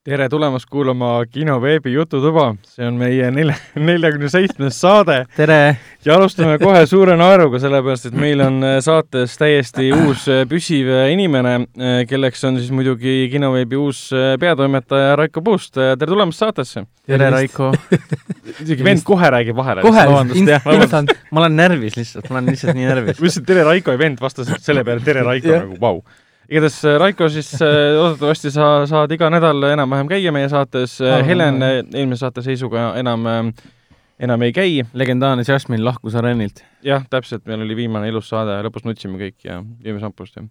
tere tulemast kuulama kinoveebi Jututuba, see on meie nelja, neljakümne seitsmes saade. tere! ja alustame kohe suure naeruga, sellepärast et meil on äh, saates täiesti uus äh, püsiv äh, inimene, kelleks on siis muidugi kinoveebi uus peatoimetaja Raiko Puust. tere tulemast saatesse! tere, Raiko! isegi vend kohe räägib vahele. kohe, instant, ma olen närvis lihtsalt, ma olen lihtsalt nii närvis. ma ütlesin tere, Raiko ja vend vastas selle peale tere, Raiko nagu vau wow igatahes äh, Raiko siis äh, loodetavasti sa saad iga nädal enam-vähem käia meie saates ah,. Helen äh, eelmise saate seisuga enam, enam ei käi. legendaarne Jasmine lahkus areenilt. jah, täpselt, meil oli viimane ilus saade, lõpus nutsime kõik ja jõime šampust ja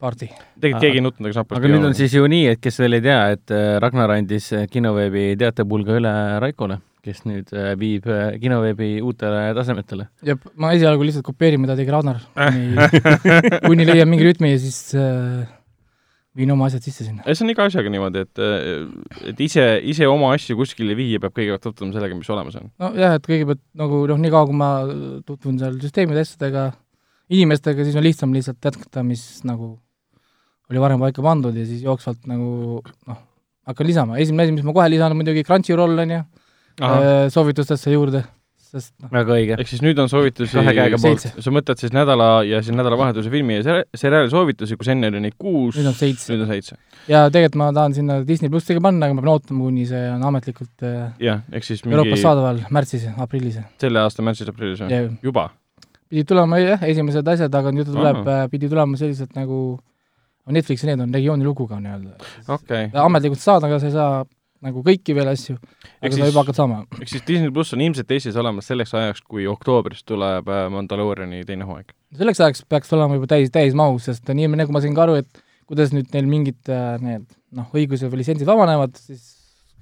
pardi. tegelikult keegi ei nutnud, aga šampust aga nüüd on siis ju nii, et kes veel ei tea, et Ragnar andis kinoveebi teatepulga üle Raikole kes nüüd äh, viib äh, kinoveebi uutele tasemetele. jah, ma esialgu lihtsalt kopeerin, mida tegi Ragnar, kuni, kuni leian mingi rütmi ja siis äh, viin oma asjad sisse sinna. see on iga asjaga niimoodi, et, et ise, ise oma asju kuskile viia, peab kõigepealt tutvuma sellega, mis olemas on. nojah, et kõigepealt nagu noh, niikaua kui ma tutvun seal süsteemide asjadega, inimestega, siis on lihtsam lihtsalt jätkata, mis nagu oli varem paika pandud ja siis jooksvalt nagu noh, hakkan lisama, esimene asi, mis ma kohe lisan, on muidugi Crunchyroll, on ju, Äh, soovitustesse juurde, sest noh. väga õige. ehk siis nüüd on soovitusi, sa mõtled siis nädala ja siis nädalavahetuse filmi ja seriaali soovitusi, kus enne oli neid kuus, nüüd on seitse. nüüd on seitse. ja tegelikult ma tahan sinna Disney plussi ka panna, aga ma pean ootama, kuni see on ametlikult äh, jah, ehk siis mingi Euroopas saadaval märtsis, aprillis. selle aasta märtsis-aprillis või? juba? pidid tulema jah, esimesed asjad, aga nüüd tuleb, äh, pidi tulema sellised nagu Netflixi need on regiooni luguga nii-öelda okay.. ametlikult saad, aga sa ei saa nagu kõiki veel asju, aga sa juba hakkad saama. ehk siis Disney pluss on ilmselt Eestis olemas selleks ajaks, kui oktoobris tuleb äh, Mandalooriani teine hooaeg? selleks ajaks peaks olema juba täis, täismahus, sest nii nagu ma sain ka aru, et kuidas nüüd neil mingid äh, need noh, õigused või litsentsid vabanevad, siis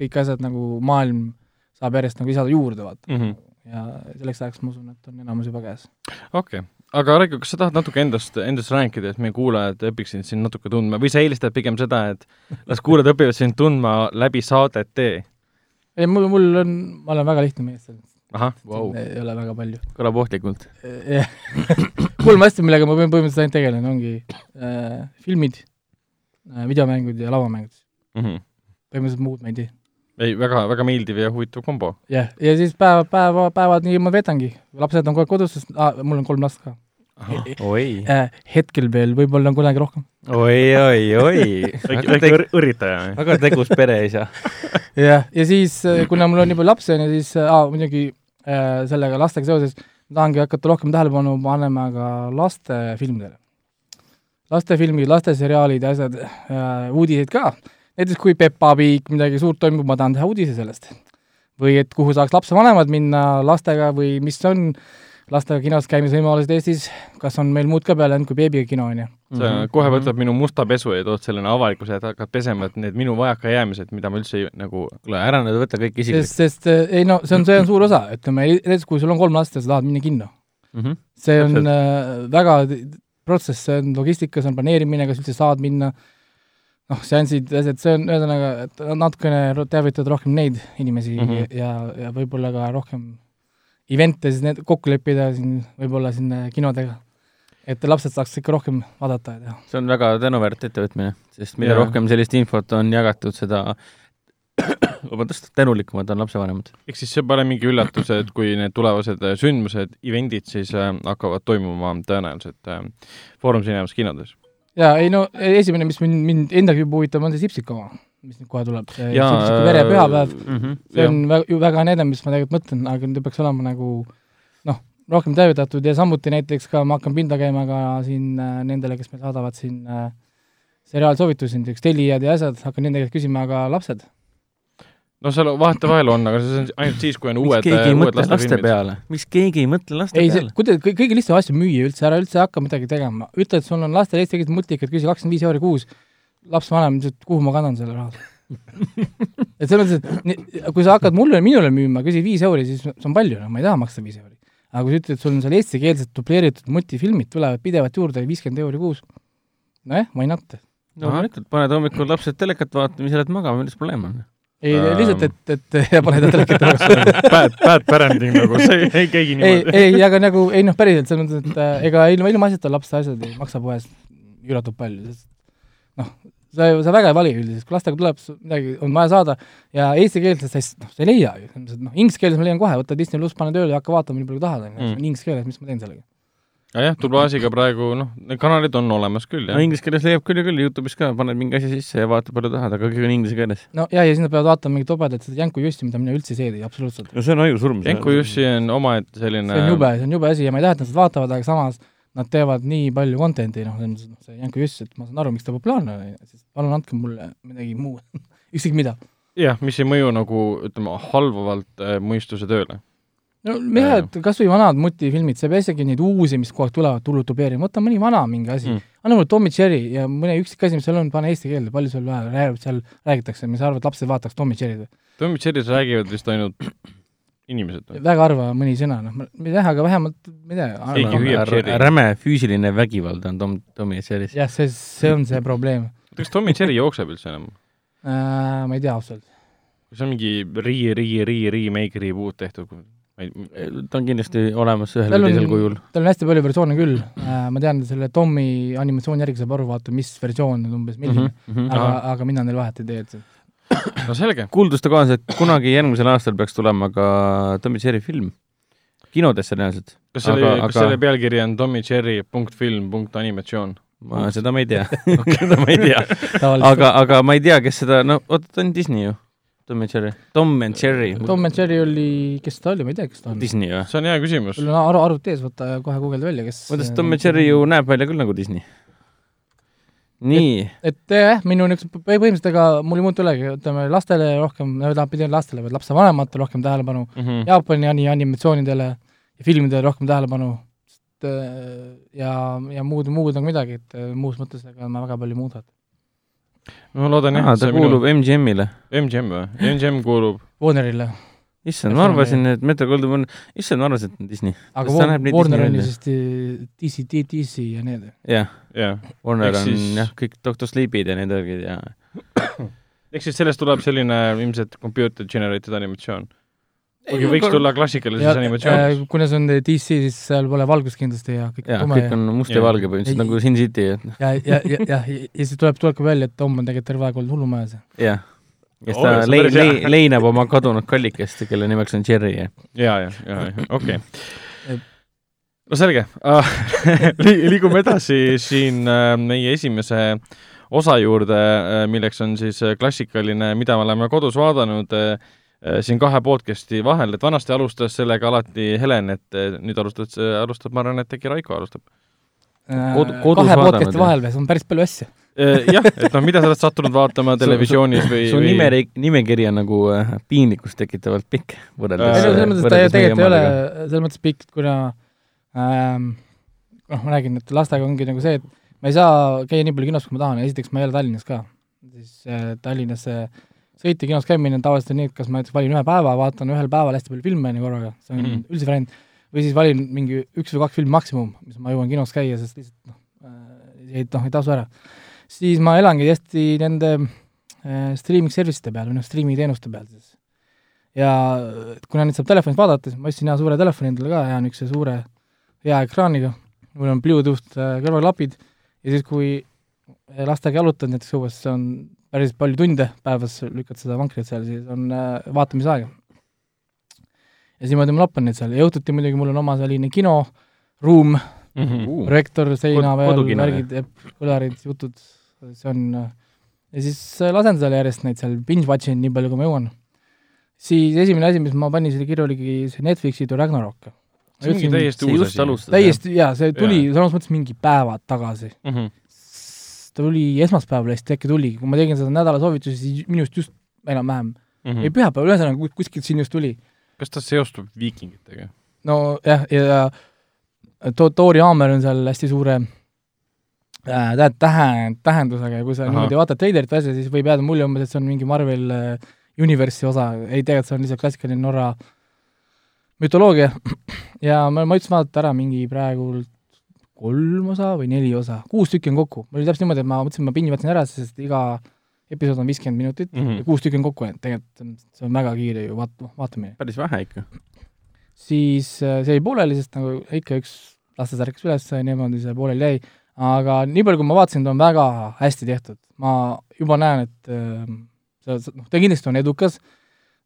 kõik asjad nagu maailm saab järjest nagu lisada juurde, vaata mm. -hmm. ja selleks ajaks ma usun, et on enamus juba käes. okei okay aga Raiko, kas sa tahad natuke endast, endast rääkida, et meie kuulajad õpiksid sind natuke tundma või sa eelistad pigem seda, et las kuulajad õpivad sind tundma läbi saadete? ei, mul, mul on, ma olen väga lihtne mees selles ahah, vau. ei ole väga palju. kõlab ohtlikult. jah. kolm asja, millega ma põhimõtteliselt ainult tegelen, ongi äh, filmid äh,, videomängud ja lauamängud mm. -hmm. põhimõtteliselt muud ma ei tee. Ei, väga, väga meeldiv ja huvitav kombo. jah, ja siis päeva, päeva, päevad nii ma veedangi. lapsed on kogu aeg kodus, sest ah, mul on kolm last ka oi äh,. hetkel veel, võib-olla on kunagi rohkem. oi, oi, oi. väike õrritaja. väga tegus pereisa. jah, ja siis, äh, kuna mul on nii palju lapsi, on ju, siis äh, muidugi äh, sellega lastega seoses tahangi hakata rohkem tähelepanu panema ka lastefilmidele. lastefilmid, lasteseriaalid ja asjad äh,, uudised ka. Näiteks kui Peppa Pig midagi suurt toimub, ma tahan teha uudise sellest. või et kuhu saaks lapsevanemad minna lastega või mis on äh, lastega kinos käimise võimalused Eestis, kas on meil muud ka peale ainult kui beebiga kino, on ju? sa mm -hmm. kohe võtad minu musta pesu ja tood sellena avalikkuse ette, hakkad pesema, et need minu vajakajäämised, mida ma üldse ei, nagu kuule, ära nüüd võta kõik isiklikult. sest, sest ei no see on, see on suur osa, ütleme, näiteks kui sul on kolm last ja sa tahad minna kinno mm, -hmm. see on Täpselt. äh, väga protsess, see on logistika, see on planeerimine, kas üldse saad minna, noh, seansid, asjad, see on ühesõnaga, et natukene teavitada rohkem neid inimesi mm -hmm. ja, ja võib-olla ka rohkem event'e siis need kokku leppida siin võib-olla siin kinodega. et lapsed saaks ikka rohkem vaadata ja teha. see on väga tänuväärt ettevõtmine, sest mida ja. rohkem sellist infot on jagatud, seda vabandust, tänulikumad on lapsevanemad. ehk siis see pole mingi üllatus, et kui need tulevased sündmused, event'id siis äh, hakkavad toimuma tõenäoliselt äh, Foorum Cinemas kinodes? Jaa, ei no esimene, mis mind, mind endagi juba huvitab, on see Sipsik oma mis nüüd kohe tuleb, see Sipsiku verepühapäev mm, -hmm, see on väga, ju väga äge, mis ma tegelikult mõtlen, aga nüüd peaks olema nagu noh, rohkem teavitatud ja samuti näiteks ka ma hakkan pinda käima ka siin äh, nendele, kes meil saadavad siin äh, seriaalsoovitusi, näiteks Telijad ja asjad, hakkan nende käest küsima ka lapsed. No seal vahetevahel on, aga see on ainult siis, kui on uued, uued laste peale? miks keegi ei mõtle laste ei, peale? kuidas, kõige lihtsam asju müüa üldse, ära üldse hakka midagi tegema. ütle, et sul on lastel eesti keeles multikad, küsi kakskümmend viis euri kuus lapsevanem ütles, et kuhu ma kannan selle raha et selles mõttes, et kui sa hakkad mulle, minule müüma, küsid viis euri, siis see on palju, no ma ei taha maksta viis euri. aga kui sa ütled, et sul on seal eestikeelsed dubleeritud multifilmid, tulevad pidevalt juurde, viiskümmend euri kuus, nojah, why not? no loomulikult, paned hommikul lapsed telekat vaatama, ise lähed magama, milles probleem on? Ei um,, lihtsalt, et, et ja paned endale telekat Bad, bad parenting nagu, see ei käigi niimoodi. ei, ei, aga nagu, ei noh, päriselt, selles mõttes, et äh, ega ilma, ilmaasjata lapse asjad ei maksa poes üüratult palju, sest noh, sa, sa väga ei vali üldiselt, kui lastega tuleb, midagi on vaja saada ja eesti keeles sa ei, noh, sa ei leia ju, noh, inglise keeles ma leian kohe, võta Disney pluss, pane tööle ja hakka vaatama nii palju, tahad, on ju, Mm. inglise keeles, mis ma teen sellega? Jah, dublaasiga praegu noh, need kanalid on olemas küll, no jah. inglise keeles leiab küll ja küll, Youtube'is ka, paned mingi asja sisse ja vaatad palju tahad, aga kõik on inglise keeles. no ja, ja siis nad peavad vaatama mingit tobedat seda Jänku Jussi, mida mina üldse ei seedi, absoluutselt. no see on ajusurm. Enku Jussi on omaette selline see on jube, see on jube asi ja ma ei taha, et nad seda vaatavad, aga samas nad teevad nii palju content'i, noh, see Jänku Juss, et ma saan aru, miks ta populaarne on, siis palun andke mulle midagi muud, ükskõik mida jah, mis ei mõju nagu ütleme, halvavalt äh, mõistuse tööle. No mehed, kas või vanad mutifilmid, sa ei pea isegi neid uusi, mis kogu aeg tulevad, tulnud dubleerima, võta mõni vana mingi asi Mm. anna mulle Tom ja Jerry ja mõne üksik asi, mis seal on, pane eesti keelde, palju seal vaja räägib, seal räägitakse, mis sa arvad, lapsed vaataks Tom ja Jerry'd või? Tom ja Jerry's räägivad vist ainult inimesed või? väga harva mõni sõna, noh, ma ei tea, aga vähemalt, ma ei Keegi tea, hüüab Jerry. räme füüsiline vägivald on Tom, Tommy ja Jerry's. jah, see, see on see probleem kas Tom ja Jerry jookseb üldse enam? äh,. ma ei tea ausalt. kas see on mingi rii, rii, rii, remake, reboot tehtud? Ma ei, ta on kindlasti olemas ühel või on- teisel kujul. tal on hästi palju versioone küll äh,, ma tean selle Tommy animatsiooni järgi saab aru vaata, mis versioon nüüd umbes milline mm, -hmm. aga, aga mina neil vahet ei tee, et see no selge. kuulduste kohaselt kunagi järgmisel aastal peaks tulema ka Tommy Jerry film. kinodesse reaalselt. kas selle Aga-, kas aga- selle pealkiri on Tom ja Jerry punkt film punkt animatsioon? ma seda ma ei tea seda ma ei tea. aga, aga ma ei tea, kes seda, no oota, ta on Disney ju. Tom and Jerry. Tom and Jerry. Tom and Jerry oli, kes ta oli, ma ei tea, kes ta on. Disney või? see on hea küsimus sul on aru, arvuti ees, võta ja kohe guugelda välja, kes et Tom and Jerry ju näeb välja küll nagu Disney. nii, et jah, minu niisugused põh- põhimõtteliselt ega mul ei muutu üldegi, ütleme lastele rohkem, mitte lastele, vaid lapsevanematele rohkem tähelepanu, mm. -hmm. Jaapani ani- animatsioonidele ja filmidele rohkem tähelepanu, sest äh, ja, ja muud, muud nagu midagi, et äh, muus mõttes ega ma väga palju ei muuda. Ma loodan jah, ah, ta kuulub MGM-ile. MGM või? MGM kuulub, Warnerile, issand, ma arvasin, et Metro Goldwyn on, issand, ma arvasin, et on Disney. aga Warner Disney on ju siis DC, DC ja need. jah, jah. Warner on siis- jah, kõik Doctor Sleepid ja need värgid ja ehk siis sellest tuleb selline ilmselt computer generated animatsioon. Kuigi võiks tulla klassikalises animatsioonis. kuna see on DC, siis seal pole valgust kindlasti ja kõik jaa, tume kõik on must ja Jaa. valge põhimõtteliselt nagu Sin City, ja, ja, ja, ja, ja siis tuleb, tulebki välja, et Tom on tegelikult terve aeg olnud hullumajas. jah. kes Oo, ta see on lei-, päris hea. lei-, leinab oma kadunud kallikest, kelle nimeks on Jerry ja ja, ja, ja, ja okei Et-. no selge Li-, liigume edasi siin äh, meie esimese osa juurde, milleks on siis äh, klassikaline, mida me oleme kodus vaadanud äh, äh, siin kahe podcast'i vahel, et vanasti alustas sellega alati Helen, et äh, nüüd alustad, alustab, ma arvan, et äkki Raiko alustab. Kod- kahe podcast'i vahel või, see on päris palju asju. Äh, jah, et noh, mida sa oled sattunud vaatama televisioonis või, su või nime, nimekiri on nagu äh, piinlikkust tekitavalt pikk võrreldes Äh, ei no selles mõttes ta ju tegelikult ei ole selles mõttes pikk, kuna ähm, noh, ma räägin, et lastega ongi nagu see, et ma ei saa käia nii palju kinos, kui ma tahan ja esiteks ma ei ela Tallinnas ka. siis äh, Tallinnasse sõita kinos käimine on tavaliselt on nii, et kas ma näiteks valin ühe päeva, vaatan ühel päeval hästi palju filme on ju korraga, see on mm. -hmm. üldse variant, või siis valin mingi üks või kaks filmi maksimum, mis ma jõuan kinos käia, sest lihtsalt noh äh,, ei noh, ei tasu ära. siis ma elangi hästi nende äh, streaming service'ite peal või noh, streaming teenuste peal siis. ja kuna nüüd saab telefonist vaadata, siis ma ostsin hea suure telefoni endale ka, hea niisuguse suure hea ekraaniga, mul on Bluetooth äh, kõrvaklapid ja siis, kui lastega jalutad näiteks õues, see on päris palju tunde päevas, lükkad seda vankrit seal, siis on äh, vaatamisaega. ja siis niimoodi ma lappan neid seal ja õhtuti muidugi mul on oma selline kinoruum, Mhm. Uh, projektor seina peal, värgid, kõlarid, jutud, see on ja siis äh, lasen seal järjest neid seal binge-watch in nii palju, kui ma jõuan. siis esimene asi, mis ma panin siia kirja, oligi see Netflixi The Ragnarok. see ongi täiesti uus asi. täiesti, jaa, see tuli selles mõttes mingi päevad tagasi. Mhm. Ta tuli esmaspäeval vist äkki tuligi, kui ma tegin seda nädala soovitusi, siis minust just enam-vähem mm., Mhm. ei pühapäeval, ühesõnaga kuskilt siin just tuli. kas ta seostub viikingitega? nojah, ja, ja to-, Tori Haamer on seal hästi suure äh, tä-, tähe, tähendusega ja kui sa Ahah. niimoodi vaatad treilerit või asja, siis võib jääda mulje umbes, et see on mingi Marvel äh, Universe'i osa, ei tegelikult see on lihtsalt klassikaline Norra mütoloogia ja ma, ma ütlesin vaadata ära mingi praegu kolm osa või neli osa, kuus tükki on kokku, mul oli täpselt niimoodi, et ma mõtlesin, ma pinni võtsin ära, sest iga episood on viiskümmend minutit mm. -hmm. ja kuus tükki on kokku, et tegelikult on, see on väga kiire ju vaat-, vaatamine päris vähe ikka. siis äh, see jäi pooleli, sest nagu ikka üks lastesärk ärkas üles niimoodi see pooleli jäi, aga nii palju, kui ma vaatasin, ta on väga hästi tehtud. ma juba näen, et äh, see, noh, ta kindlasti on edukas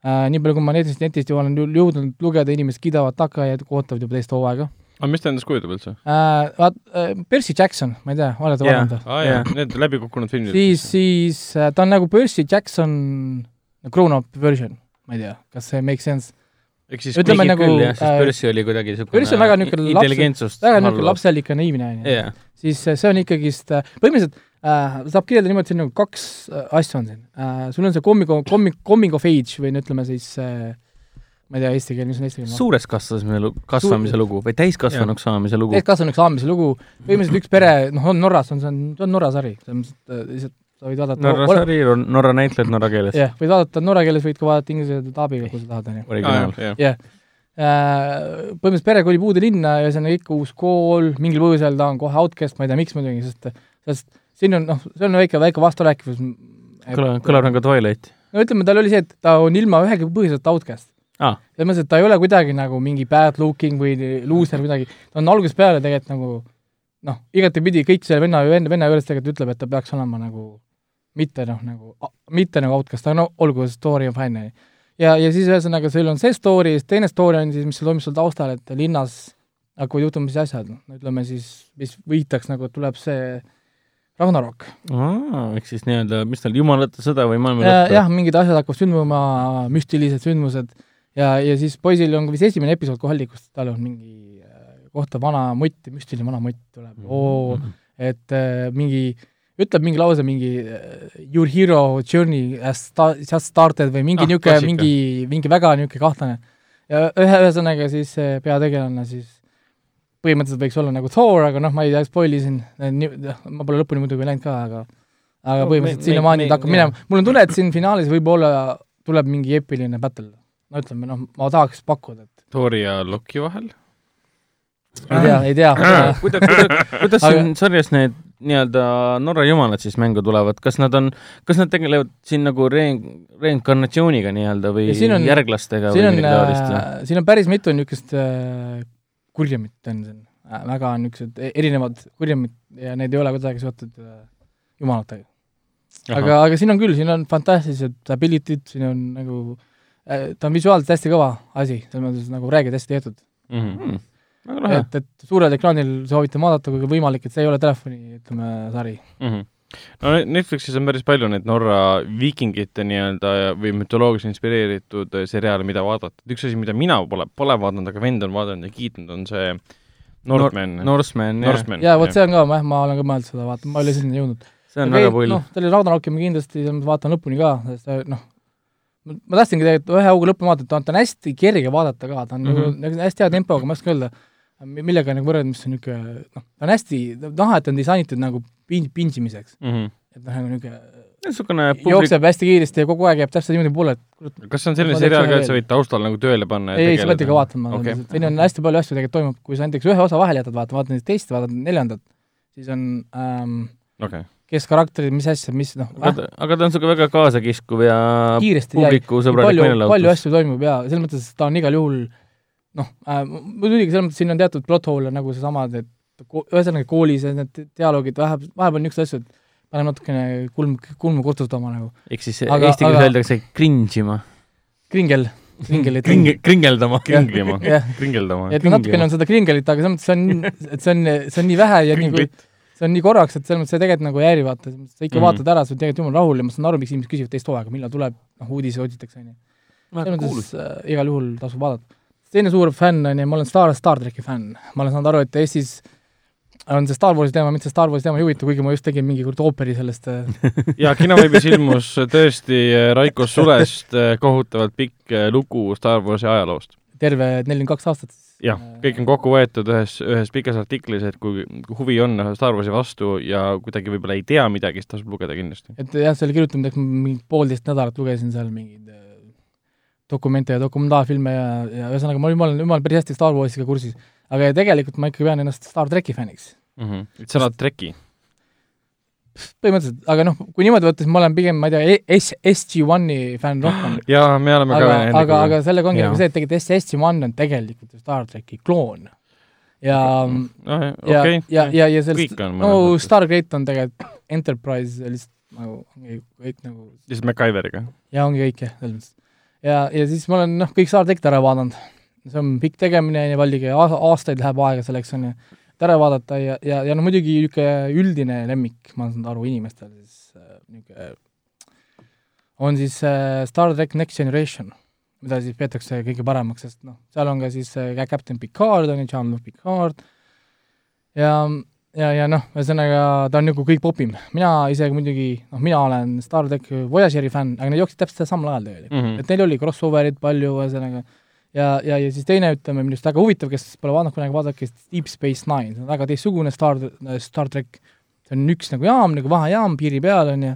äh,, nii palju, kui ma netist, netist olen jõudnud lugeda, inimesed kiidavad takka ja ootavad juba teist hooaega aga mis ta endast kujutab üldse? äh,. Vaat äh,, Percy Jackson, ma ei tea, olete Jaa. vaadanud või? aa jaa, need läbikukkunud filmid. siis, siis äh, ta on nagu Percy Jackson grown-up version, ma ei tea, kas see make sense? ehk siis ütleme nagu, küll jah, sest Percy oli kuidagi niisugune Percy on väga niisugune laps- intelligentsust väga niisugune lapselik ja naiivne, on ju. siis see on ikkagist põhimõtteliselt äh, saab kirjeldada niimoodi, siin nagu kaks äh, asja on siin äh,. sul on see comic, comic, coming of age või no ütleme siis äh, ma ei tea eesti keel, mis on eesti keel? suures kasvamise lugu, kasvamise lugu või täiskasvanuks saamise lugu. täiskasvanuks saamise lugu, põhimõtteliselt üks pere, noh, on Norras, on see on, see on Norra sari, selles mõttes, et äh, lihtsalt sa võid vaadata Norra sari, Norra näitlejad norra keeles. jah, võid vaadata norra keeles, võid ka vaadata inglise taabiga, kui sa tahad, on ju. originaal. jah. jah. Põhimõtteliselt pere kolib uude linna ja see on ikka uus kool, mingil põhjusel ta on kohe outcast, ma ei tea, miks muidugi, sest sest siin on noh, see on väike, väike vasturääkivus. kõlab, kõlab nagu Twilight. no ütleme, tal oli see, et ta on ilma ühegi põhjuseta outcast. aa, selles mõttes, et ta ei ole kuidagi nagu mingi bad looking või loser või midagi, ta on algusest peale tegelikult nagu noh, igatepidi kõik selle venna, venna, venna juures tegelikult ütleb, et ta peaks olema nagu mitte noh, nagu, mitte nagu outcast, aga no olgu, story on fine, ja, ja siis ühesõnaga sul on see story, siis teine story on siis, mis toimub sul taustal, et linnas hakkavad juhtuma siis asjad, no ütleme siis, mis viitaks nagu, et tuleb see Ragnarok. ehk siis nii-öelda, mis tal, jumalate sõda või maailma lõpp? jah, mingid asjad hakkavad sündmuma, müstilised sündmused ja, ja siis poisil on ka vist esimene episood kohal, kus tal on mingi äh, kohta vana mutt, müstiline vana mutt tuleb mm, oo, et äh, mingi, ütleb mingi lause mingi äh, your hero journey has sta- just started või mingi Ah, niisugune, mingi, mingi väga niisugune kahtlane. ja ühe, ühesõnaga siis see peategelane siis põhimõtteliselt võiks olla nagu Thor, aga noh, ma ei tea, spoil isin, ma pole lõpuni muidugi läinud ka, aga aga No põhimõtteliselt sinnamaani ta hakkab minema, mul on tunne, et siin finaalis võib-olla tuleb mingi eepiline battle. No ütleme noh, ma tahaks pakkuda, et Tori ja Loki vahel. ei tea, ei tea. kuidas, kuidas, kuidas siin sarjas need nii-öelda Norra jumalad siis mängu tulevad, kas nad on, kas nad tegelevad siin nagu re-, reinkarnatsiooniga nii-öelda või Ja siin on- järglastega siin või on äh,, siin on päris mitu niisugust äh, kurjamit on siin äh,, väga niisugused e- erinevad kurjamid ja need ei ole kuidagi seotud äh, jumalatega. aga, aga siin on küll, siin on fantastilised ability'd, siin on nagu äh, ta on visuaalselt hästi kõva asi, selles mõttes nagu räägid hästi tehtud. Mhm. väga lahe. et, et suurel ekraanil soovitan vaadata, kui võimalik, et see ei ole telefoni, ütleme, sari. Mhm. no Netflixis on päris palju neid Norra viikingite nii-öelda ja- või mütoloogias inspireeritud äh, seriaale, mida vaadata. üks asi, mida mina pole, pole vaadanud, aga vend on vaadanud ja kiitnud, on see Northman no,. Norseman, jah. Jaa, vot see on ka, ma, ma olen ka mõelnud seda vaatama, ma ei ole sinna jõudnud. see on väga pull noh, selle Ragnaroki ma kindlasti vaatan lõpuni ka, sest ta, noh, ma tahtsingi tegelikult ühe hauga lõpuni vaadata, ta on, hästi kerge vaadata ka, ta on mm. -hmm. hästi hea tempoga, ma ei oska öelda, millega nagu võrrelda, mis on niisugune noh, ta on hästi, näha, et ta on disainitud nagu pin-, pinsimiseks. mm. -hmm. et noh, nagu niisugune niisugune publik, jookseb hästi kiiresti ja kogu aeg jääb täpselt niimoodi poole, et kas see on selline seriaal ka, et sa võid taustal nagu tööle panna ei, sa pead ikka vaatama okay., siin on hästi palju asju tegelikult toimub, kui sa näiteks ühe osa vahele jätad vaatama, vaatad teist, vaatad neljandat, siis on ähm, okei. Kes karakterid, mis asja, mis noh aga ta, aga ta on niisugune väga kaasakiskuv ja kiiresti ja publikusõbralik palju, palju meelelahutus. asju toimub ja selles mõttes ta on igal juhul noh äh,, muidugi selles mõttes siin on teatud plot hole nagu seesama, et ühesõnaga koolis need dialoogid vahepeal, vahepeal niisugused asjad paneb natukene kulm, kulmu kurtutama nagu. ehk siis Aga- eesti keeles aga- öeldakse cringe ima. kringel, kringelit. Kringe, kringeldama. kringlima, kringeldama. et natukene on seda kringelit, aga selles mõttes see on, et see on, see on nii vähe ja nii Kringlit. See on nii korraks, et selles mõttes see tegelikult nagu ei häiri, vaata, sa ikka mm. vaatad ära, sa oled tegelikult jumala rahul ja ma saan aru, miks inimesed küsivad teist hooaega, millal tuleb, noh, uudiseid otsitakse, on ju. selles mõttes äh, igal juhul tasub vaadata. teine suur fänn on ju, ma olen Star, Star tracki fänn. ma olen saanud aru, et Eestis on see Star Warsi teema, mind see Star Warsi teema ei huvita, kuigi ma just tegin mingi kord ooperi sellest äh, ja kinoveebis ilmus tõesti äh, Raiko Sulest äh, kohutavalt pikk lugu Star Warsi ajaloost. terve nelikümmend kaks aastat. jah, kõik on kokku võetud ühes, ühes pikas artiklis, et kui huvi on Star Warsi vastu ja kuidagi võib-olla ei tea midagi, siis tasub lugeda kindlasti. et jah, selle kirjutamiseks ma mingi poolteist nädalat lugesin seal mingeid äh, dokumente ja dokumentaalfilme ja, ja ühesõnaga ma olin, ma olen, ma olen päris hästi Star Warsiga kursis. aga tegelikult ma ikkagi pean ennast Star tracki fänniks. et sa oled treki. põhimõtteliselt, aga noh, kui niimoodi võtta, siis ma olen pigem, ma ei tea, S, SG-1-i fänn rohkem. jaa, me oleme aga ka, aga, aga sellega ongi Jaa. nagu see, et tegelikult SG-1 on tegelikult ju Star tracki kloon. ja noh, ja okei, ja, ja, ja sellest, no. Stargate on tegelikult Enterprise lihtsalt nagu ongi kõik nagu lihtsalt MacGyveriga. ja ongi kõik jah, selles mõttes. ja, ja siis ma olen noh, kõik Star track'id ära vaadanud. see on pikk tegemine ja valdige, aastaid läheb aega selleks on ju, et ära vaadata ja, ja, ja no muidugi niisugune üldine lemmik, ma saanud aru inimestel siis äh, niisugune on siis äh, Star track Next Generation, mida siis peetakse kõige paremaks, sest noh, seal on ka siis äh, Captain Picard on ju, Jean-Luc Picard ja ja, ja noh, ühesõnaga ta on nagu kõik popim. mina isegi muidugi, noh, mina olen Star track Voyageri fänn, aga need jooksid täpselt samal ajal tegelikult mm. -hmm. et neil oli crossover'id palju, ühesõnaga ja, ja, ja siis teine, ütleme, minu arust väga huvitav, kes pole vaadanud kunagi, vaadake Deep Space Nine, see on väga teistsugune Star, Star track, see on üks nagu jaam, nagu vahejaam piiri peal, on ju,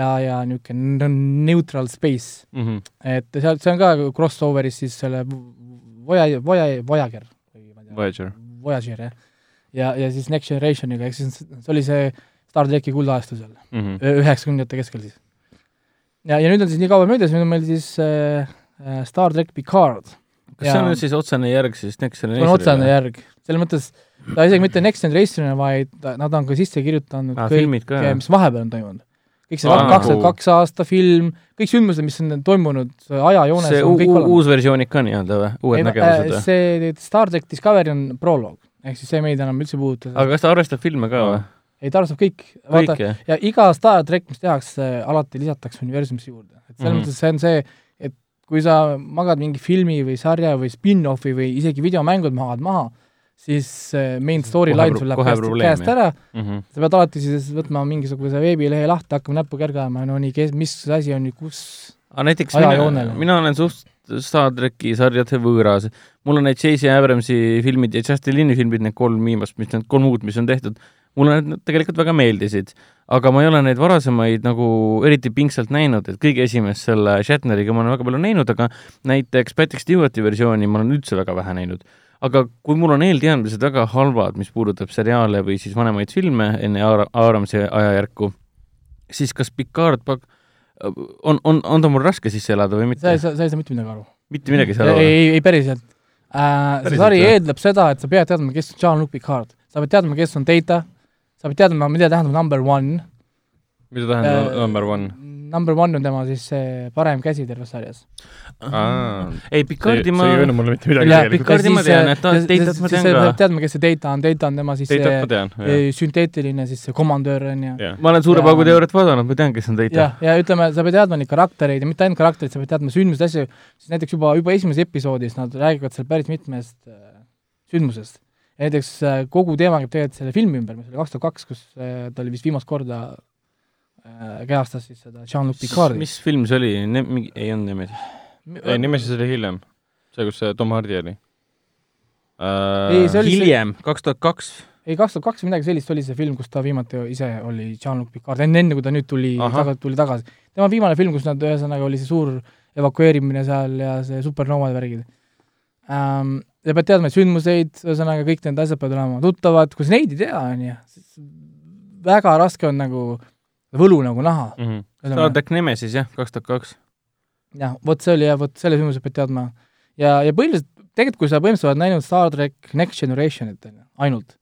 ja, ja niisugune neutral space, Mhm. et seal, see on ka crossover'is siis selle Voya-, Voya-, Voyager või ma ei tea, Voyager. Voyager, jah. ja, ja siis Next Generationiga, ehk siis see oli see Star tracki kuldajastu seal, Mhm. üheksakümnendate keskel siis. ja, ja nüüd on siis nii kaua möödas, nüüd on meil siis äh, äh, Star track Picard. Kas see on Ja- nüüd siis otsene järg siis Next see on otsene järg, selles mõttes ta isegi mitte Next Generationile, vaid nad on ka sisse kirjutanud ka, jah. mis vahepeal on toimunud. kõik see kaks tuhat nagu- kaks aasta film, kõik sündmused, mis on toimunud ajajoones see on kõik olemas. uus versioon ikka nii-öelda või? uued nägemused või? see Star track Discovery on proloog, ehk siis see meid enam üldse ei puuduta. aga kas ta arvestab filme ka või? ei, ta arvestab kõik, vaata kõik, ja iga Star track, mis tehakse, alati lisatakse universumisse juurde. et selles Mhm. mõttes see on see, kui sa magad mingi filmi või sarja või spin-offi või isegi videomängud magad maha, siis äh, main storyline sul läheb käest, käest ära, Mhm. sa pead alati siis võtma mingisuguse veebilehe lahti, hakkama näppu kergama, no nii, kes, mis asi on, kus, aga näiteks mina, mina olen suht Star tracki sarjade võõras. mul on need J.C. Abramsi filmid ja Justin Lin'i filmid, need kolm viimast, mis need kolm uut, mis on tehtud, mulle need tegelikult väga meeldisid. aga ma ei ole neid varasemaid nagu eriti pingsalt näinud, et kõige esimest selle Shatneriga ma olen väga palju näinud, aga näiteks Patrick Stewarti versiooni ma olen üldse väga vähe näinud. aga kui mul on eelteadmised väga halvad, mis puudutab seriaale või siis vanemaid filme enne Aar- Abramsi ajajärku, siis kas Picard pak- on, on, on ta mul raske sisse elada või sa mitte ei, saa, sa ei saa mitte midagi aru. mitte midagi ei, olla? ei, ei päriselt äh,. see sari jah? eeldab seda, et sa pead teadma, kes on Jean-Luc Picard, sa pead teadma, kes on Data, sa pead teadma, mida tähendab number one mida tähendab Äh, number one? number one on tema siis see parem käsi terves sarjas. ei, see Picardi see ma ei öelnud mulle mitte midagi Jaa, tegelikult. Picardi ma tean, et ta- Datat ma tean ka. teadma, kes see Data on, Data on tema siis Deitat see tean, sünteetiline siis see komandöör on ju. ma olen Suure Ja- Paugu teooriat vaadanud, ma tean, kes on Data. jah, ja ütleme, sa pead teadma neid karaktereid ja mitte ainult karaktereid, sa pead teadma sündmusi, asju, siis näiteks juba, juba esimeses episoodis nad räägivad seal päris mitmest äh, sündmusest. Näiteks äh, kogu teema käib tegelikult selle filmi ümber, mis oli kaks tuhat kaks, kus äh, ta oli vist viimast korda äh, kehastas siis seda Jean-Luc Picardi. mis film see oli? mingi, ei olnud niimoodi. ei, Nemesis oli hiljem. see, kus see Tom Hardy oli. Oli- hiljem, kaks tuhat kaks. ei, kaks tuhat kaks midagi sellist oli see film, kus ta viimati ise oli Jean-Luc Picard, enne, enne kui ta nüüd tuli taga,, tuli tagasi. tema viimane film, kus nad ühesõnaga oli see suur evakueerimine seal ja see supernovad värgid ähm,. Ja pead teadma sündmuseid, ühesõnaga kõik need asjad peavad olema tuttavad, kui sa neid ei tea, on ju, siis väga raske on nagu võlu nagu näha. Star track Nemesis jah, kaks tuhat kaks. jah, vot see oli jah, vot selle sündmuse pead teadma. ja, ja põhiliselt, tegelikult kui sa põhimõtteliselt oled näinud Star track Next Generationit, on ju, ainult,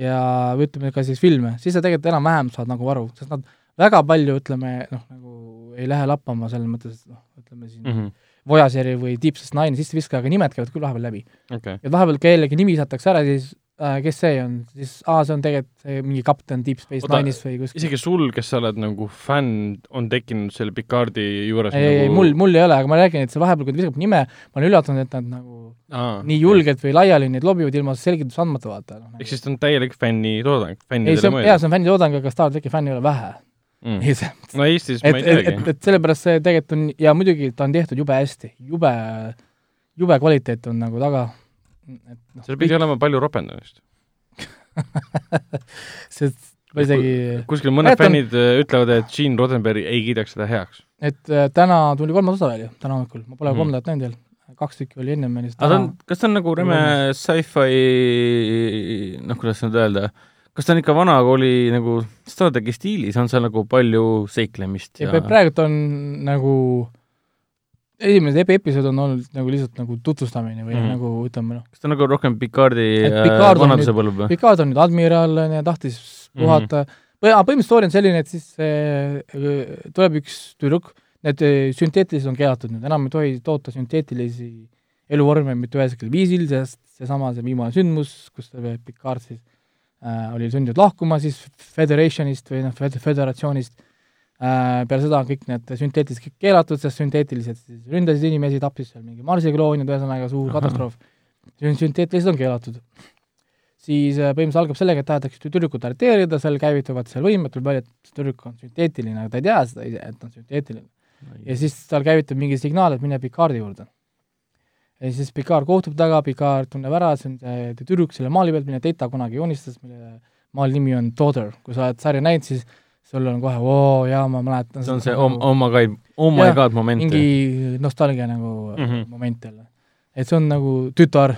ja ütleme ka siis filme, siis sa tegelikult enam-vähem saad nagu aru, sest nad väga palju, ütleme noh, nagu ei lähe lappama selles mõttes, et noh, ütleme siin mm. Voyageri või Deep Space Nine'i sisse viska, aga nimed käivad küll vahepeal läbi. okei, et vahepeal kellegi nimi visatakse ära, siis äh, kes see on, siis aa, see on tegelikult mingi kapten Deep Space Oota, Nine'is või kuskil. isegi sul, kes sa oled nagu fänn, on tekkinud selle Picardi juures ei, ei, ei nagu... mul, mul ei ole, aga ma räägin, et see vahepeal, kui ta visab nime, ma olen üllatunud, et nad nagu Aa, nii julgelt või laiali neid lobivad ilma selgitust andmata, vaata no,. ehk siis ta on täielik fännitoodang, ei, fännidele see on, jaa, mõeldud see on fännitoodang, aga Star tracki fänne ei ole vähe mm.. mm.. no Eestis et, ma ei et, et, teagi. et sellepärast see tegelikult on, ja muidugi ta on tehtud jube hästi, jube, jube kvaliteet on nagu taga. et noh, seal pidi olema palju ropendamist. see, ma isegi, kuskil mõned Mäletan- fännid äh, ütlevad, et Gene Roddenberry ei kiidaks seda heaks. et äh, täna tuli kolmas osa välja, täna hommikul, ma pole Mhm. kolmandat näinud veel, kaks tükki oli ennem meil, aga ta on kas ta on nagu räme sci-fi, noh, kuidas nüüd öelda, kas ta on ikka vana kooli nagu Star tracki stiilis, on seal nagu palju seiklemist ja ja praegult on nagu esimesed ep- episood on olnud nagu lihtsalt nagu tutvustamine või mm Mhm. -hmm. nagu ütleme noh, kas ta on nagu rohkem Picardi äh, Picard vanaduse põlv või? Picard on nüüd admiral, on ju, tahtis puhata mm, -hmm. või põhimõtteliselt story on selline, et siis äh, tuleb üks tüdruk, need äh, sünteetilised on keelatud nüüd, enam ei tohi toota sünteetilisi eluvorme mitte ühesugusel viisil, sest seesama, see viimane sündmus, kus Picard siis äh, oli sunnitud lahkuma siis Federationist või noh, föderatsioonist äh,, peale seda on kõik need sünteetilised kõik keelatud, sest sünteetilised siis ründasid inimesi, tapsid seal mingi Marsi kloonid, ühesõnaga suur Ahah. katastroof. sünteetilised on keelatud siis äh, põhimõtteliselt algab sellega, et tahetakse tüdrukut arreteerida, seal käivituvad seal võimed, tuleb välja, et see tüdruk on sünteetiline, aga ta ei tea seda ise, et on sünteetiline. ja siis tal käivitub mingi signaal, et mine Picardi juurde. Ja siis Picard kohtub taga, Picard tunneb ära, see on see tüdruk selle maali pealt, mille Data kunagi joonistas, mille maali nimi on Daughter. kui sa oled sarja näinud, siis sul on kohe, oo jaa, ma mäletan see on see seda om-, nagu oh my god, oh my Jah, god moment. mingi nostalgia nagu mm. -hmm. moment jälle. et see on nagu tütar,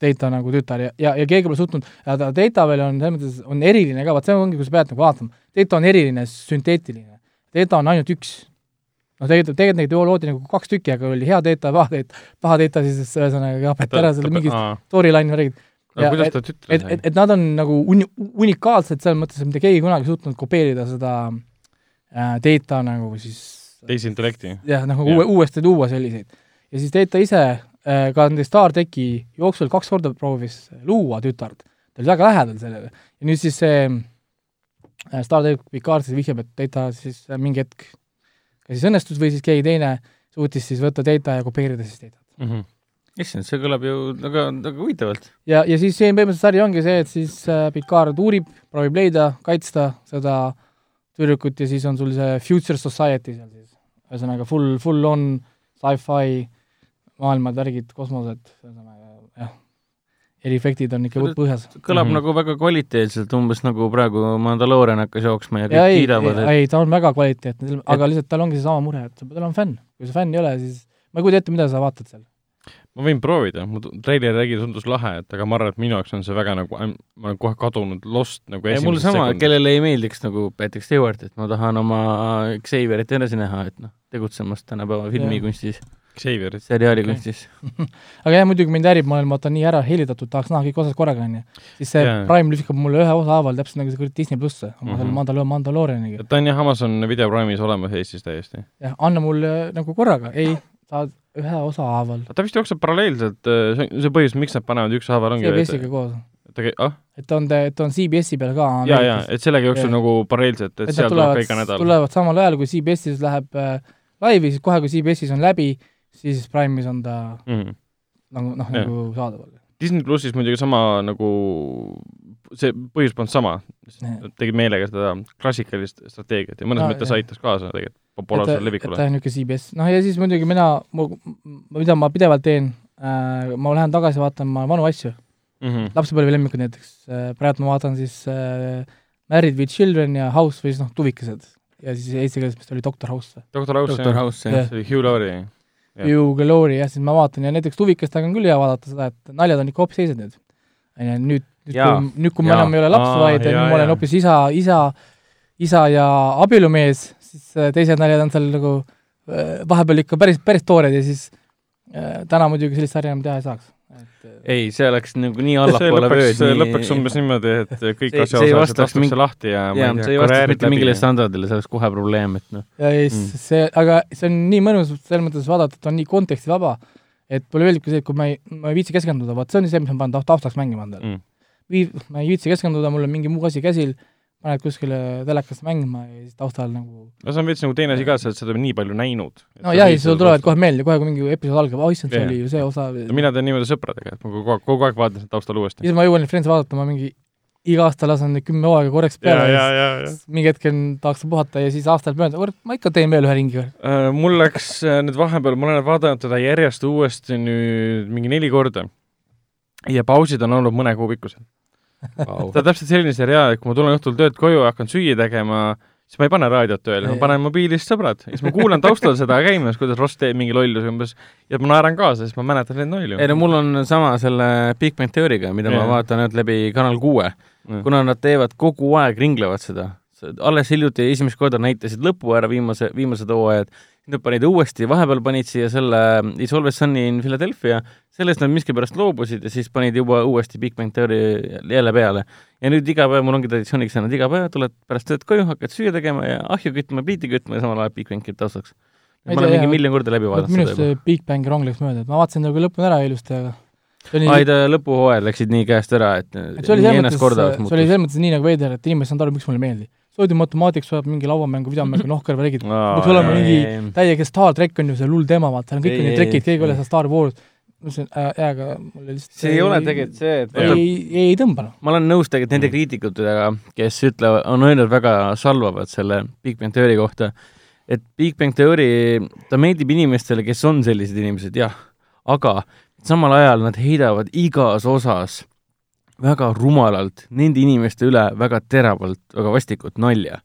Data nagu tütar ja, ja, ja keegi pole suutnud, ja ta Data veel on selles mõttes, on eriline ka, vaat see ongi, kus sa pead nagu vaatama, Data on eriline, sünteetiline. Data on ainult üks. noh, tegelikult, tegelikult neid loodi nagu kaks tükki, aga oli hea Data ja paha Data, paha Data siis ühesõnaga kapeti ära seal mingid storyline värgid. aga kuidas et- ta tütre et, et, et nad on nagu uni-, unikaalsed selles mõttes, et mitte keegi kunagi ei suutnud kopeerida seda äh, Data nagu siis tehisintellekti? jah, nagu uue, uuesti luua selliseid. ja siis Data ise äh, ka nende StarTechi jooksul kaks korda proovis luua tütart. ta oli väga lähedal sellele. ja nüüd siis see äh, StarTech Picard siis vihjab, et Data siis äh, mingi hetk kas siis õnnestus või siis keegi teine suutis siis võtta Data ja kopeerida siis Datat. issand, see kõlab ju väga, väga huvitavalt. ja, ja siis see põhimõtteliselt sari ongi see, et siis äh, Picard uurib, proovib leida, kaitsta seda tüdrukut ja siis on sul see Future Society seal siis. ühesõnaga full, full on sci-fi maailmad, värgid, kosmosed, ühesõnaga eriefektid on ikka põhjas. kõlab mm. -hmm. nagu väga kvaliteetselt, umbes nagu praegu Mandalorian hakkas jooksma ja ja kõik ei, kiidavad, et ei ta on väga kvaliteetne, aga lihtsalt tal ongi seesama mure, et pead olema fänn. kui sa fänn ei ole, siis ma ei kujuta ette, mida sa vaatad seal. ma võin proovida, mu treileri nägi, tundus lahe, et aga ma arvan, et minu jaoks on see väga nagu, ma olen kohe kadunud Lost nagu ja mul sama, kellele ei meeldiks nagu Patrick Stewart, et ma tahan oma Xavierit edasi näha, et noh, tegutsemas tänapäeva filmikunstis, Xavierit. seriaalikunstis. aga jah, muidugi mind häirib, ma olen vaata nii ära helitatud, tahaks näha kõik osad korraga, onju. siis see Jaa. Prime lükkab mulle ühe osa haaval, täpselt nagu see kuradi Disney plusse, oma Mhm. selle Mandalo-, Mandaloorianiga. ta on jah, Amazon Video Prime'is olemas Eestis täiesti. jah, anna mulle nagu korraga, ei, saad ühe osa haaval. ta vist jookseb paralleelselt, see on see põhjus, miks nad panevad ükshaaval ongi, CBS-iga koos. ta käib, ah, et on ta, et on CBS-i peal ka jaa, jaa, et sellega jookseb nagu paralleelselt, et et seal tuleb ka iga, nädal. tulevad samal ajal, kui CBS-is läheb äh, laivi, siis kohe, kui CBS-is on läbi, siis Prime'is on ta Mm. nagu noh, nagu saadaval. Disney plussis muidugi sama nagu, see põhjus polnud sama, tegid meelega seda klassikalist strateegiat ja mõnes Aa, mõttes aitas kaasa tegelikult et populaarsusele ta levikule on. niisugune CBS, noh ja siis muidugi mina, mida ma pidevalt teen äh,, ma lähen tagasi vaatama vanu asju, Mhm. lapsepõlvelemmikud näiteks äh,, praegu ma vaatan siis äh, Married with Children ja House või siis noh, Tuvikesed. ja siis eesti keeles vist oli Doctor House või? Doctor House, jah. see oli Hugh Laurie. Hugh Glory jah, siis ma vaatan ja näiteks Tuvikestega on küll hea vaadata seda, et naljad on ikka hoopis teised nüüd. on ju, nüüd, nüüd nüüd kui ma enam ei ole laps, vaid nüüd ma olen hoopis isa, isa, isa ja abielumees, siis äh, teised naljad on seal nagu äh, vahepeal ikka päris, päris toored ja siis äh, täna muidugi sellist sarja enam teha ei saaks. Et äh, ei, see oleks nagu nii see allapoole vööd. lõpeks umbes niimoodi, et kõik See- see ei asjaosalised lastakse mingi- lahti ja jaa, ei see ei vastaks mitte mingile standardile, see oleks kohe probleem, et noh. ja siis Mm. see, aga see on nii mõnus selles mõttes vaadata, et on nii kontekstivaba, et mulle meeldibki see, et kui ma ei, ma ei viitsi keskenduda, vot see on see, mis ma panen taust- taustaks mängima endale Mm. vii-, ma ei viitsi keskenduda, mul on mingi muu asi käsil, paned kuskile telekasse mängima ja siis taustal nagu no see on veits nagu teine asi ka, sa oled seda nii palju näinud. no jah, siis sul tulevad kohe meelde, kohe kui mingi episood algab, oh issand, see oli ju see osa. mina teen niimoodi sõpradega, et ma kogu aeg, kogu aeg vaatan seda taustal uuesti. siis ma jõuan neid Friends'i vaadata, ma mingi iga aasta lasen neid kümme hooaega korraks ja, peale ja, ja ja, ja siis mingi hetkel tahaks puhata ja siis aastal mööda, kurat, ma ikka teen veel ühe ringi. Äh, mul läks äh, nüüd vahepeal, ma olen vaadanud teda järjest uuesti nüüd mingi neli korda. ja pausid on olnud mõne kuu pikkused. Vau. ta on täpselt selline seriaal, et kui ma tulen õhtul töölt koju ja hakkan süüa tegema, siis ma ei pane raadiot tööle, ma panen mobiilist sõbrad, siis ma kuulan taustal seda käimas, kuidas Ross teeb mingi lollusi umbes ja ma naeran kaasa, sest ma mäletan neid nalju. ei no mul on sama selle Big Bang Theory'ga, mida ma Jaa. vaatan nüüd läbi Kanal kuue, kuna nad teevad kogu aeg, ringlevad seda, alles hiljuti esimest korda näitasid lõpu ära, viimase, viimased hooajad, nüüd panid uuesti, vahepeal panid siia selle Is Always Sunny in Philadelphia, sellest nad miskipärast loobusid ja siis panid juba uuesti Big Bang Theory jälle peale. ja nüüd iga päev, mul ongi traditsiooniks saanud, iga päev tuled pärast tööd koju, hakkad süüa tegema ja ahju kütma, pliiti kütma ja samal ajal Big Bang käib taustaks. Ma olen mingi miljon korda läbi vaadanud minu arust Big Bangi rong läks mööda, et ma vaatasin nagu lõpuni ära ilusti, aga oli ai, ta lõpuhooajad läksid nii käest ära, et et see oli nii selles mõttes, see oli selles mõttes nii nagu veider, et inimesed ei saanud aru, miks mulle ei meeldi. Soodium automaatiks saab mingi lauamängu, videomängu, noh, kõrval räägid, peaks olema mingi täiega Star track on ju see lull teema, vaata, seal on kõik Ei, need ei, trekid, keegi ei ole ei. seal Star Wars. ma ütlesin, jaa, aga mulle lihtsalt see ei ole tegelikult see, et ei, ei, ei tõmba noh. ma olen nõus tegelikult nende kriitikutega, kes ütlevad, on öelnud väga salvavalt selle Big Bang Theory kohta, et Big Bang Theory, ta meeldib inimestele, kes on sellised inimesed, jah, aga samal ajal nad heidavad igas osas väga rumalalt nende inimeste üle väga teravalt, väga vastikut nalja.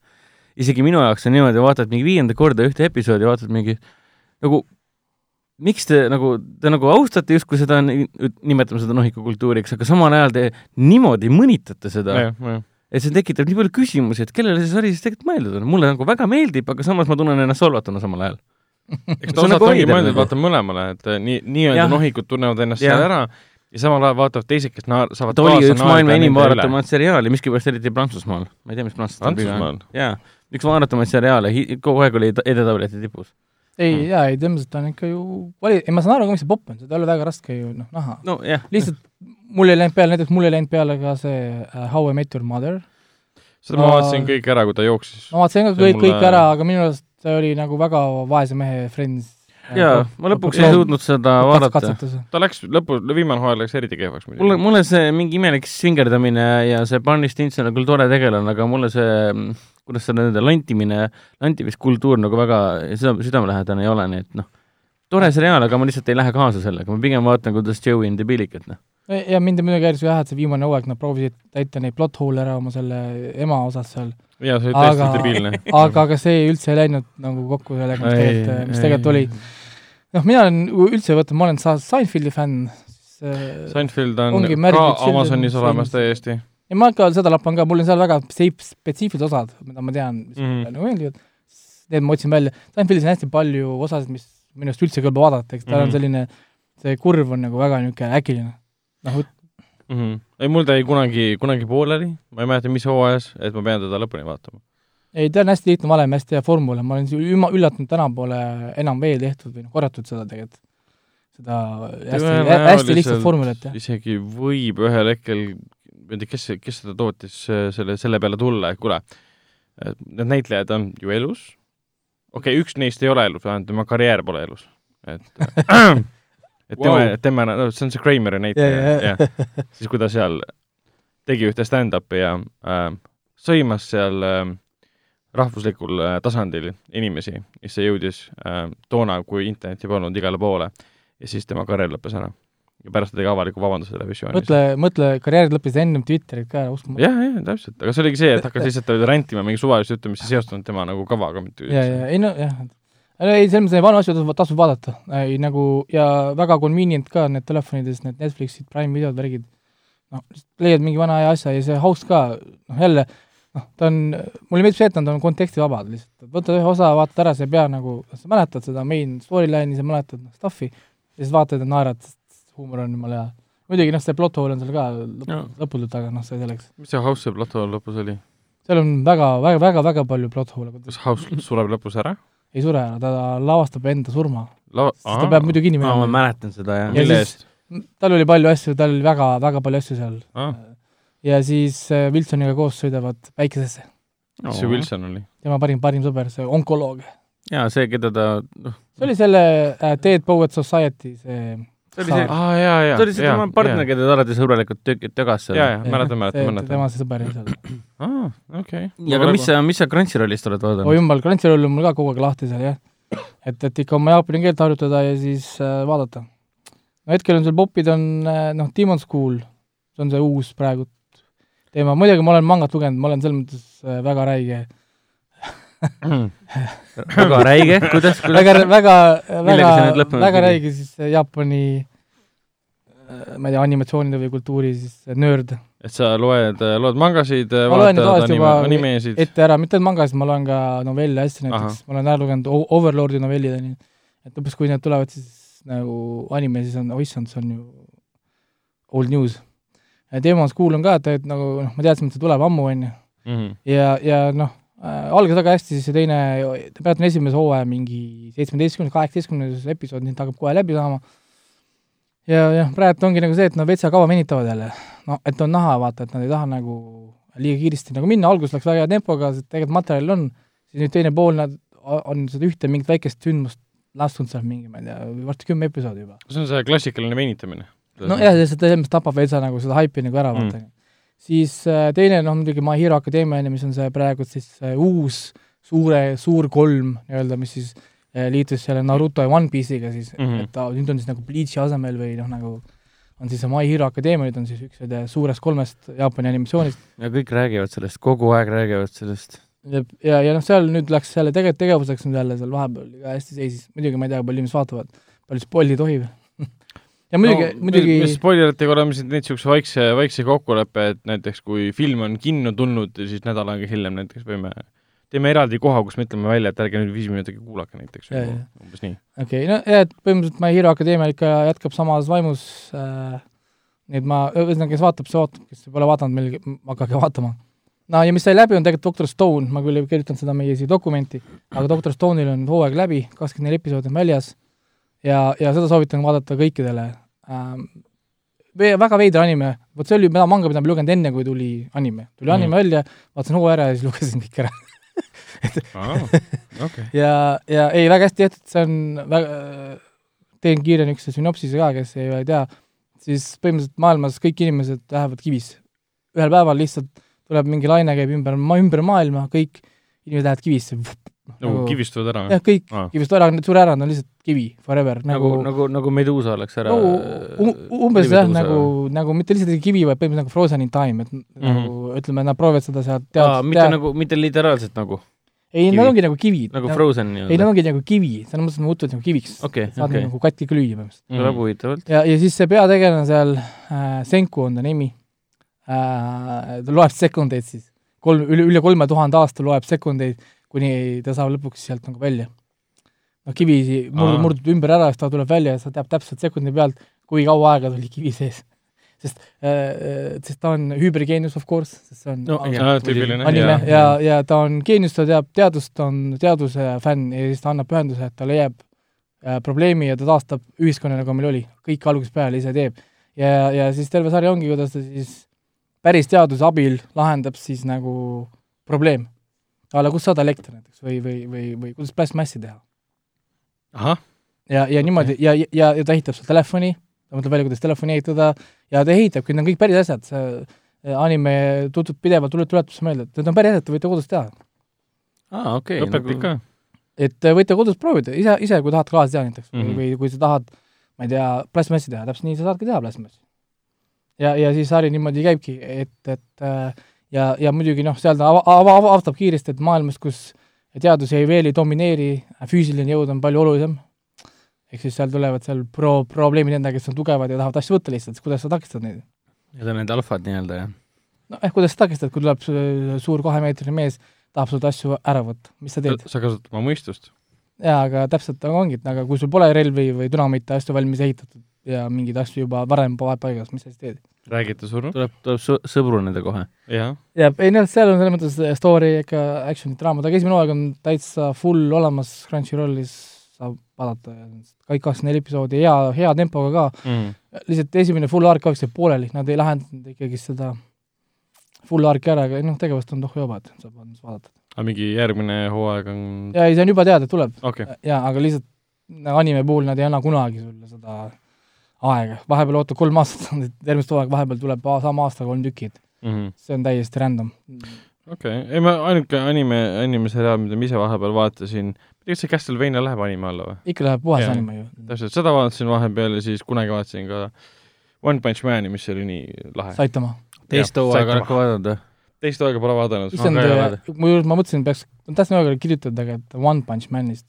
isegi minu jaoks on niimoodi, vaatad mingi viienda korda ühte episoodi, vaatad mingi nagu miks te nagu, te nagu austate justkui seda, nimetame seda nohikukultuuriks, aga samal ajal te niimoodi mõnitate seda, et see tekitab nii palju küsimusi, et kellele see sari siis tegelikult mõeldud on. mulle nagu väga meeldib, aga samas ma tunnen ennast solvatuna samal ajal. eks ta on osalt nagu ongi veider mõeldud nagu. vaata mõlemale, et eh, nii, nii-öelda nohikud tunnevad ennast Jah. seal ära ja samal ajal vaatavad teised, kes naar-, saavad ta oli üks maailma enim vaadatumaid seriaale, miskipärast eriti Prantsusmaal. ma ei tea, mis on. Prantsusmaal? jaa, üks vaadatumaid seriaale, kogu aeg oli ta- edetabelite tipus. ei Mm., jaa, ei tõenäoliselt on ikka ju, vali-, ei ma saan aru ka, mis see popp on, seda ei ole väga raske ju noh, näha. nojah, lihtsalt mul ei läinud peale, näiteks mul ei läinud peale ka see uh, How I Met Your Mother. seda ma Ma- vaatasin kõik ära, kui ta jooksis. ma vaatasin ka kõik, mulle- kõik ära, aga minu arust see oli nagu väga vaese mehe Friends. jaa, ma lõpuks ei suutnud seda vaadata. ta läks lõpu, viimane hooaeg läks eriti kehvaks mulle, muidugi. mulle see mingi imelik svingerdamine ja see Barney Stinson on küll tore tegelane, aga mulle see, kuidas seda öelda, lantimine, lantimiskultuur nagu väga süda, südamelähedane ei ole, nii et noh, tore seriaal, aga ma lihtsalt ei lähe kaasa sellega, ma pigem vaatan, kuidas Joey on debiilik, et noh. ja mind muidugi häiris jah, et see viimane hooaeg nad proovisid täita neid plot hole'e ära oma selle ema osas seal, jaa, see oli täiesti aga debiilne. aga, aga see üldse ei läinud nagu kokku sellega, mis tegelikult, mis tegelikult oli. noh, mina olen üldse võtnud, ma olen Seinfeldi fänn, siis Seinfeld on ka Amazonis olemas täiesti. ja ma ka seda lappan ka, mul on seal väga spetsiifilised osad, mida ma tean, mis Mhm. mulle nagu meeldivad, need ma otsin välja, Seinfeldis on hästi palju osasid, mis minu arust üldse ei kõlba vaadata, eks tal Mhm. on selline, see kurv on nagu väga niisugune äkiline. noh, mm. -hmm. ei, mul ta jäi kunagi, kunagi pooleli, ma ei mäleta, mis hooajas, et ma pean teda lõpuni vaatama. Ei ta on hästi lihtne valem, hästi hea formula, ma olen si- üma- üllatunud, täna pole enam veel tehtud või noh, korratud seda tegelikult. seda hästi, hästi lihtsat formulat, jah. isegi võib ühel hetkel, ma ei tea, kes, kes seda tootis, selle, selle peale tulla, et kuule, need näitlejad on ju elus, okei okay,, üks neist ei ole elus, vähemalt tema karjäär pole elus, et et tema Wow. wow., tema, no see on see Krameri näitleja jaa. jah, siis kui ta seal tegi ühte stand-up'i ja äh, sõimas seal äh, rahvuslikul äh, tasandil inimesi, mis see jõudis äh, toona, kui internetti polnud igale poole ja siis tema karjäär lõppes ära. ja pärast ta tegi avaliku vabanduse televisioonis. mõtle, mõtle, karjäär lõppes ennem Twitterit ka uskumatu. jah, jah, täpselt, aga see oligi see, et hakkas lihtsalt rändima mingi suvalist juttu, mis ei seostunud tema nagu kavaga mitte ja, ja ei no jah, ei selles mõttes neid vanu asju tasub, tasub vaadata, ei nagu ja väga convenient ka need telefonides, need Netflixid, Prime videod, värgid, noh, leiad mingi vana hea asja ja see host ka, noh jälle, noh, ta on, mulle meeldib see, et nad on kontekstivabad lihtsalt, võta ühe osa, vaata ära, sa ei pea nagu, sa mäletad seda main storyline'i, sa mäletad noh, stuff'i ja siis vaatad ja naerad, sest huumor on jumala hea. muidugi noh, see plot hole on seal ka lõp- Jaa. lõputult, aga noh, see selleks. mis see House'i plato lõpus oli? seal on väga, väga, väga, väga palju plot hole'e, kas House sureb lõpus ära? ei sure ära, ta lavastab enda surma. Lava-, ta peab muidu kinni aa, ma minema. mäletan seda, jah. Ja mille eest? tal oli palju asju, tal oli väga, väga palju asju seal. aa, ja siis äh, Wilsoniga koos sõidavad päikesesse. mis see Wilson oli? tema parim, parim sõber, see onkoloog. jaa, see, keda ta, noh, see oli selle äh, Dead Poets Society see see oli see, aa, jaa, jaa. see oli see tema partner, keda ta alati sõbralikult tögas seal. jaa, jaa, mäletan, mäletan, mäletan. tema see sõber oli seal. aa, okei. ja aga mis sa, mis sa Crunchyrollist oled oi vaadanud? jumal, Crunchyroll on mul ka kogu aeg lahti seal jah. et, et ikka oma jaapani keelt harjutada ja siis äh, vaadata. no hetkel on seal popid on äh, noh, Demon School, see on see uus praegu teema, muidugi ma olen mangat lugenud, ma olen selles mõttes äh, väga räige väga räige, kuidas, kuidas väga, väga, väga väga räige siis see Jaapani ma ei tea, animatsioonide või kultuuri siis nörd. et sa loed, loed mangasid, vaatad anime, animesid? ette ära, mitte mangasid, ma loen ka novelle hästi näiteks, ma olen ära lugenud Overlordi novellid, on ju. et lõpuks, kui need tulevad siis nagu anime, siis on, oh issand, see on ju old news. Demons School on ka, et, et nagu noh, ma teadsin, et see tuleb ammu, on ju. Mhm. ja, ja noh äh,, algas väga hästi, siis see teine, praegu on esimese hooaja mingi seitsmeteistkümnes, kaheksateistkümnes episood, nii et hakkab kohe läbi saama. ja, jah, praegu ongi nagu see, et nad vetsa kaua venitavad jälle. no et on näha, vaata, et nad ei taha nagu liiga kiiresti nagu minna, algus läks väga hea tempoga, sest tegelikult materjalil on, siis nüüd teine pool, nad on seda ühte mingit väikest sündmust lasknud seal mingi, ma ei tea, varsti kümme episoodi juba. see on see klassikaline venitamine. Nojah, lihtsalt selles mõttes tapab veitsa nagu seda haipi nagu ära, vaata Mm. siis äh, teine, noh muidugi My Hero Academia, mis on see praegu siis äh, uus suure, suur kolm nii-öelda, mis siis äh, liitus selle Naruto ja One Piece'iga siis mm. -hmm. et ta nüüd on siis nagu Bleach'i asemel või noh, nagu on siis see My Hero Academia, nüüd on siis üks suurest kolmest Jaapani animatsioonist ja kõik räägivad sellest, kogu aeg räägivad sellest. ja, ja, ja noh, seal nüüd läks jälle tegelikult tegevuseks nüüd jälle seal vahepeal ka hästi seisis, muidugi ma ei tea, palju inimesed vaatavad, palju spoil'i tohib ja muidugi no,, muidugi me spoileritega oleme siin teinud niisuguse vaikse, vaikse kokkuleppe, et näiteks kui film on kinno tulnud, siis nädal aega hiljem näiteks võime, teeme eraldi koha, kus me ütleme välja, et ärge nüüd viis minutit kuulake näiteks, Ja, ja. umbes nii. okei okay,, no jah, et põhimõtteliselt My Hero Academia ikka jätkab samas vaimus äh,, nii et ma, ühesõnaga, kes vaatab, see ootab, kes pole vaadanud, meil hakake vaatama. no ja mis sai läbi, on tegelikult Doctor Stone, ma küll ei kirjutanud seda meie siia dokumenti, aga Doctor Stone'il on hooaeg läbi, kakskümmend neli episoodi on väljas ja, ja seda soovitan vaadata kõikidele ähm,. väga veider anime, vot see oli manga, mida ma lugenud enne, kui tuli anime. tuli Mhm. anime välja, vaatasin hooaja ära ja siis lugesin kõik ära. okei. ja, ja ei, väga hästi tehtud, see on väga, teen kiire niisuguse sünopsise ka, kes ei, ei tea, siis põhimõtteliselt maailmas kõik inimesed lähevad kivis. ühel päeval lihtsalt tuleb mingi laine, käib ümber ümber maailma, kõik inimesed lähevad kivisse. Nagu kivistuvad ära jah, kõik Aa. kivistuvad ära, need sure ära, nad on lihtsalt kivi forever, nagu nagu, nagu, nagu Meduusa oleks ära no, um, umbes jah, nagu, nagu mitte lihtsalt kivi, vaid põhimõtteliselt nagu frozen in time, et mm Mhm. -hmm. nagu ütleme, nad proovivad seda sealt aa, tead- mitte tea- nagu, mitte literaalselt nagu, ei, nad ongi nagu kivid. nagu Frozen ei, nad nii-öelda. ongi nagu kivi, selles mõttes, et nad muutuvad nagu kiviks okei, saad okei, nagu katki lüüa põhimõtteliselt. kõlab huvitavalt. ja, ja siis see peategelane seal äh,, Senku on ta nimi äh,, ta loeb sekundeid siis, kolm, üle, üle kolme tuhande aasta loeb sekundeid, kuni ta saab lõpuks sealt nagu välja. noh, kivi murdub, Aa. murdub ümber ära, siis ta tuleb välja ja sa teab täpselt sekundi pealt, kui kaua aega ta oli kivi sees. sest äh,, sest ta on hübrigeenius of course, sest see on No, jah. tüüpiline. anime ja, ja, ja ta on geenius, ta teab teadust, ta on teaduse fänn ja siis ta annab pühenduse, et ta leiab äh, probleemi ja ta taastab ühiskonna, nagu meil oli, kõik algusest peale ise teeb. ja, ja siis terve sari ongi, kuidas ta siis päris teaduse abil lahendab siis nagu probleem. A la kust saada elekter näiteks või, või, või, või kuidas plasmassi teha. ahah, ja, ja niimoodi ja, ja, ja ta ehitab seal telefoni, ta mõtleb välja, kuidas telefoni ehitada ja ta ehitabki, need on kõik päris asjad, see äh, anime tutub pidevalt, tuleb tuletusse meelde, et need on päris asjad, te võite kodus teha aa, okei. nagu õpetab ikka. et äh, võite kodus proovida, ise, ise kui tahad klaasi teha näiteks mm. -hmm. või, või kui sa tahad, ma ei tea, plastmassi teha, täpselt nii sa saadki teha plastmassi. ja, ja siis sari niimoodi käibki, et, et äh, ja, ja muidugi noh, seal ta ava-, ava-, ava- avastab kiiresti, et maailmas, kus teadus ei veel ei domineeri, füüsiline jõud on palju olulisem, ehk siis seal tulevad seal pro-, probleemid endaga, kes on tugevad ja tahavad asju võtta lihtsalt, siis kuidas sa takistad neid? Need on need alfad nii-öelda, jah? noh, ehk kuidas sa takistad, kui tuleb su- suur kahemeetrine mees, tahab sult asju ära võtta, mis sa teed? sa kasutad oma mõistust. jaa, aga täpselt nagu ongi, et aga kui sul pole relvi või dünamiite asju valmis ehitatud ja mingeid asju juba varem pa- paigas, mis sa siis teed? räägite surnud? tuleb, tuleb sõ- sõbruneda kohe. jah. jah, ei noh, seal on selles mõttes story ikka action'it, draamat, aga esimene hooaeg on täitsa full olemas Crunchyrollis, saab vaadata, kõik kakskümmend neli episoodi, hea, hea tempoga ka, Mhm. lihtsalt esimene full arc oleks jääb pooleli, nad ei lahendanud ikkagi seda full arc'i ära, aga noh, tegevust on tohku joba, et saab vaadata. aga mingi järgmine hooaeg on, ja ei, see on juba teada, tuleb, okei. jaa, aga lihtsalt anime puhul nad ei anna kunagi sulle seda aega, vahepeal ootad kolm aastat, järgmist hooaega vahepeal tuleb sama aasta kolm tükki, et see on täiesti random. Mhm. okei, ei ma ainuke anime, animeseriaal, mida ma ise vahepeal vaatasin, kas see Castlevania läheb anime alla või? ikka läheb puhas Jaa. anime ju. täpselt, seda vaatasin vahepeal ja siis kunagi vaatasin ka One Punch Mani, mis oli nii lahe. Saitama. teist hooaega oled ka vaadanud või? teist hooaega pole vaadanud. issand ole., mu juures ma mõtlesin, peaks, ma tahtsin väga kirjutada, aga et One Punch Manist.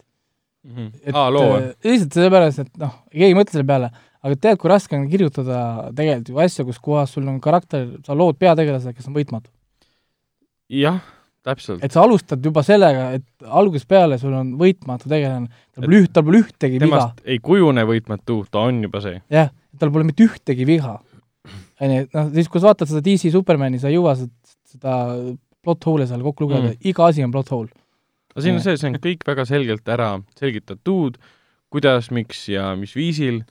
et aa, loo äh, lihtsalt sellepärast, et noh, keegi ei mõtle selle peale, aga tead, kui raske on kirjutada tegelikult ju asja, kus kohas sul on karakter, sa lood peategelase, kes on võitmatu. jah, täpselt. et sa alustad juba sellega, et algusest peale sul on võitmatu tegelane, tal pole üht, tal pole ühtegi viga, ei kujune võitmatu, ta on juba see. jah, tal pole mitte ühtegi viga. onju, noh siis kui sa vaatad seda DC Supermani, sa ei jõua seda, plot hole'e seal kokku lugeda Mm. iga asi on plot hole. aga siin on see, see on kõik väga selgelt ära selgitatud, kuidas, miks ja mis viisil.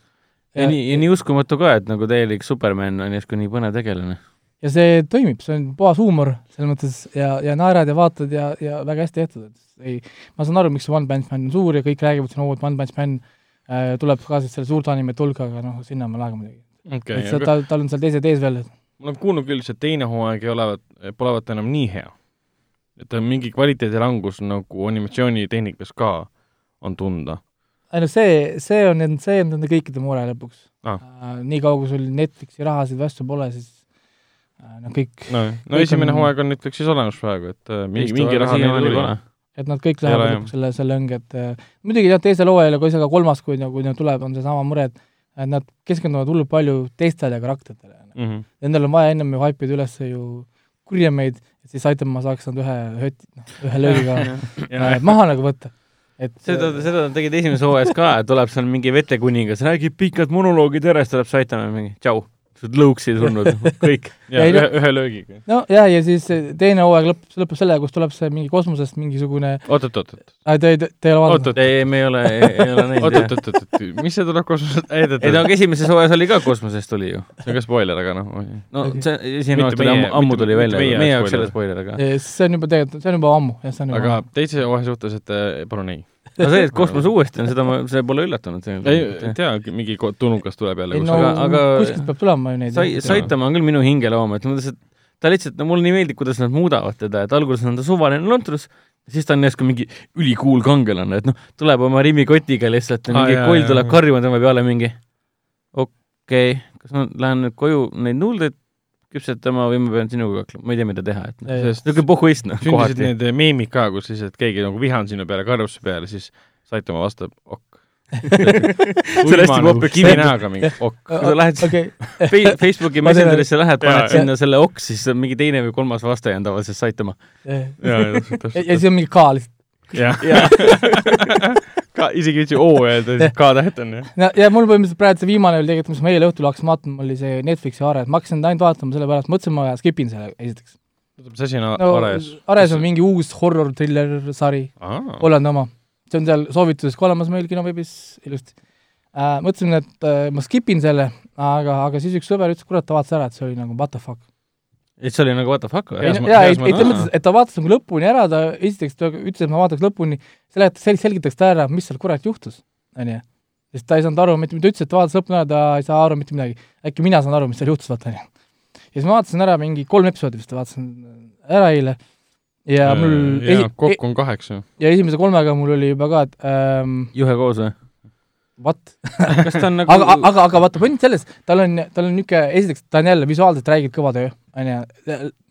Ja nii, ja nii uskumatu ka, et nagu täielik Superman on järsku nii põnev tegelane. ja see toimib, see on puhas huumor selles mõttes ja, ja naerad ja vaatad ja, ja väga hästi tehtud, et ei, ma saan aru, miks see One Punch Man on suur ja kõik räägivad siin, oo, et One Punch Man äh, tuleb ka siis selle suurte animete hulka, aga noh, sinna on veel aega muidugi. okei et okay,, tal, tal on seal teised ees veel, ma olen kuulnud küll, see teine hooaeg ei olevat, polevat enam nii hea. et on mingi kvaliteedilangus nagu animatsioonitehnikas ka on tunda. Ei no see, see on, see on nende kõikide mure lõpuks Ah. äh,. nii kaua, kui sul Netflixi rahasid vastu pole, siis äh, noh, kõik, no, no Kõik esimene on- hooaeg on Netflixis olemas praegu, et äh, mingi, mingi raha neil tuli pole. et nad kõik Ei ole, lähevad lõpuks selle, selle õnge, et äh, muidugi jah, teisel hooajal ja kui see ka kolmas, kui nagu tuleb, on seesama mure, et et nad keskenduvad hullult palju teistele karakteritele. mm. -hmm. Nendel on vaja ennem ju haipida üles ju kurjemeid, et siis Saitama saaks nad ühe höti, noh, ühe löögiga äh, maha nagu võtta. Et seda, seda nad tegid esimeses hooajas ka, et tuleb seal mingi vetekuningas, räägib pikad monoloogid siis tuleb Saitama mingi tšau, lõuksid tulnud, kõik. ja Ei, no- ühe, ühe löögiga. no jah, ja siis teine hooaeg lõpp, lõpeb sellega, kus tuleb see mingi kosmosest mingisugune, oot, oot, oot, oot, te ei, te ei ole vaadanud? ei, me ei ole, ei ole näinud oot, jah oot, oot, oot, mis see tuleb kosmosest, ei, no aga esimeses hooajas oli ka kosmosest tuli ju. see on ka spoiler, aga noh, no see esimene hooaeg tuli ammu, ammu tuli välja, meie jaoks spoiler. ei ole spoiler, aga see on juba tegelikult, see on juba ammu, jah, see on juba aga teise hooaja suhtes, et äh, palun ei. No see, et kosmos uuesti on, seda ma, see pole üllatunud ei tegelikult. tea, mingi tulnukas tuleb jälle ei no kuskil. aga- aga- kuskilt peab tulema ju neid. Sai-, Saitama on küll minu hingeloom, et mõtles, et ta lihtsalt, no mulle nii meeldib, kuidas nad muudavad teda, et alguses on ta suvaline lontrus, siis ta on järsku mingi ülikuul kangelane, et noh, tuleb oma rimmikotiga lihtsalt Aa, mingi koll tuleb karjuma tema peale mingi okei okay,, kas ma lähen nüüd koju neid nuudleid küpsetama või ma pean sinuga hakkama, ma ei tea, mida teha, et noh, niisugune pohhuist noh, sündisid need meemid ka, kus siis, et keegi nagu vihan sinu peale, karjub su peale, siis Saitama vastab ok. See on hästi popp- kivi näoga mingi ok. kui sa lähed okei, Fe- Facebooki Messengerisse lähed, paned sinna selle oks, siis on mingi teine või kolmas vastaja on tavaliselt Saitama. ja ja, ja ja siis on mingi K lihtsalt. jah. Ka isegi ei viitsi O öelda, siis K-täht on ju. ja, ja mul põhimõtteliselt praegu see viimane oli tegelikult, mis ma eile õhtul hakkasin vaatama, oli see Netflixi Ares, ma hakkasin ainult vaatama sellepärast, mõtlesin, ma skip in selle esiteks. mis asi on no Ares? Ares on mingi uus horror-thriller sari, Hollandi oma. see on seal soovituses ka olemas meil kinoveebis ilusti äh,. mõtlesin, et äh, ma skip in selle, aga, aga siis üks sõber ütles, kurat, ta vaatas ära, et see oli nagu what the fuck. Et see oli nagu what the fuck või jaa, ei, ei selles mõttes, et ta vaatas nagu lõpuni ära, ta esiteks ta ütles, et ma vaataks lõpuni, seletas, sel-, selgitaks ta ära, mis seal kurat juhtus, onju. sest ta ei saanud aru mitte, ta ütles, et ta vaatas lõpuni ära, ta ei saa aru mitte midagi. äkki mina saan aru, mis seal juhtus, vaata onju. ja siis ma vaatasin ära mingi kolm episoodi vist vaatasin ära eile ja mul jaa, esi- kokku on kaheksa. ja esimese kolmega mul oli juba ka, et ähm, juhe koos või? what, kas ta on nagu aga, aga, aga vaata, point selles, tal on, tal on niisugune, esiteks ta on jälle visuaalselt räigelt kõva töö, onju,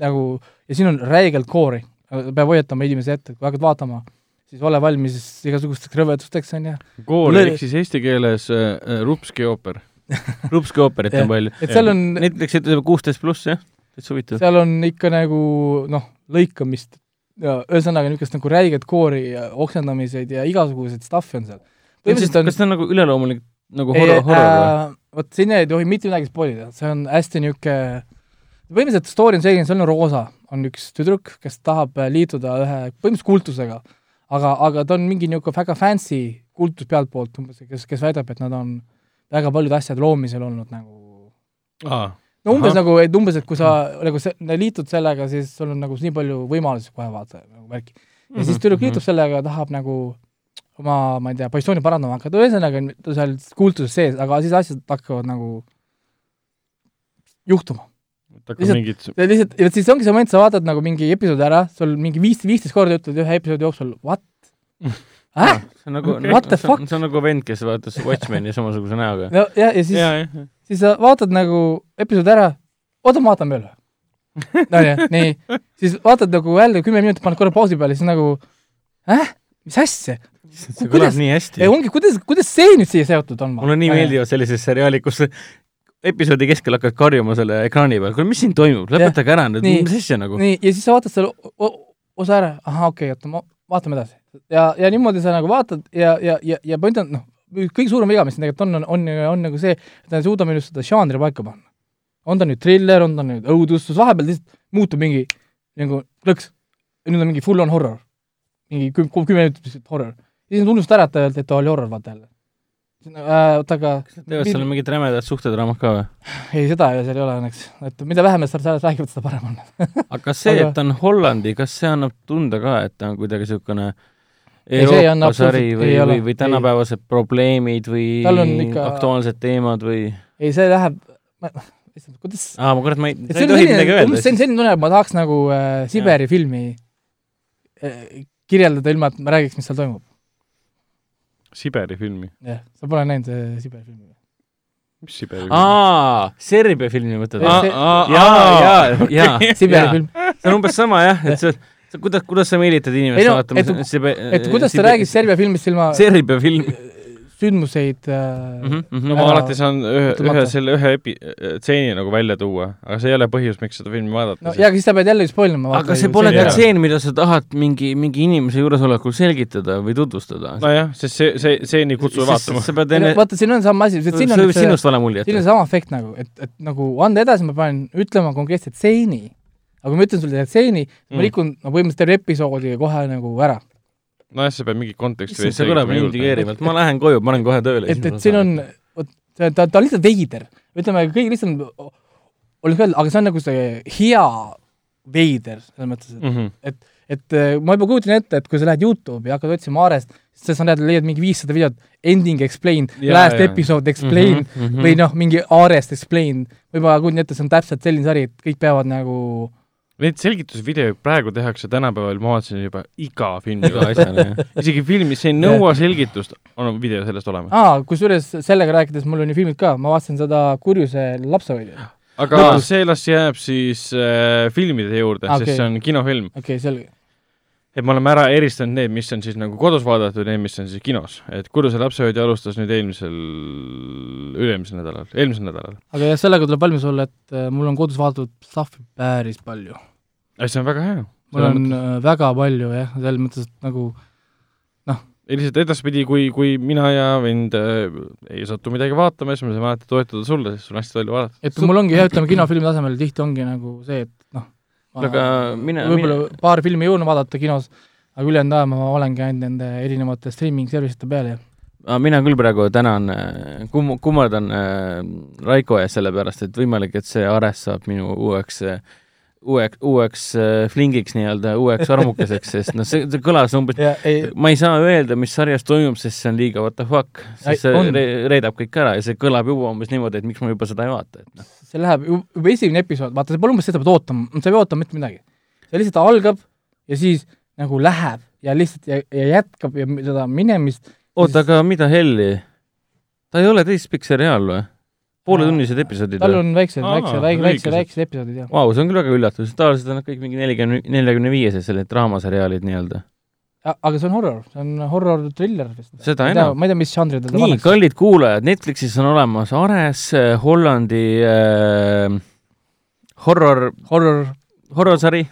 nagu ja siin on räigelt koori, peab hoiatama inimesi ette, et kui hakkad vaatama, siis ole valmis igasugusteks rõvedusteks, onju. kool Mul oli- ehk siis eesti keeles äh, äh, Rupski ooper. Rupski ooperit on palju. et seal on, Netflix ütleb kuusteist pluss jah, täitsa huvitav. seal on ikka nagu noh, lõikamist ja ühesõnaga niisugust nagu räiget koori ja oksendamiseid ja igasuguseid stuff'i on seal. põhimõtteliselt on kas ta on nagu üleloomulik nagu horror, horror või? äh, vot siin ei tohi mitte midagi spoilida, see on hästi niisugune põhimõtteliselt story on selline, seal on Roosa, on üks tüdruk, kes tahab äh, liituda ühe põhimõtteliselt kultusega, aga, aga ta on mingi niisugune väga fancy kultus pealtpoolt umbes, kes, kes väidab, et nad on väga paljude asjade loomisel olnud nagu aa, no umbes Ahah. nagu, et umbes, et kui sa nagu se- liitud sellega, siis sul on nagu nii palju võimalusi kohe vaata nagu värki. ja siis tüdruk liitub sellega, tahab nagu oma, ma ei tea, positsiooni parandama hakata, ühesõnaga ta seal kultuses sees, aga siis asjad hakkavad nagu juhtuma. Lihtsalt- mingit, ja lihtsalt, ja siis ongi see moment, sa vaatad nagu mingi episoodi ära, sul mingi viis, viisteist korda ütled ühe episoodi jooksul what? äh? see on nagu. What the see on- fuck? see on nagu vend, kes vaatas Watchmeni samasuguse näoga. no ja, ja siis, jah, siis sa vaatad nagu episoodi ära, oota, ma vaatan veel. onju, nii, siis vaatad nagu jälle kümme minutit, paned korra pausi peale, siis nagu äh? mis asja? see kõlab nii hästi ongi, kuidas, kuidas see nüüd siia seotud on? mulle nii meeldivad sellised seriaalid, kus episoodi keskel hakkad karjuma selle ekraani peal, kuule, mis siin toimub, lõpetage ära nüüd, mis asja nagu. nii, ja siis sa vaatad selle osa ära, ahah, okei okay,, oota, ma vaatame edasi. ja, ja niimoodi sa nagu vaatad ja, ja, ja, ja point on, noh, kõige suurem viga, mis siin tegelikult on, on, on, on nagu see, et nad ei suuda minu arust seda žanri paika panna. on ta nüüd triller, on ta nüüd õudustus, vahepeal lihtsalt muutub mingi nagu klõks. nüüd on mingi full on horror. mingi küm-, kümme minutit lihtsalt horror. ja siis nad unustavad ära, et et ta oli horror, vaata jälle. oota, aga teevad seal mingid rämedad suhtedraamad ka või? ei, seda ei- seal ei ole õnneks, et mida vähem nad sellest räägivad, seda parem on. aga kas see, Aga- et ta on Hollandi, kas see annab tunda ka, et ta on kuidagi niisugune Ei, ei Euroopa sari või ei, või, või tänapäevased probleemid või ikka- aktuaalsed teemad või ei, see läheb, issand, kuidas aa, ma kurat, ma ei, sa see ei on tohi midagi öelda see on selline tunne, et ma tahaks nagu äh, Siberi filmi äh, kirjeldada ilma, et ma räägiks, mis seal toimub. Siberi filmi. jah, sa pole näinud äh, Siberi filmi? mis Siberi film? aa, Serbia filmi mõtled? Aa, jaa see-, jaa, jaa, Siberi film, see on umbes sama jah, et see, kuidas, kuidas sa meelitad Ei inimest no, vaatama et- see- Sibe- et kuidas sa räägid Serbia filmist ilma Serbia film sündmuseid äh, mm. -hmm. no ma alati saan ühe, ühe selle ühe epi-, stseeni nagu välja tuua, aga see ei ole põhjus, miks seda filmi vaadata no. jaa, aga siis sa pead jälle spoil ima. aga see pole ka tseen, mida sa tahad mingi, mingi inimese juuresolekul selgitada või tutvustada. nojah, sest see, see, stseeni ei kutsu vaatama. sa pead enne, vaata, siin on sama asi, see siin on see, sinust vale mulje siin on sama efekt nagu, et, et nagu anda edasi, ma pean ütlema konkreetselt stseeni. aga kui ma ütlen sulle selle stseeni, ma Mm. rikun no põhimõtteliselt terve episoodi kohe nagu ära. nojah, sa pead mingit konteksti see kõlab nii indigeerivalt, ma lähen koju, panen kohe tööle. et, et siin on, vot see, ta, ta on lihtsalt veider. ütleme, kõige lihtsam oleks öelda, aga see on nagu see hea veider, selles mõttes, et mm. -hmm. et äh, ma juba kujutan ette, et kui sa lähed Youtube'i ja hakkad otsima Aarest, siis sa näed, leiad mingi viissada videot, ending explained, last episode explained mm -hmm. või noh, mingi Aarest explained, võib-olla kujutan ette, see on täpselt selline sari, et kõik peavad nagu Neid selgitusvideoid praegu tehakse tänapäeval, ma vaatasin juba iga filmi iga asjale, jah. isegi film, mis ei nõua selgitust, on video sellest olemas. aa, kusjuures sellega rääkides, mul on ju filmid ka, ma vaatasin seda Kurjuse lapsehoidjat. aga Lõpus- see las jääb siis äh, filmide juurde okay., sest okei. see on kinofilm. okei okay,, selge. et me oleme ära eristanud need, mis on siis nagu kodus vaadatud ja need, mis on siis kinos. et Kurjuse lapsehoidja alustas nüüd eelmisel, üle-eelmisel nädalal, eelmisel nädalal. aga jah, sellega tuleb valmis olla, et äh, mul on kodus vaadatud stuff'i päris palju. See on väga hea. mul on äh, väga palju jah, selles mõttes, et nagu ei lihtsalt edaspidi, kui, kui mina ja vend äh, ei satu midagi vaatama, siis me saame alati toetuda sulle, sest sul on hästi palju vaadata. et mul ongi jah, ütleme kinofilmi tasemel tihti ongi nagu see, et noh, aga mine, võib-olla mine, paar filmi jõuan vaadata kinos, aga ülejäänud aja ma olengi ainult nende erinevate streaming service'ite peal ja mina küll praegu tänan, kum-, kummardan äh, Raiko ees sellepärast, et võimalik, et see Ares saab minu uueks uueks, uueks äh, flingiks nii-öelda, uueks armukeseks, sest noh, see, see kõlas umbes ei, ma ei saa öelda, mis sarjas toimub, sest see on liiga what the fuck, see on. re reedab kõik ära ja see kõlab juba umbes niimoodi, et miks ma juba seda ei vaata, et noh. see läheb ju- juba esimene episood, vaata, see pole umbes sa pead ootama, sa ei pea ootama mitte midagi. see lihtsalt algab ja siis nagu läheb ja lihtsalt ja, ja jätkab ja seda minemist, oota, aga mida helli? ta ei ole täispikk seriaal või? Pooletunnised episoodid tal on väiksed, Aa, väikse, väikse, väikse, lühikesed. väiksed episoodid jah. Vau, see on küll väga üllatus, tavaliselt on nad kõik mingi nelikümne, neljakümne viiesed sellised draamaseriaalid nii-öelda. aga see on horror, see on horror-triller vist. Seda ma ei tea enam., ma ei tea, mis žanri teda nii, pannakse. kallid kuulajad, Netflixis on olemas Ares äh, Hollandi äh, horror, horror, horrorsari,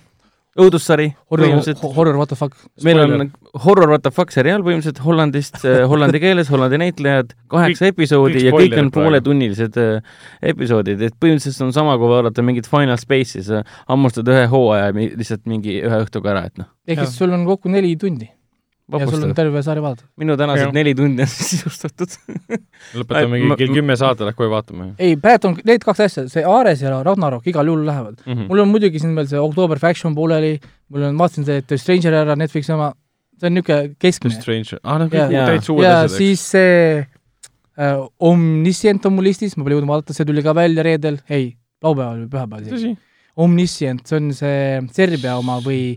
õudussari, horror horror what the fuck. meil on horror what the fuck seriaal põhimõtteliselt Hollandist, hollandi keeles, hollandi näitlejad, kaheksa episoodi ja kõik on pooletunnilised äh, episoodid, et põhimõtteliselt on sama, kui vaadata mingit Final Space'i, sa hammustad ühe hooaja lihtsalt mingi ühe õhtuga ära, et noh, ehk siis sul on kokku neli tundi ja sul on terve sari vaadata. minu tänased Jah. neli tundi on sisustatud. lõpetame Ma- kell kümme saate, lähed kohe vaatama. ei, praegu on need kaks asja, see Ares ja Ragnarok igal juhul lähevad. Mhm. mul on muidugi siin veel see October Faction pooleli, mul on, vaatasin see The Stranger ära Netflixi oma, see on niisugune The keskmine. Stranger, aa no Jaa. kõik täitsa uued ja asjad, eks. siis see äh, Omniscient on mul listis, ma pole jõudnud vaadata, see tuli ka välja reedel, ei, laupäeval või pühapäeval Omniscient, see on see Serbia oma või,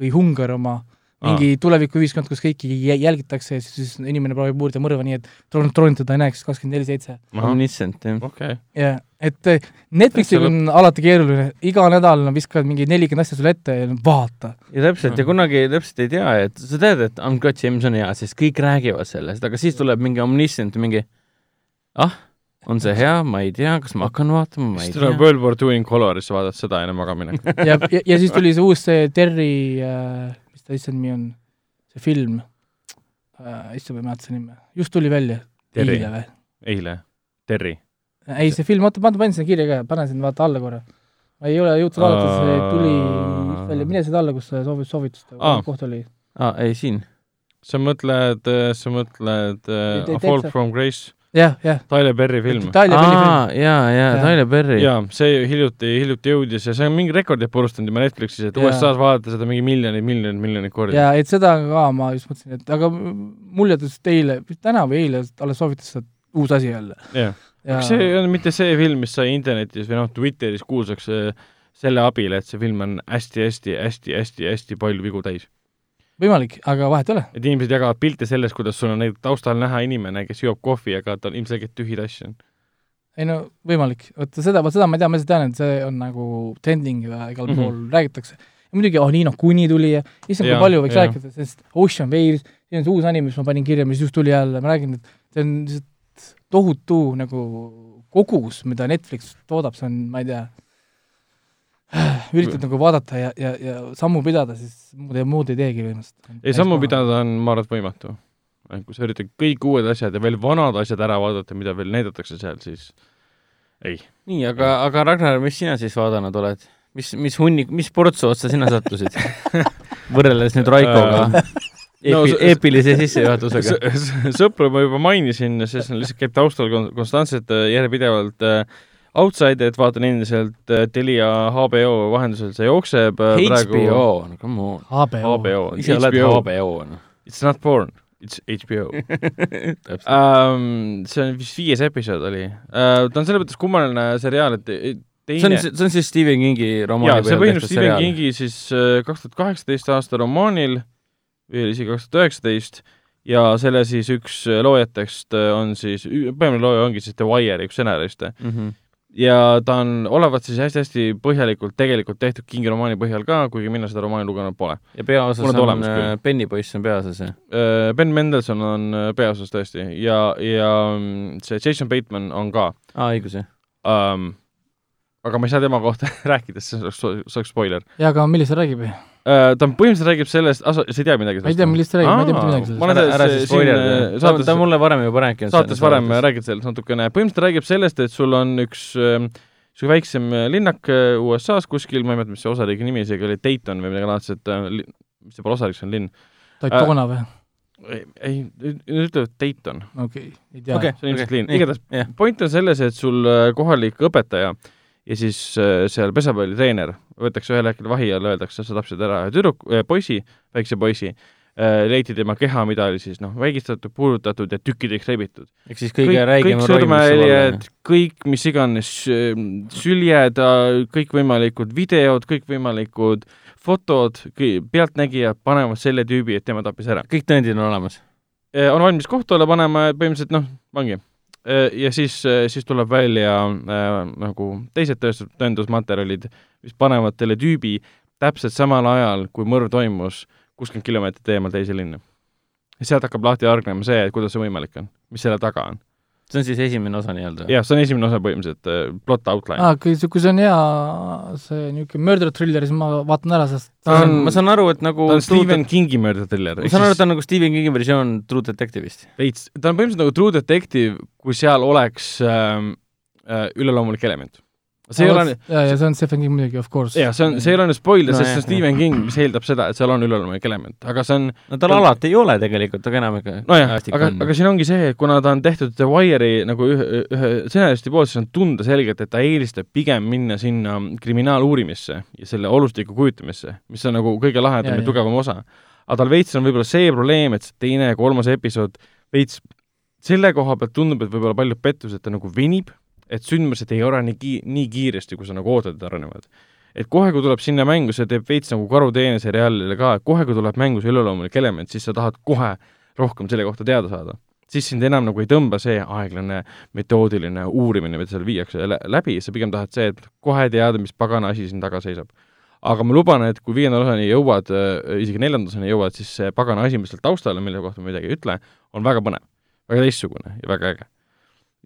või Ungari oma, mingi tulevikuühiskond, kus kõiki jä- jälgitakse ja siis, siis inimene proovib uurida mõrva nii, et troon, troonid teda ei näeks kakskümmend neli seitse. Omniscient, jah. okei, jah, et eh, Netflixiga See on alati keeruline, iga nädal nad viskavad mingi nelikümmend asja sulle ette ja vaata. ja täpselt ja kunagi täpselt ei tea, et sa tead, et Uncut Gems on hea, sest kõik räägivad sellest, aga siis tuleb mingi Omniscient, mingi ah, on see hea, ma ei tea, kas ma hakkan vaatama, ma ei siis tuleb tea. World War Two in Coloris, vaatad seda enne magaminek. ja, ja, ja siis tuli see uus see Terry äh,, mis ta issand nimi on, see film äh,, issand, ma ei mäleta selle nime, just tuli välja. Terry. eile või? eile, Terry. ei, see film, oota, ma panen sinna kirja ka, pane sinna vaata alla korra. ma ei ole jõudnud vaadata, see tuli välja, mine seda alla, kus see soovi-, soovitust koht oli. aa, ei siin. sa mõtled, sa mõtled Te- A Fall from Grace, jah, jah. Tyler Perry film. Aa, jaa, jaa, Jaa. Tyler Perry. jaa, see hiljuti, hiljuti jõudis ja see on mingi rekordit purustanud juba Netflixis, et Jaa. USA-s vaadata seda mingi miljoneid, miljoneid, miljoneid kordi. ja et seda ka ma just mõtlesin, et aga mulle just eile, täna või eile alles soovitas seda uus asi jälle. jah, aga see on mitte see film, mis sai internetis või noh, Twitteris kuulsaks äh, selle abil, et see film on hästi-hästi-hästi-hästi-hästi palju vigu täis. võimalik, aga vahet ei ole. et inimesed jagavad pilte sellest, kuidas sul on näiteks taustal näha inimene, kes joob kohvi, aga tal ilmselgelt tühi tass on. ei no võimalik, vot seda, vot seda ma ei tea, ma lihtsalt tean, et see on nagu trending ja igal mm Mhm. -hmm. pool räägitakse. ja muidugi oh, Nino Kuni tuli ja issand, kui palju võiks jaa. rääkida, sest Ocean Waves, see on see uus anime, mis ma panin kirja, mis just tuli jälle, ma räägin, et see on lihtsalt tohutu nagu kogus, mida Netflix toodab, see on, ma ei tea, üritad nagu vaadata ja, ja, ja sammu pidada, siis muud, muud ei teegi põhimõtteliselt. ei, sammu. pidada on, ma arvan, et võimatu. kui sa üritad kõik uued asjad ja veel vanad asjad ära vaadata, mida veel näidatakse seal, siis ei. nii, aga, aga Ragnar, mis sina siis vaadanud oled? mis, mis hunnik, mis portsu otsa sina sattusid? võrreldes nüüd Raikoga No Eepi, s- eepilise sissejuhatusega. sõpru ma juba mainisin, sest nad lihtsalt käib taustal kon- konstantselt äh, järjepidevalt äh, Outsiderit vaatan endiselt äh, Telia HBO vahendusel, see jookseb äh, praegu HBO, no come on. HBO. HBO, ise oled HBO, HBO, noh. it's not porn, it's HBO um,. see on vist viies episood oli uh,, ta on selles mõttes kummaline seriaal, et e- see on, teine see on siis Stephen Kingi romaani jaa, see põhjal põhineb Stephen. Kingi siis kaks tuhat kaheksateist aasta romaanil või isegi kaks tuhat üheksateist ja selle siis üks loojatest on siis, peamine looja ongi siis The Wire'i üks stsenariste mm. -hmm. Ja ta on olevat siis hästi-hästi põhjalikult tegelikult tehtud Kingi romaani põhjal ka, kuigi mina seda romaani lugenud pole. ja peaosas on on äh, Pennypoiss on peaosas, jah? Äh, Ben Mendelson on äh, peaosas tõesti ja, ja mm, see Jason Bateman on ka aa, õigus, jah. um,. Aga ma ei saa tema kohta rääkida, sest see oleks, see oleks spoiler jaa, aga millest ta räägib? uh,. ta põhimõtteliselt räägib sellest, sa ei tea midagi ma ei tea, millest ta räägib, ma ei tea mitte midagi sellest. ära, ära siis spoilerda äh,. ta saates- ta on mulle varem juba rääkinud. saates varem räägid sellest natukene, põhimõtteliselt räägib sellest, et sul on üks äh, niisugune väiksem äh, linnak äh, USA-s kuskil, ma ei mäleta, mis see osariigi nimi isegi oli, Dayton või midagi laadset äh,, mis see pole osariik, see on linn. Daytona või? ei, ei, nüüd ütlevad Dayton, okei, ei tea see on ilmselt linn, igatahes point on selles, et sul äh, kohalik õpetaja ja siis äh, seal pesapallitreener võetakse ühel hetkel vahi alla, öeldakse, sa tapsid ära ühe tüdruk äh,, poisi, väikse poisi äh,, leiti tema keha, mida oli siis noh, vägistatud, puudutatud ja tükkideks rebitud. ehk siis kõige räigem kõik sõrmejäljed, kõik mis iganes süljed, kõikvõimalikud videod, kõikvõimalikud fotod, pealtnägijad panevad selle tüübi, et tema tappis ära. kõik tõendid on olemas. on valmis kohtu alla panema ja põhimõtteliselt noh, ongi. Ja siis, siis tuleb välja äh, nagu teised tõestus, tõendusmaterjalid, mis panevad selle tüübi täpselt samal ajal, kui mõrv toimus, kuuskümmend kilomeetrit eemal teise linna. ja sealt hakkab lahti hargnema see, et kuidas see võimalik on, mis selle taga on. See on siis esimene osa nii-öelda? jah, see on esimene osa põhimõtteliselt äh,, plot outline aa, kui see, kui see on hea see niisugune murder thriller, siis ma vaatan ära, sest Ta on- ma saan aru, et nagu ta on Stephen Kingi murder-thriller. ma saan aru, et ta on nagu Stephen Kingi versioon True Detective'ist. veits, ta on põhimõtteliselt nagu True Detective, kui seal oleks ähm, äh, üleloomulik element. See ei ole, jaa, ja see on Stephen King muidugi, of course. jaa, see on, see ei ole nüüd spoiler No sest jah, see on Stephen King, mis eeldab seda, et seal on üleloomulik element, aga see on no tal alati ei ole tegelikult, aga enam ikka nojah, aga, aga siin ongi see, et kuna ta on tehtud The Wire'i nagu ühe, ühe stsenaristi poolt, siis on tunda selgelt, et ta eelistab pigem minna sinna kriminaaluurimisse ja selle olustiku kujutamisse, mis on nagu kõige lahedam ja, ja tugevam osa. aga tal veits on võib-olla see probleem, et see teine ja kolmas episood veits selle koha pealt tundub, et võib-olla paljud pettused ta nagu venib, et sündmused ei arene ki-, nii kiiresti, kui sa nagu ootad, et arenevad. et kohe, kui tuleb sinna mängu, see teeb veits nagu karuteene seriaalile ka, et kohe, kui tuleb mängu see eluloomulik element, siis sa tahad kohe rohkem selle kohta teada saada. siis sind enam nagu ei tõmba see aeglane metoodiline uurimine, mida seal viiakse lä- läbi, sa pigem tahad see, et kohe teada, mis pagana asi siin taga seisab. aga ma luban, et kui viienda osani jõuad, isegi neljanda osani jõuad, siis see pagana asi, mis seal taustal on, mille kohta ma midagi ei ütle, on väga põnev, väga teistsugune ja väga äge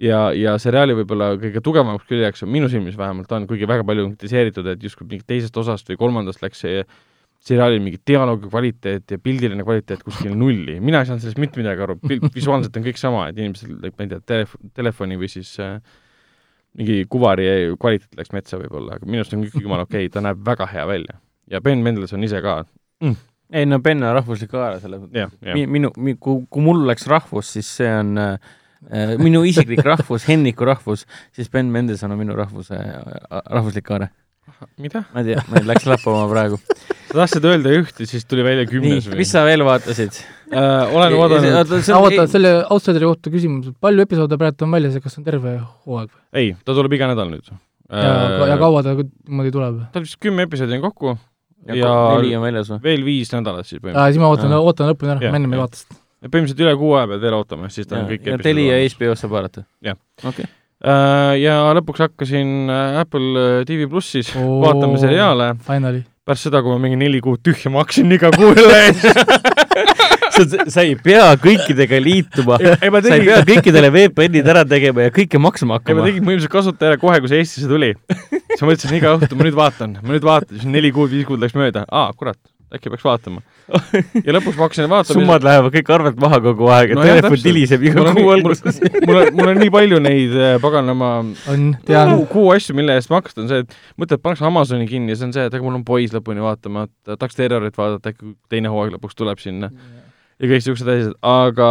ja, ja seriaali võib-olla kõige tugevamaks küljeks on minu silmis vähemalt on, kuigi väga palju on kritiseeritud, et justkui mingit teisest osast või kolmandast läks see seriaalil mingi dialoogi kvaliteet ja pildiline kvaliteet kuskil nulli. mina ei saanud sellest mitte midagi aru, visuaalselt on kõik sama, et inimesed, ma ei tea, telef-, telefoni või siis äh, mingi kuvari kvaliteet läks metsa võib-olla, aga minu arust on kõik jumala okei. Okay,, ta näeb väga hea välja. ja Ben Mendelson ise ka. Mm.. ei no Ben on rahvuslik haara, selles mi, minu mi,, kui, kui mul oleks rahvus, siis see on äh, minu isiklik rahvus, Henniku rahvus, siis Ben Mendelson on minu rahvuse äh, rahvuslik haare. mida? ma ei tea, ma läks lappama praegu. sa tahtsid öelda ühte, siis tuli välja nii kümnes, või mis? sa veel vaatasid? äh, olen vaadanud, oota, selle Outsideri kohta küsimus, palju episoode praegu on väljas ja kas on terve hooaeg? ei, ta tuleb iga nädal nüüd ja, ja kaua ta niimoodi tuleb? tal vist kümme episoodi on kokku ja ja neli on väljas või? veel viis nädalat siis põhimõtteliselt. siis ma ootan, ootan lõpuni ära, ma ennem ei vaata seda. Põhimõtteliselt üle kuu aja pead veel ootama, siis ta on kõik ja Telia ja HBO-s saab vaadata? Jah. okei. Äh, ja lõpuks hakkasin äh, Apple äh, TV plussis Oo. vaatama seriaale pärast seda, kui ma mingi neli kuud tühja maksin iga kuu üle sa, sa ei pea kõikidega liituma, ma sa ei tegin pea, kõikidele VPN-id ära tegema ja kõike maksma ei ma hakkama. tegin põhimõtteliselt kasutaja kohe, kui see Eestisse tuli. siis ma mõtlesin iga õhtu, ma nüüd vaatan, ma nüüd vaatan, siis neli kuud, viis kuud läks mööda, aa kurat, äkki peaks vaatama. ja lõpuks ma hakkasin vaatama. summad lähevad kõik arvelt maha kogu aeg, et No telefon tiliseb iga Mul on kuu nii- alguses. mul on, mul on nii palju neid äh, paganama on, tean kuu, kuu asju, mille eest maksta, on see, et mõtled, pannakse Amazoni kinni ja see on see, et aga mul on poiss lõpuni vaatamata, tahaks terrorit vaadata, äkki teine hooaeg lõpuks tuleb sinna ja kõik siuksed asjad, aga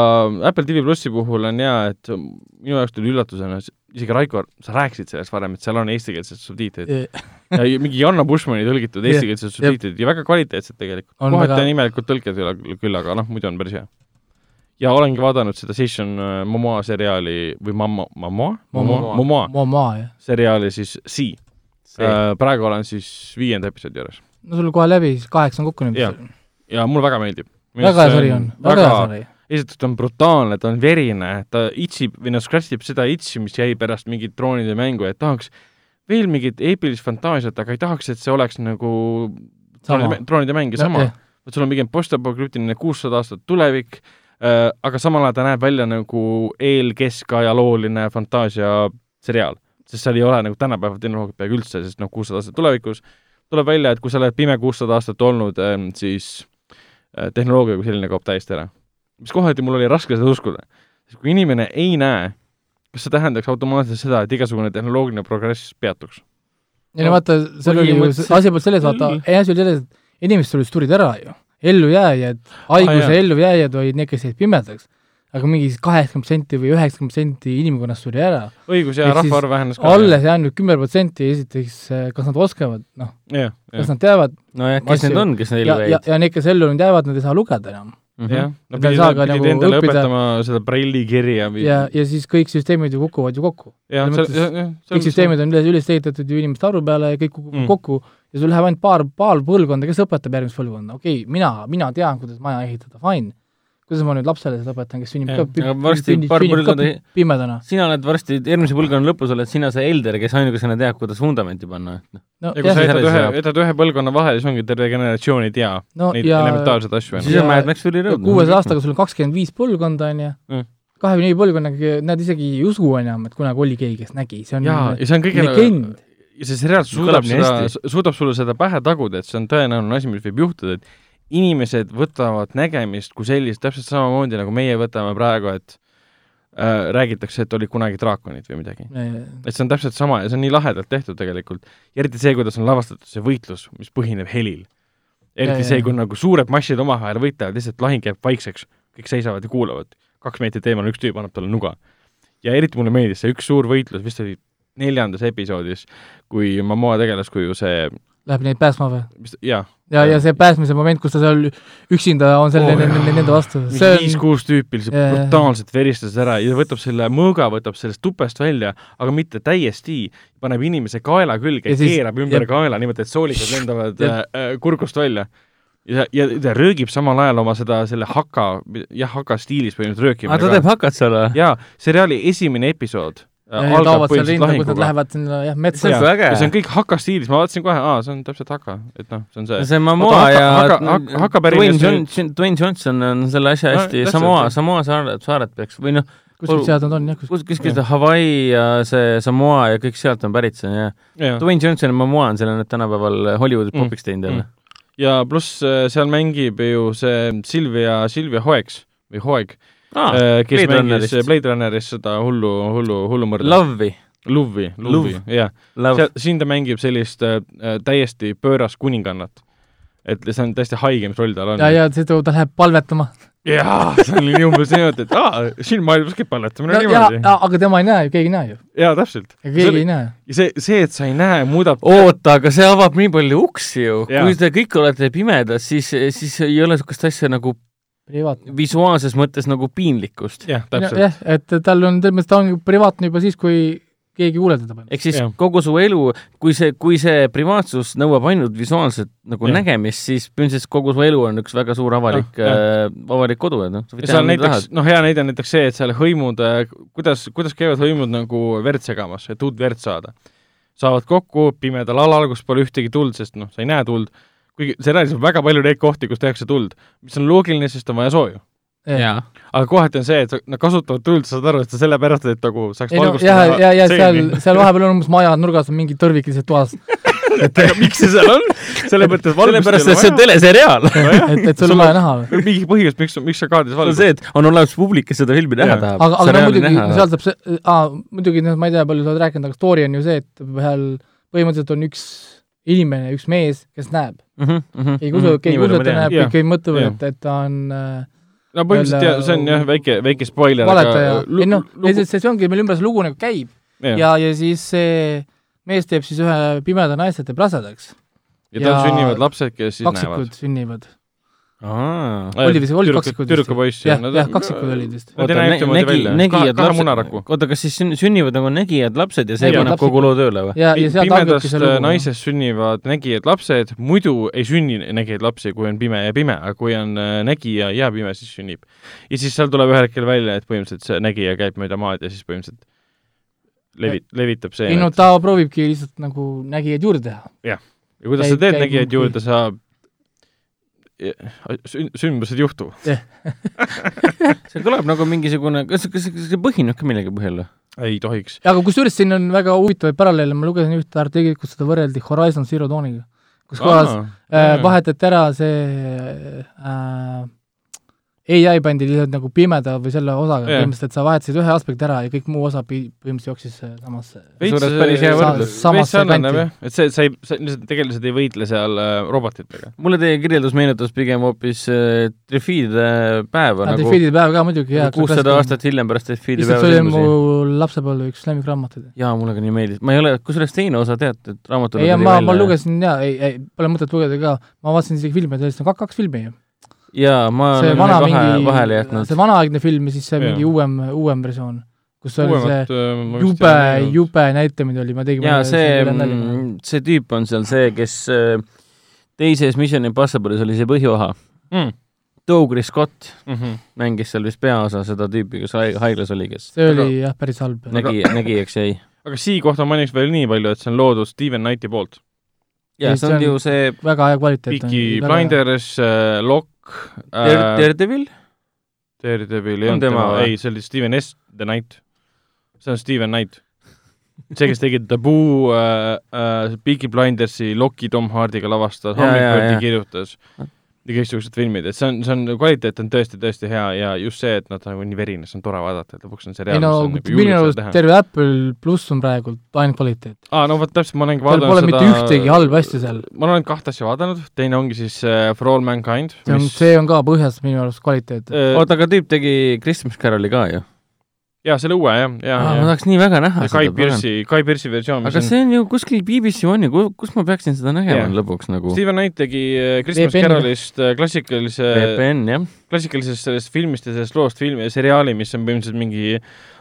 Apple TV plussi puhul on hea, et minu jaoks tuli üllatusena, isegi Raiko, sa rääkisid sellest varem, et seal on eestikeelsed subtiitrid ja mingi Janno Bushmani tõlgitud eestikeelsed subtiitrid ja väga kvaliteetsed tegelikult. On kohati väga- on imelikud tõlked küll, küll, aga noh, muidu on päris hea. ja olengi vaadanud seda Station äh, Momoa seriaali või Mamma, Momoa? Momoa. Momoa seriaali siis Sea. praegu olen siis viienda episoodi juures no sul kohe läbi, siis kaheksa on kokku nüüd Jah.. ja mulle väga meeldib. väga hea sari on, väga hea sari. esiteks ta on brutaalne, ta on verine, ta itsib või noh, scratch ib seda itši, mis jäi pärast mingit droonide mängu, et tahaks veel mingit eepilist fantaasiat, aga ei tahaks, et see oleks nagu Sama. droonide, droonide mäng ja sama. et sul on pigem postapokalüptiline kuussada aastat tulevik äh,, aga samal ajal ta näeb välja nagu eelkeskajalooline fantaasiaseriaal, sest seal ei ole nagu tänapäeva tehnoloogiat peaaegu üldse, sest noh, kuussada aastat tulevikus tuleb välja, et kui sa oled pime kuussada aastat olnud äh,, siis äh, tehnoloogia kui selline kaob täiesti ära. mis kohati mul oli raske seda uskuda, sest kui inimene ei näe, kas see tähendaks automaatselt seda, et igasugune tehnoloogiline progress peatuks? ei no vaata, seal oli ju, asi polnud selles, vaata asi oli selles, et inimesed tulid, tulid ära ju. ellujääjad, haiguse jaa. ellujääjad olid need, kes jäid pimedaks. aga mingi kaheksakümmend protsenti või üheksakümmend protsenti inimkonnast suri ära. õigus ja rahvaarv vähenes ka. alles jäänud kümme protsenti, esiteks, kas nad oskavad, noh, jah, kas jah, nad teavad nojah, kes need on, kes neil ja, ja, jäid? ja need, kes ellu nüüd jäävad, nad ei saa lugeda enam. jah, Mhm. nad Nad ei pidid, pidid nagu endale õppida- õpetama seda Braille'i kirja ja, ja siis kõik süsteemid ju kukuvad ju kokku. jah, jah, kõik süsteemid on üles, üles ehitatud ju inimeste arvu peale ja kõik kukub Mm. mm. kokku ja sul läheb ainult paar, paar põlvkonda, kes õpetab järgmist põlvkonda, okei okay,, mina, mina tean, kuidas maja ehitada, fine. Kuidas ma nüüd lapsele seda õpetan, kes sünnib Jah, ka varsti paar põlvkonda- pimedana? sina oled varsti, järgmise põlvkonna lõpus oled sina see elder, kes ainukesena teab, kuidas vundamenti panna. no ja kui sa jah, jätad selles ühe, jätad ühe põlvkonna vahele, siis ongi terve generatsioon ei tea no neid ja elementaarseid asju siis on Mad Max Fury Road. kuuesaja aastaga sul on kakskümmend viis põlvkonda, on ju Mm., kahekümne viie põlvkonnaga, nad isegi ei usu enam, et kunagi oli keegi, kes nägi, see on jaa, ja see on kõige legend. ja see seriaal suudab nii seda, suudab sulle seda pähe taguda, et see on tõenäoline asi, mis võib juhtuda, et inimesed võtavad nägemist kui sellist täpselt samamoodi, nagu meie võtame praegu, et äh, räägitakse, et olid kunagi draakonid või midagi. et see on täpselt sama ja see on nii lahedalt tehtud tegelikult. eriti see, kuidas on lavastatud see võitlus, mis põhineb helil. eriti Ja, see, kui nagu suured massid omavahel võitlevad, lihtsalt lahing jääb vaikseks, kõik seisavad ja kuulavad. kaks meetrit eemal üks tüüp annab talle nuga. ja eriti mulle meeldis see üks suur võitlus, vist oli neljandas episoodis, kui Momoa tegelaskuju see läheb neid päästma või? jaa, ja, ja see päästmise moment, kus ta seal üksinda on selle Oh, nende, nende vastu, viis-kuus tüüpi lihtsalt jaa. brutaalselt veristas ära ja võtab selle mõõga, võtab sellest tupest välja, aga mitte täiesti, paneb inimese kaela külge Ja ja siis- keerab ümber ja- kaela niimoodi, et soolikad lendavad Ja- äh, äh, kurgust välja. ja, ja ta röögib samal ajal oma seda, selle haka, jah, haka stiilis põhimõtteliselt röökima aa, ta teeb hakat seal või? jaa, seriaali esimene episood ja algab toovad seal põhimõtteliselt rinda, kus nad lahinguga. lähevad sinna jah, metsa See on ja see on kõik haka stiilis, ma vaatasin kohe, aa, see on täpselt haka, et noh, see on see. see Momoa Oota, ja haka- Dwayne Dwayne Johnson on selle asja No, hästi, täpselt, Samoa. Samoa saared, saared peaks või noh, kuskilt sealt nad on jah, kuskilt. kus, kuskil see Hawaii ja see Samoa ja kõik sealt on pärit, see on jah. ja, Dwayne Johnson ja Momoa on selle nüüd tänapäeval Hollywoodis Mm, popiks teinud jälle. ja pluss äh, seal mängib ju see Silvia, Silvia Hoeks või Hoeg aa, äh, kes Blade mängis Runnerist. Blade Runneris seda hullu, hullu, hullumõrda. Love'i, Luvi, Luvi jah. Siin ta mängib sellist äh, äh, täiesti pöörast kuningannat. et see on täiesti haige, mis roll tal on. ja, ja siis ta läheb palvetama. jaa, see oli nii umbes niimoodi, et aa, siin maailmas käib palletamine ja niimoodi., aga tema ei näe ju, keegi ei näe ju. jaa, täpselt. ja keegi ei näe. see, see, et sa ei näe, muudab oota, aga see avab nii palju uksi ju. Kui te kõik olete pimedas, siis, siis ei ole niisugust asja nagu privaatne. visuaalses mõttes nagu piinlikkust. jah, täpselt. jah, et tal on, selles mõttes ta on privaatne juba siis, kui keegi ei kuule teda. ehk siis Jah. kogu su elu, kui see, kui see privaatsus nõuab ainult visuaalset nagu Jah. nägemist, siis põhimõtteliselt kogu su elu on üks väga suur avalik äh,, avalik kodu, et noh, ja seal näiteks noh, hea näide on näiteks see, et seal hõimud, kuidas, kuidas käivad hõimud nagu verd segamas, et uut verd saada. saavad kokku pimedal alal, kus pole ühtegi tuld, sest noh, sa ei näe tuld, kuigi seriaalis on väga palju neid kohti, kus tehakse tuld, mis on loogiline, sest on vaja sooju. aga kohati on see, et nad kasutavad tuld, saad aru, et see sellepärast, et nagu saaks ei no ja, ja, ja seal, seal vahepeal on umbes maja nurgas on mingi tõrvik lihtsalt toas. et, aga miks see seal on? selle mõttes sellepärast, et see on teleseriaal. et, et sul on vaja näha või? mingi põhjus, miks, miks sa kaadris see on valgust. see, et on olemas publik, kes seda filmi näha tahab. aga, aga no muidugi, seal saab see, aa, muidugi noh, ma ei tea, palju sa oled rääkinud, aga story on ju see, et seal põhimõtteliselt on üks inimene, üks mees, kes näeb. Mhm, keegi ei usu, keegi ei usu, et ta näeb, kõik mõtlevad, Jah. et, et ta on äh, no põhimõtteliselt jah, see on jah, väike, väike spoiler, valetaja. lu- ei noh, see, see ongi, meil ümber see lugu nagu käib jah. ja, ja siis see mees teeb siis ühe pimeda naise teeb rasedaks. ja tal ja sünnivad lapsed, kes siis näevad sünnivad. Oli vist, olid kaksikud vist? tüdrukupoiss jah, jah, kaksikud olid vist. Nad ei näe ühtemoodi välja. kahe lapsed oota, kas siis sünn- sünnivad nagu nägijad lapsed ja see paneb kogu loo tööle või? pimedast lugu. naisest sünnivad nägijad lapsed, muidu ei sünni nägijaid lapsi, kui on pime ja pime, aga kui on äh, nägija ja pime, siis sünnib. ja siis seal tuleb ühel hetkel välja, et põhimõtteliselt see nägija käib mööda maad ja siis põhimõtteliselt levi-, levitab see. ei no ta proovibki lihtsalt nagu nägijaid juurde teha. ja kuidas sa teed nägijaid muudkui- juurde, sa sün-, sündmused ei juhtu. see kõlab nagu mingisugune, kas, kas kas see põhineb ka millegi põhjal või? ei tohiks. aga kusjuures siin on väga huvitavaid paralleele, ma lugesin ühte artiklit, kus seda võrreldi Horizon Zero Dawniga, kus kohas äh, vahetati ära see äh, ai pandi lihtsalt nagu pimeda või selle osaga Jah. põhimõtteliselt, et sa vahetasid ühe aspekti ära ja kõik muu osa põhimõtteliselt jooksis äh, samasse. Kusjuures päris hea võrdlus. veits Samasse sarnaneb jah, et see, sa ei, sa lihtsalt tegelased ei võitle seal äh, robotitega. mulle teie kirjeldus meenutas pigem hoopis äh, Trifiide päeva nagu Defiidi päev ka muidugi, jaa. kuussada aastat hiljem pärast Trifiide lihtsalt päeva see oli mu sündmusi. lapsepõlve üks lemmikraamatuid. jaa, mulle ka nii meeldis, ma ei ole, kusjuures teine osa tead, et raamatul ei, ma, ma lugesin jaa, ei, ei, pole mõtet lugeda ka, ma vaatasin isegi filme, sellest on kaks, kaks filmi ju. jaa, ma see olen vana vahe, mingi vahele, jätnud see. vanaaegne film ja siis see Jaa. mingi uuem, uuem versioon, kus oli see uuemat äh, ma vist jube jube näitamine oli, ma tegin jaa, see, see tüüp on seal see, kes äh, teises Mission Impossible'is oli see põhjuoha. mm.. Douglas Scott Mm -hmm. mängis seal vist peaosa seda tüüpi, kes haig- haiglas oli, kes see oli jah, päris halb. nägi, nägijaks jäi. aga Sii kohta mainiks veel nii palju, et see on loodud Steven Knighti poolt. jaa, see on ju see väga hea kvaliteet. Peaky. Blinders äh,, Lock Dare- äh,, Daredevil, Daredevil ei olnud tema ei, see oli Steven S. The Knight. see on Steven Knight. see, kes tegi Taboo äh,, äh, Peaky Blindersi Locki Tom Hardiga lavastas, jaa. kirjutas ja kõiksugused filmid, et see on, see on, kvaliteet on tõesti, tõesti hea ja just see, et nad on nagu nii verine, see on tore vaadata, et lõpuks on seriaal, ei no nagu minu arust seda terve Apple pluss on praegult ainult kvaliteet. aa, no vot täpselt, ma olengi seal vaadanud pole mitte ühtegi halba asja seal. ma olen kahte asja vaadanud, teine ongi siis äh, For All Mankind, see on, mis see on ka põhjas minu arust kvaliteet. äh, oota, aga tüüp tegi Christmas Caroli ka ju. jaa, selle uue jah, ja, ma tahaks nii väga näha ja seda. Pearce'i, Guy Pearce'i versioon, aga see on ju kuskil BBC One'i, kus ma peaksin seda nägema Jah. lõpuks nagu? Steven Knight tegi äh, Christmas VPN-iga. Carolist äh, klassikalise, VPN klassikalisest sellest filmist ja sellest loost filmi, seriaali, mis on põhimõtteliselt mingi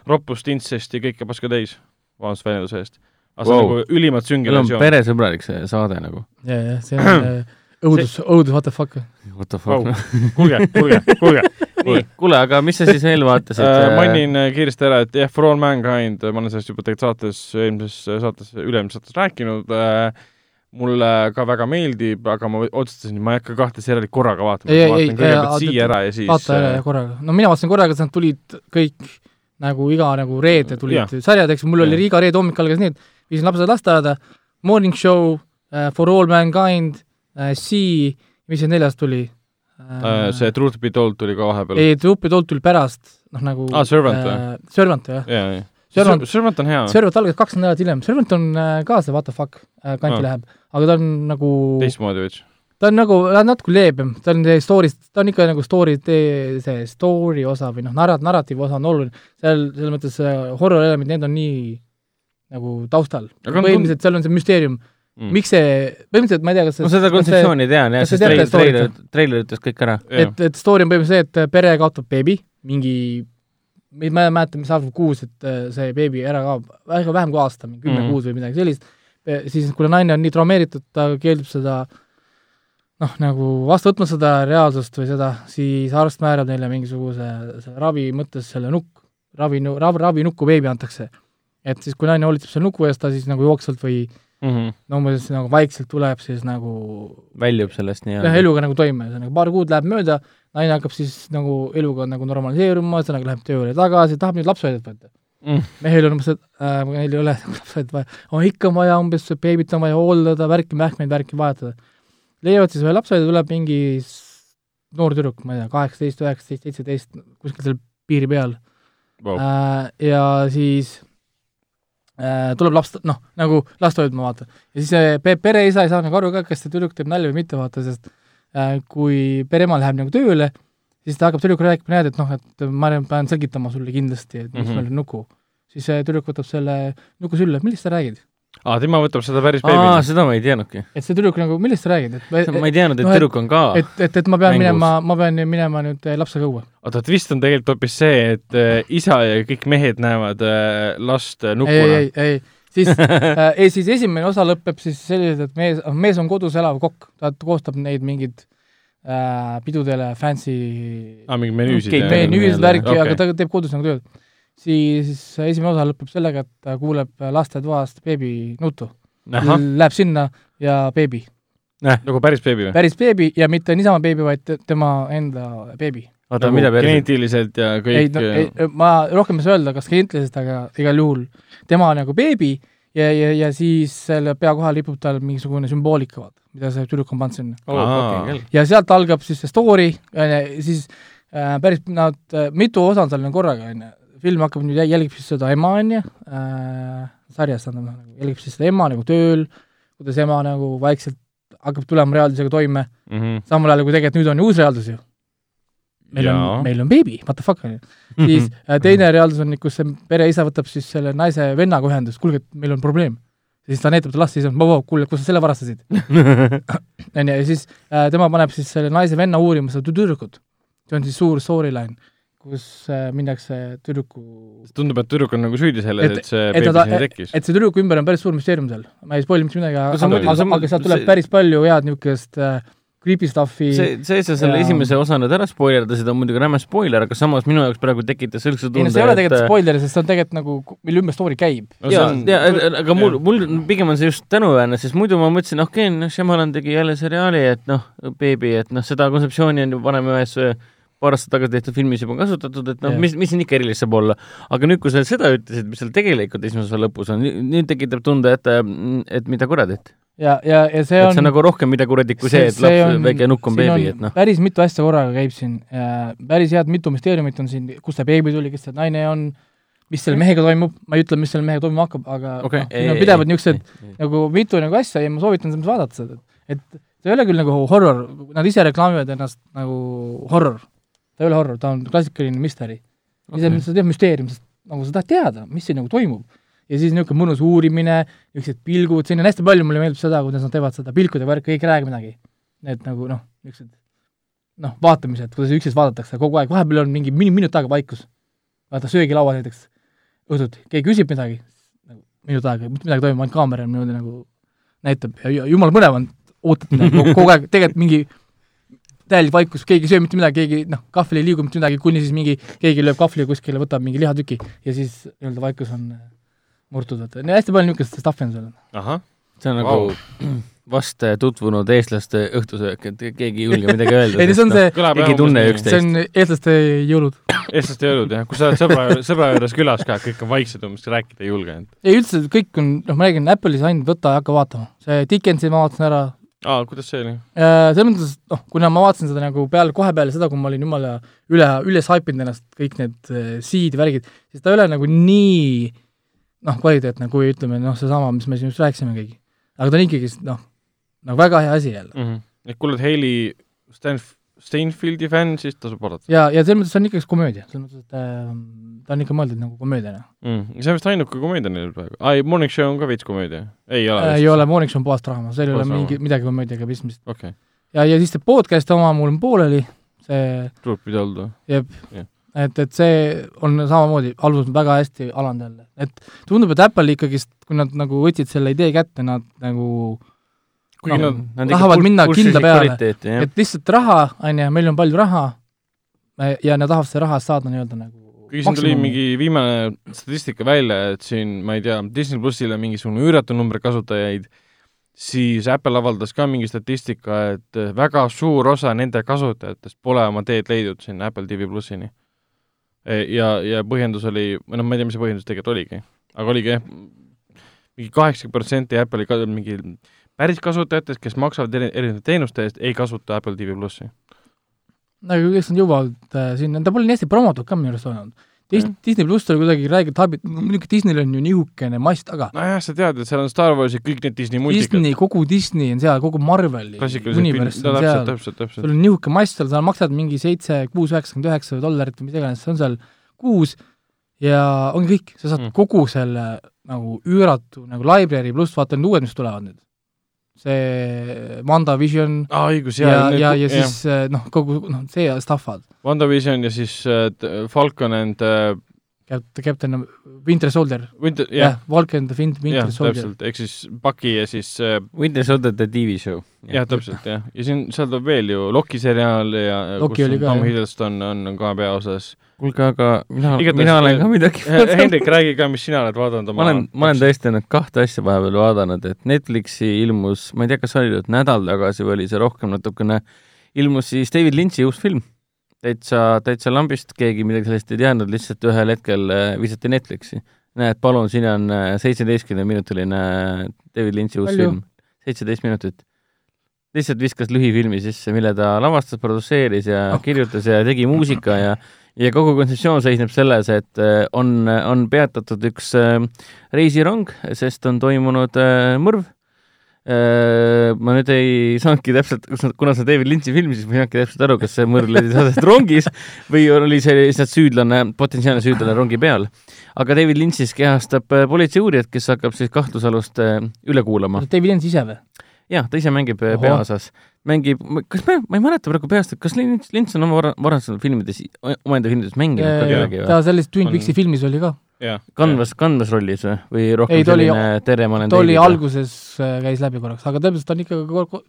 roppust, intsesti, kõike paska täis, vabandust väljenduse eest. aga see on Wow. nagu ülimalt sünge versioon. peresõbralik see saade nagu. ja, ja see on äh, õudus, õudus, what the fuck. What the fuck Vau. kuulge, kuulge, kuulge. nii, kuule, aga mis sa siis veel vaatasid? Äh, mainin äh, kiiresti ära, et jah, For All Mankind, ma olen sellest juba tegelikult saates, eelmises saates, üle-eelmises saates rääkinud äh,, mulle ka väga meeldib, aga ma otsustasin, et ma ei hakka kahte seriaali korraga vaatama, Ei, ma ei, vaatan ei, kõigepealt siia ära ja siis vaata ära ja korraga. no mina vaatasin korraga, sest nad tulid kõik nagu iga nagu reede tulid Jah. sarjad, eks mul oli Jah. iga reede hommik algas nii, et viisin lapsed lasteaeda, Morning Show For All Mankind uh,, Sea, mis see neljas tuli äh, see Truth Be Told tuli ka vahepeal. ei, Trupi Told tuli pärast, noh nagu Aa, Servant või? äh, Servant jah, jaa, jaa. Servant- Servant on hea, Servant algas kaks nädalat hiljem, Servant on äh, ka see what the fuck äh, kanti Aa. läheb, aga ta on nagu teistmoodi veits. ta on nagu natuke leebem, ta on see story'st, ta on ikka nagu story, see story osa või noh, narrat-, narratiivi osa on oluline, seal selles mõttes see horror elemendid, need on nii nagu taustal. Põhimõtteliselt seal on see müsteerium mm., mm.. miks see, põhimõtteliselt ma ei tea, kas no seda kontseptsiooni tean jah, sest treiler, treiler, treiler ütles kõik ära. et, et story on põhimõtteliselt see, et pere kaotab beebi, mingi ma ei mäleta, mis aastal kuus, et äh, see beebi ära kaob, väga vähem kui aasta, mingi kümme Mhm. kuud või midagi sellist, siis kuna naine on nii traumeeritud, ta keeldub seda noh, nagu vastu võtma seda reaalsust või seda, siis arst määrab neile mingisuguse selle ravi mõttes selle nukk, ravi, ravi, ravinukku beebi antakse. et siis, kui naine hoolitseb selle nuku eest, ta siis nagu jooksvalt või Mm -hmm. no umbes nagu vaikselt tuleb siis nagu väljub sellest jah, nii-öelda. eluga nagu toime, ühesõnaga paar kuud läheb mööda, naine hakkab siis nagu eluga nagu normaliseeruma, ühesõnaga läheb tööle tagasi, tahab nüüd lapsehoidjat võtta Mm. mehel on umbes, et äh, meil ei ole lapsehoidjat vaja, on ikka vaja umbes, beebit on vaja hooldada, värki, mähkmeid, värki vahetada. leiavad siis ühe lapsehoidja, tuleb mingi noor tüdruk, ma ei tea, kaheksateist, üheksateist, seitseteist, kuskil seal piiri peal Wow. äh,. ja siis tuleb laps, noh, nagu last hoidma, vaata. ja siis see pe- pereisa ei saa nagu aru ka, kas see tüdruk teeb nalja või mitte, vaata, sest äh, kui pereema läheb nagu tööle, siis ta hakkab tüdrukule rääkima, näed, et noh, et ma pean selgitama sulle kindlasti, et miks Mhm. meil on nuku. siis see tüdruk võtab selle nuku sülle, millest sa räägid? aa, tema võtab seda päris aa, beebina. seda ma ei teadnudki. et see tüdruk nagu, millest sa räägid, et ma ei teadnud, et et- tüdruk on ka et, et, et ma pean mängus. minema, ma pean minema nüüd eh, lapsega õue. oota, twist on tegelikult hoopis see, et äh, isa ja kõik mehed näevad äh, last äh, ei, nukuna. ei, ei, siis äh, ei siis esimene osa lõpeb siis selliselt, et mees, mees on kodus elav kokk, ta koostab neid mingeid äh, pidudele fancy aa, mingi menüüsid menüü- menüüsid, värki okay., aga ta teeb kodus nagu tööd. Siis esimene osa lõpeb sellega, et ta kuuleb lastetoast beebi ahah, Läheb sinna ja beebi, nagu päris beebi või? päris beebi ja mitte niisama beebi, vaid te- tema enda beebi. oota, mida päris? geneetiliselt ja ei kõik no ei, ma rohkem ei saa öelda, kas klientiliselt, aga igal juhul tema on nagu beebi ja, ja, ja siis selle pea kohal ripub tal mingisugune sümboolika, vaata, mida see tüdruk on pannud sinna. oh, ja sealt algab siis see story, on ju, siis äh, päris nad äh,, mitu osa on seal nagu korraga, on ju, film hakkab nüüd, jälgib siis seda ema, on ju äh,, sarjas tähendab, nagu jälgib siis seda ema nagu tööl, kuidas ema nagu vaikselt hakkab tulema reaalsusega toime, mm. -hmm. samal ajal kui tegelikult nüüd on ju uus reaalsus ju. meil Jaa. on, meil on beebi, what the fuck on ju. siis äh, teine reaalsus on, kus see pereisa võtab siis selle naise vennaga ühendust, kuulge, meil on probleem. siis ta näitab talle last, siis on, kuule, kus sa selle varastasid? on ju, ja siis äh, tema paneb siis selle naise venna uurima seda tüdrukut. see on siis suur storyline, kus äh, minnakse tüdruku, tundub, et tüdruk on nagu süüdi selles, Et- see et beebi sinna tekkis. et see tüdruku ümber on päris suur müsteerium seal, ma ei spoil'i mitte midagi, No aga, aga, aga, sealt tuleb see- päris palju head niisugust äh, creepy stuff'i see, see, sa selle Ja- esimese osa nüüd ära spoilerdasid, on muidugi räme spoiler, aga samas minu jaoks praegu tekitas sellise ei no tunde, see ei ole et tegelikult spoiler, sest see on tegelikult nagu, mille ümber story käib. ja, ja, aga mul, mul pigem on see just tänuväärne, sest muidu ma mõtlesin, okei okay,, noh, Shyamalan tegi jälle seriaali, et noh, beebi, et noh, seda kontseptsiooni on ju varem ühes äh, paar aastat tagasi tehtud filmis juba kasutatud, et noh mis, mis siin ikka erilist saab olla. aga nüüd, kui sa seda ütlesid, mis seal tegelikult esimese osa lõpus on, nüüd tekitab tunde, et, et mida kuradit. ja, ja, ja see et on see on nagu rohkem mida kuradit kui see, see, et laps, väike nukk on beebi, et noh. päris mitu asja korraga käib siin, päris head mitu müsteeriumit on siin, kust see beebi tuli, kes see naine on, mis selle mehega toimub, ma ei ütle, mis selle mehega toimuma hakkab, aga okei noh,, siin on pidevalt niisugused nagu mitu nagu asja ja ma soovitan vaadata seda, et see ei ole küll nagu horror, nad ise reklaamivad ennast nagu horror. Ta ei ole horror, ta on klassikaline mystery. ise, see teeb müsteerium, sest nagu sa tahad teada, mis siin nagu toimub. ja siis niisugune mõnus uurimine, niisugused pilgud, siin on hästi palju, mulle meeldib seda, kuidas nad teevad seda pilkude värki, kõik ei räägi midagi. Need nagu noh, niisugused noh, vaatamised, kuidas üksteist vaadatakse kogu aeg, vahepeal on mingi minu-, minut aega vaikus. vaata söögilaual näiteks õhtuti, keegi küsib midagi, nagu minut aega, mitte midagi ei toimu, ainult kaamera niimoodi nagu näitab ja ju- jumala põnev on, ootad midagi kogu aeg, tegelikult mingi täielik vaikus, keegi ei söö mitte midagi, keegi noh, kahvlil ei liigu mitte midagi, kuni siis mingi, keegi lööb kahvli kuskile, võtab mingi lihatüki ja siis nii-öelda vaikus on äh, murtud, et hästi palju niisugust stuff'i on seal. see on nagu vast tutvunud eestlaste õhtusöök, et keegi ei julge midagi öelda. ei, see on see- kõlab keegi ei tunne see üksteist. on eestlaste jõulud. eestlaste jõulud jah, kui sa oled sõbra, sõbra juures külas ka, kõik on vaiksed umbes, rääkida ei julge. ei üldse, kõik on, noh, ma räägin, Apple'is ainult võta ja hakka vaatama. see Dickensi ma vaatasin ära, aa, kuidas see oli? Äh, selles mõttes, et noh, kuna ma vaatasin seda nagu peale, kohe peale seda, kui ma olin jumala üle, üles haipinud ennast, kõik need äh, seed värgid, siis ta ei ole nagu nii noh, kvaliteetne kui ütleme, noh, seesama, mis me siin just rääkisime keegi. aga ta on ikkagi noh, nagu väga hea asi jälle. mm. -hmm. et kui oled Hailey Stanf-, Steinfeldi fänn, siis tasub vaadata ja, ja selles mõttes see on ikkagi komöödia, selles mõttes, et äh, ta on ikka mõeldud nagu komöödiana mm.. see on vist ainuke komöödia neil praegu. aa, ei, Morning Show on ka veits komöödia. ei ole äh,. ei ole, Morning Show on puhas draama, seal ei ole mingi, midagi komöödiaga pistmist. okei okay., ja, ja siis see podcast oma mul on pooleli, see tuleb pidi olnud. jep Jah. et, et see on samamoodi alguses väga hästi alanud jälle, et tundub, et Apple ikkagist, kui nad nagu võtsid selle idee kätte, nad nagu kuigi No, nad, tahavad minna kindla peale. et lihtsalt raha, on ju, meil on palju raha ja nad tahavad selle raha saada nii-öelda nagu kuigi siin tuli mingi viimane statistika välja, et siin, ma ei tea, Disney plussile mingisugune üüratu number kasutajaid, siis Apple avaldas ka mingi statistika, et väga suur osa nende kasutajatest pole oma teed leidnud sinna Apple TV plussini. ja, ja põhjendus oli, või noh, ma ei tea, mis see põhjendus tegelikult oligi, aga oligi jah, mingi kaheksakümmend protsenti Apple'i ka- mingi päris kasutajatest, kes maksavad eri, erinevate teenuste eest, ei kasuta Apple TV plussi. nagu kes nad jõuavad äh, sinna, ta pole nii hästi promotud ka minu arust olnud. Disney, Disney pluss oli kuidagi räigelt habit-, muidugi Disneyl on ju nihukene mass taga. nojah, sa tead, et seal on Star Warsid, kõik need Disney multikad. Disney, kogu Disney on seal, kogu Marveli filmid, on seal. sul. on niisugune mass seal, sa maksad mingi seitse, kuus, üheksakümmend üheksa dollarit või mis iganes, see on seal kuus ja ongi kõik, sa saad mm. kogu selle nagu üüratu nagu library pluss vaata need uued, mis tulevad nüüd. See WandaVision aa, õigus, ja, jaa. ja, ja siis äh, noh, kogu noh, see stuff'ad. WandaVision ja siis t- Falcon and äh, Captain, Winter Soldier, Winter, jah jah, Falcon the Fin- jah, Winter Soldier. täpselt, ehk siis Bucky ja siis äh, Winter Soldier the TV show. jah, täpselt, jah. ja siin, seal tuleb veel ju Loki seriaal ja Loki kus on ka, Tom. Hiddleston on, on ka peaosas. kuulge, aga mina, mina olen ka midagi Hendrik, räägi ka, mis sina oled vaadanud oma ma olen, ma olen tõesti nüüd kahte asja vahepeal vaadanud, et Netflixi ilmus, ma ei tea, kas oli nüüd nädal tagasi või oli see rohkem natukene, ilmus siis David Lynch'i uus film. täitsa, täitsa lambist, keegi midagi sellest ei teadnud, lihtsalt ühel hetkel äh, visati Netflixi. näed, palun, siin on seitsmeteistkümne minutiline David Lynch'i uus Palju? film, seitseteist minutit. lihtsalt viskas lühifilmi sisse, mille ta lavastas, produtseeris ja Ok. kirjutas ja tegi muusika ja ja kogu kontseptsioon seisneb selles, et äh, on, on peatatud üks äh, reisirong, sest on toimunud äh, mõrv. ma nüüd ei saanudki täpselt, kuna see David Lynch'i film, siis ma ei saanudki täpselt aru, kas see mõrv leidis aset rongis või oli see lihtsalt süüdlane, potentsiaalne süüdlane rongi peal. aga David Lynch siis kehastab äh, politseiuurijat, kes hakkab siis kahtlusalust äh, üle kuulama. David Lynch ise või? jah, ta ise mängib äh, Ohoh. peaosas, mängib, kas ma, ma ei mäleta praegu peast, et kas Lynch, Lynch on oma vara- varasematel filmides, omaenda filmides mänginud ka kedagi või? ta selles Twin Peaksi filmis oli ka. kandvas, kandvas rollis või, või rohkem Ei, selline tere, ma olen ta oli alguses, käis läbi korraks, aga tõepoolest ta on ikka,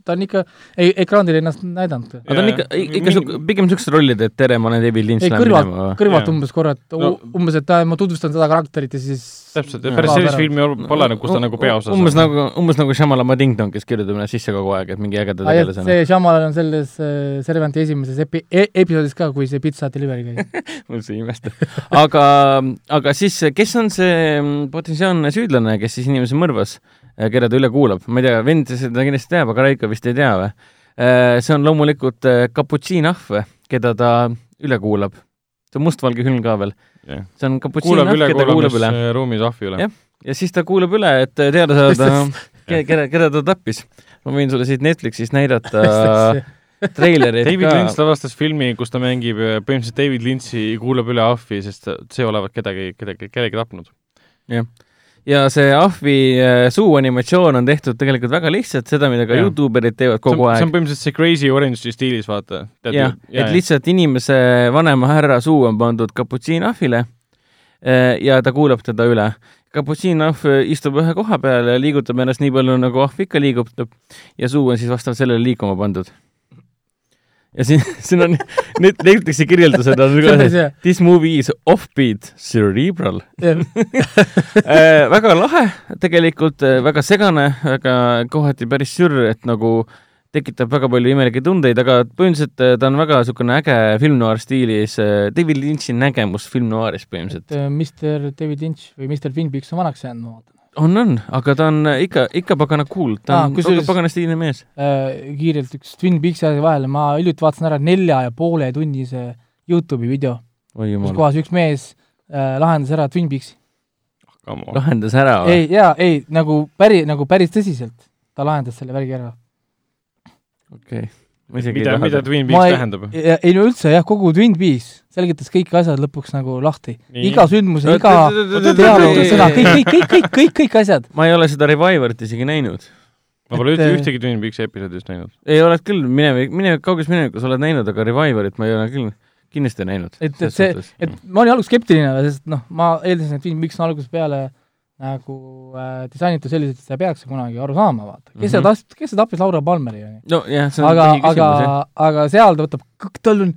ta on ikka ei, ekraanil ennast näidanud. aga ta on ikka, ikka sihuke, pigem niisugused rollid, et tere, ma olen David Lynch ei, kõrvalt kõrvalt umbes korra, et No- umbes, et äh, ma tutvustan seda karakterit ja siis täpselt, päris sellist filmi pole nagu, kus ta nagu peaosas umbes. nagu, umbes nagu Shamalama Ding Dong, kes kirjutab ennast sisse kogu aeg, et mingi ägeda tegelasena. see Shyamalan on selles äh, Servanti esimeses epi- e, episoodis ka, kui see pitsa delivery käis. mul see ei imesta. aga, aga siis, kes on see mm, potentsiaalne süüdlane, kes siis inimese mõrvas, keda ta üle kuulab? ma ei tea, vend seda kindlasti teab, aga Raiko vist ei tea või? see on loomulikult kaputsiinahv, keda ta üle kuulab. see on mustvalge film ka veel. Jah. see on kaputsiinahv, keda kuulab üle. ruumis ahvi üle Jah.. ja siis ta kuulab üle, et teada saada, keda, keda ta tappis. ma võin sulle siit Netflixist näidata treilerit David Lynch ka. lavastas filmi, kus ta mängib äh, põhimõtteliselt David Lynch'i kuulab üle ahvi, sest see olevat kedagi, kedagi, kellegi tapnud. ja see ahvi äh, suu animatsioon on tehtud tegelikult väga lihtsalt, seda, mida ka Jah. Youtuberid teevad kogu see on aeg. põhimõtteliselt see Crazy Orange'i stiilis, vaata. jah, et lihtsalt inimese vanema härra suu on pandud kaputsiinahvile äh, ja ta kuulab teda üle. kaputsiinahv istub ühe koha peal ja liigutab ennast nii palju, nagu ahv ikka liigutab ja suu on siis vastavalt sellele liikuma pandud. Ja siin, siin on, need leitakse kirjeldused on see, This movie is offbeat cerebral. jah, Äh, väga lahe, tegelikult äh, väga segane, väga kohati päris sürr, et nagu tekitab väga palju imelikke tundeid, aga põhimõtteliselt äh, ta on väga niisugune äge film-noir stiilis, David Lynch'i nägemus film-noiris põhimõtteliselt. et Mr David Lynch või Mr Twin Peaks on vanaks jäänud, ma vaatan on, on, aga ta on äh, ikka, ikka pagana cool, ta on kusjuures- pagana stiilne mees. äh,. kiirelt üks Twin Peaksi asi vahele, ma hiljuti vaatasin ära nelja ja poole tunnise Youtube'i video, kus kohas üks mees äh, lahendas ära Twin Peaksi. lahendas ära või? ei, jaa, ei nagu päri, nagu päris tõsiselt ta lahendas selle värgi ära. okei, isegi mida, ei mida. Twin Peaks ei- tähendab? ei no üldse jah, kogu Twin Peaks selgitas kõik asjad lõpuks nagu lahti. Iga sündmuse, iga oot, sõna, kõik, kõik, kõik, kõik, kõik, kõik asjad. ma ei ole seda Reviverit isegi näinud. ma pole üldse äh, ühtegi Twin Peaksi episoodist näinud. ei, oled küll minevik, minevik, kauges minevikus oled näinud, aga Reviverit ma ei ole küll kindlasti näinud. et, et see, et ma olin alguses skeptiline, sest noh, ma eeldasin, et Twin Peaks on algusest peale nagu äh, disainitud selliselt, et sa ei peaks kunagi aru saama, vaata. kes seda Mhm. tappis, kes seda tappis Laura Palmeri, on ju. nojah, see on aga, aga jah., aga seal ta võtab, tal on,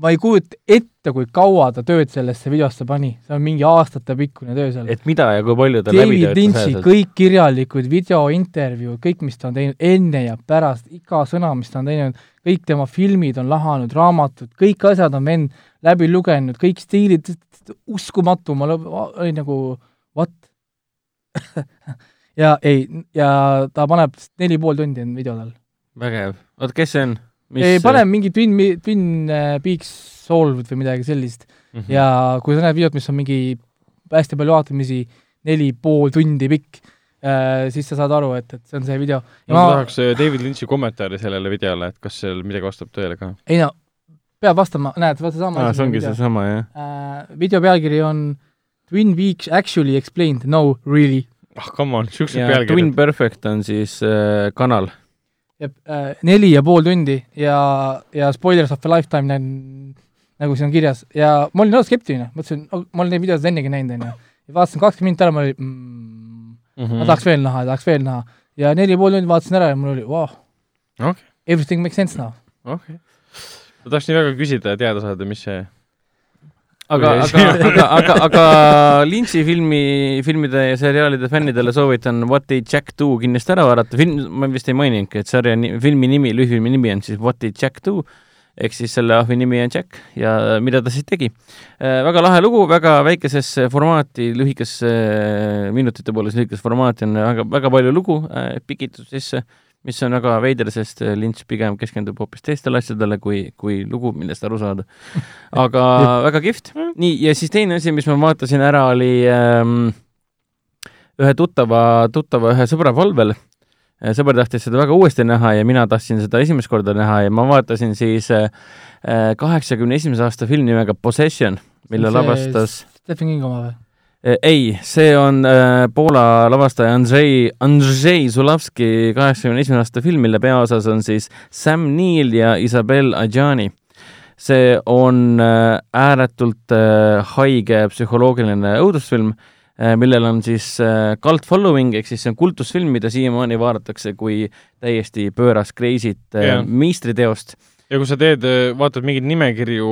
ma ei kujuta ette, kui kaua ta tööd sellesse videosse pani, see on mingi aastatepikkune töö seal. et mida ja kui palju ta läbi David Lynch'i töötas. kõik kirjalikud videointervjuud, kõik, mis ta on teinud enne ja pärast, iga sõna, mis ta on teinud, kõik tema filmid on lahanud, raamatud, kõik asjad on vend läbi lugenud, kõik stiilid, uskumatu, ma lõp- olin nagu what? ja ei, ja ta paneb neli pool tundi on video tal. vägev. oota, kes see on? ei, paneb mingi Twin, Twin äh, Peaks Solved või midagi sellist Mhm. ja kui sa näed videot, mis on mingi hästi palju vaatamisi, neli pool tundi pikk äh,, siis sa saad aru, et, et see on see video. ma tahaks äh, David Lynch'i kommentaari sellele videole, et kas seal midagi vastab tõele ka. ei no, peab vastama, näed, vaata sama aa, see ongi seesama, jah. äh,. video pealkiri on Twin Peaks actually explained, no really. ah, come on, siuksed ja Twin pealkirjad. Perfect on siis äh, kanal. ja äh, neli ja pool tundi ja, ja spoilers of a lifetime näen, nagu siin on kirjas ja ma olin nõus skeptiline, mõtlesin, ma olen neid videosid ennegi näinud, onju. ja vaatasin kakskümmend minutit ära, ma olin mm,, Mhm. ma tahaks veel näha, tahaks veel näha. ja neli ja pool tundi vaatasin ära ja mul oli wow,, okei, everything makes sense now. okei. ma tahaks nii väga küsida ja teada saada, mis see aga, aga, aga, aga, aga Lynch'i filmi, filmide ja seriaalide fännidele soovitan What Did Jack Do kindlasti ära vaadata, film, ma vist ei maininudki, et sarja, filmi nimi, lühifilmi nimi on siis What Did Jack Do. Ehk siis selle ahvi nimi on Jack ja mida ta siis tegi. väga lahe lugu, väga väikesesse formaati, lühikesse, minutite poolest lühikest formaati on väga, väga palju lugu äh, pikitud sisse, mis on väga veider, sest äh, Lynch pigem keskendub hoopis teistele asjadele kui, kui lugu, millest aru saada. aga väga kihvt. nii, ja siis teine asi, mis ma vaatasin ära, oli ähm, ühe tuttava, tuttava ühe sõbra palvel. sõber tahtis seda väga uuesti näha ja mina tahtsin seda esimest korda näha ja ma vaatasin siis äh, kaheksakümne esimese aasta filmi nimega Possession, mille lavastas Stephen King oma või? Eh, ei, see on äh, Poola lavastaja Andrei, Andrzej Zulavski kaheksakümne esimese aasta film, mille peaosas on siis Sam Neill ja Isabel Adjani. see on äh, ääretult äh, haige psühholoogiline õudusfilm äh,, millel on siis äh, cult following ehk siis see on kultusfilm, mida siiamaani vaadatakse kui täiesti pööras crazy't äh, Jah. meistriteost ja kui sa teed, vaatad mingeid nimekirju,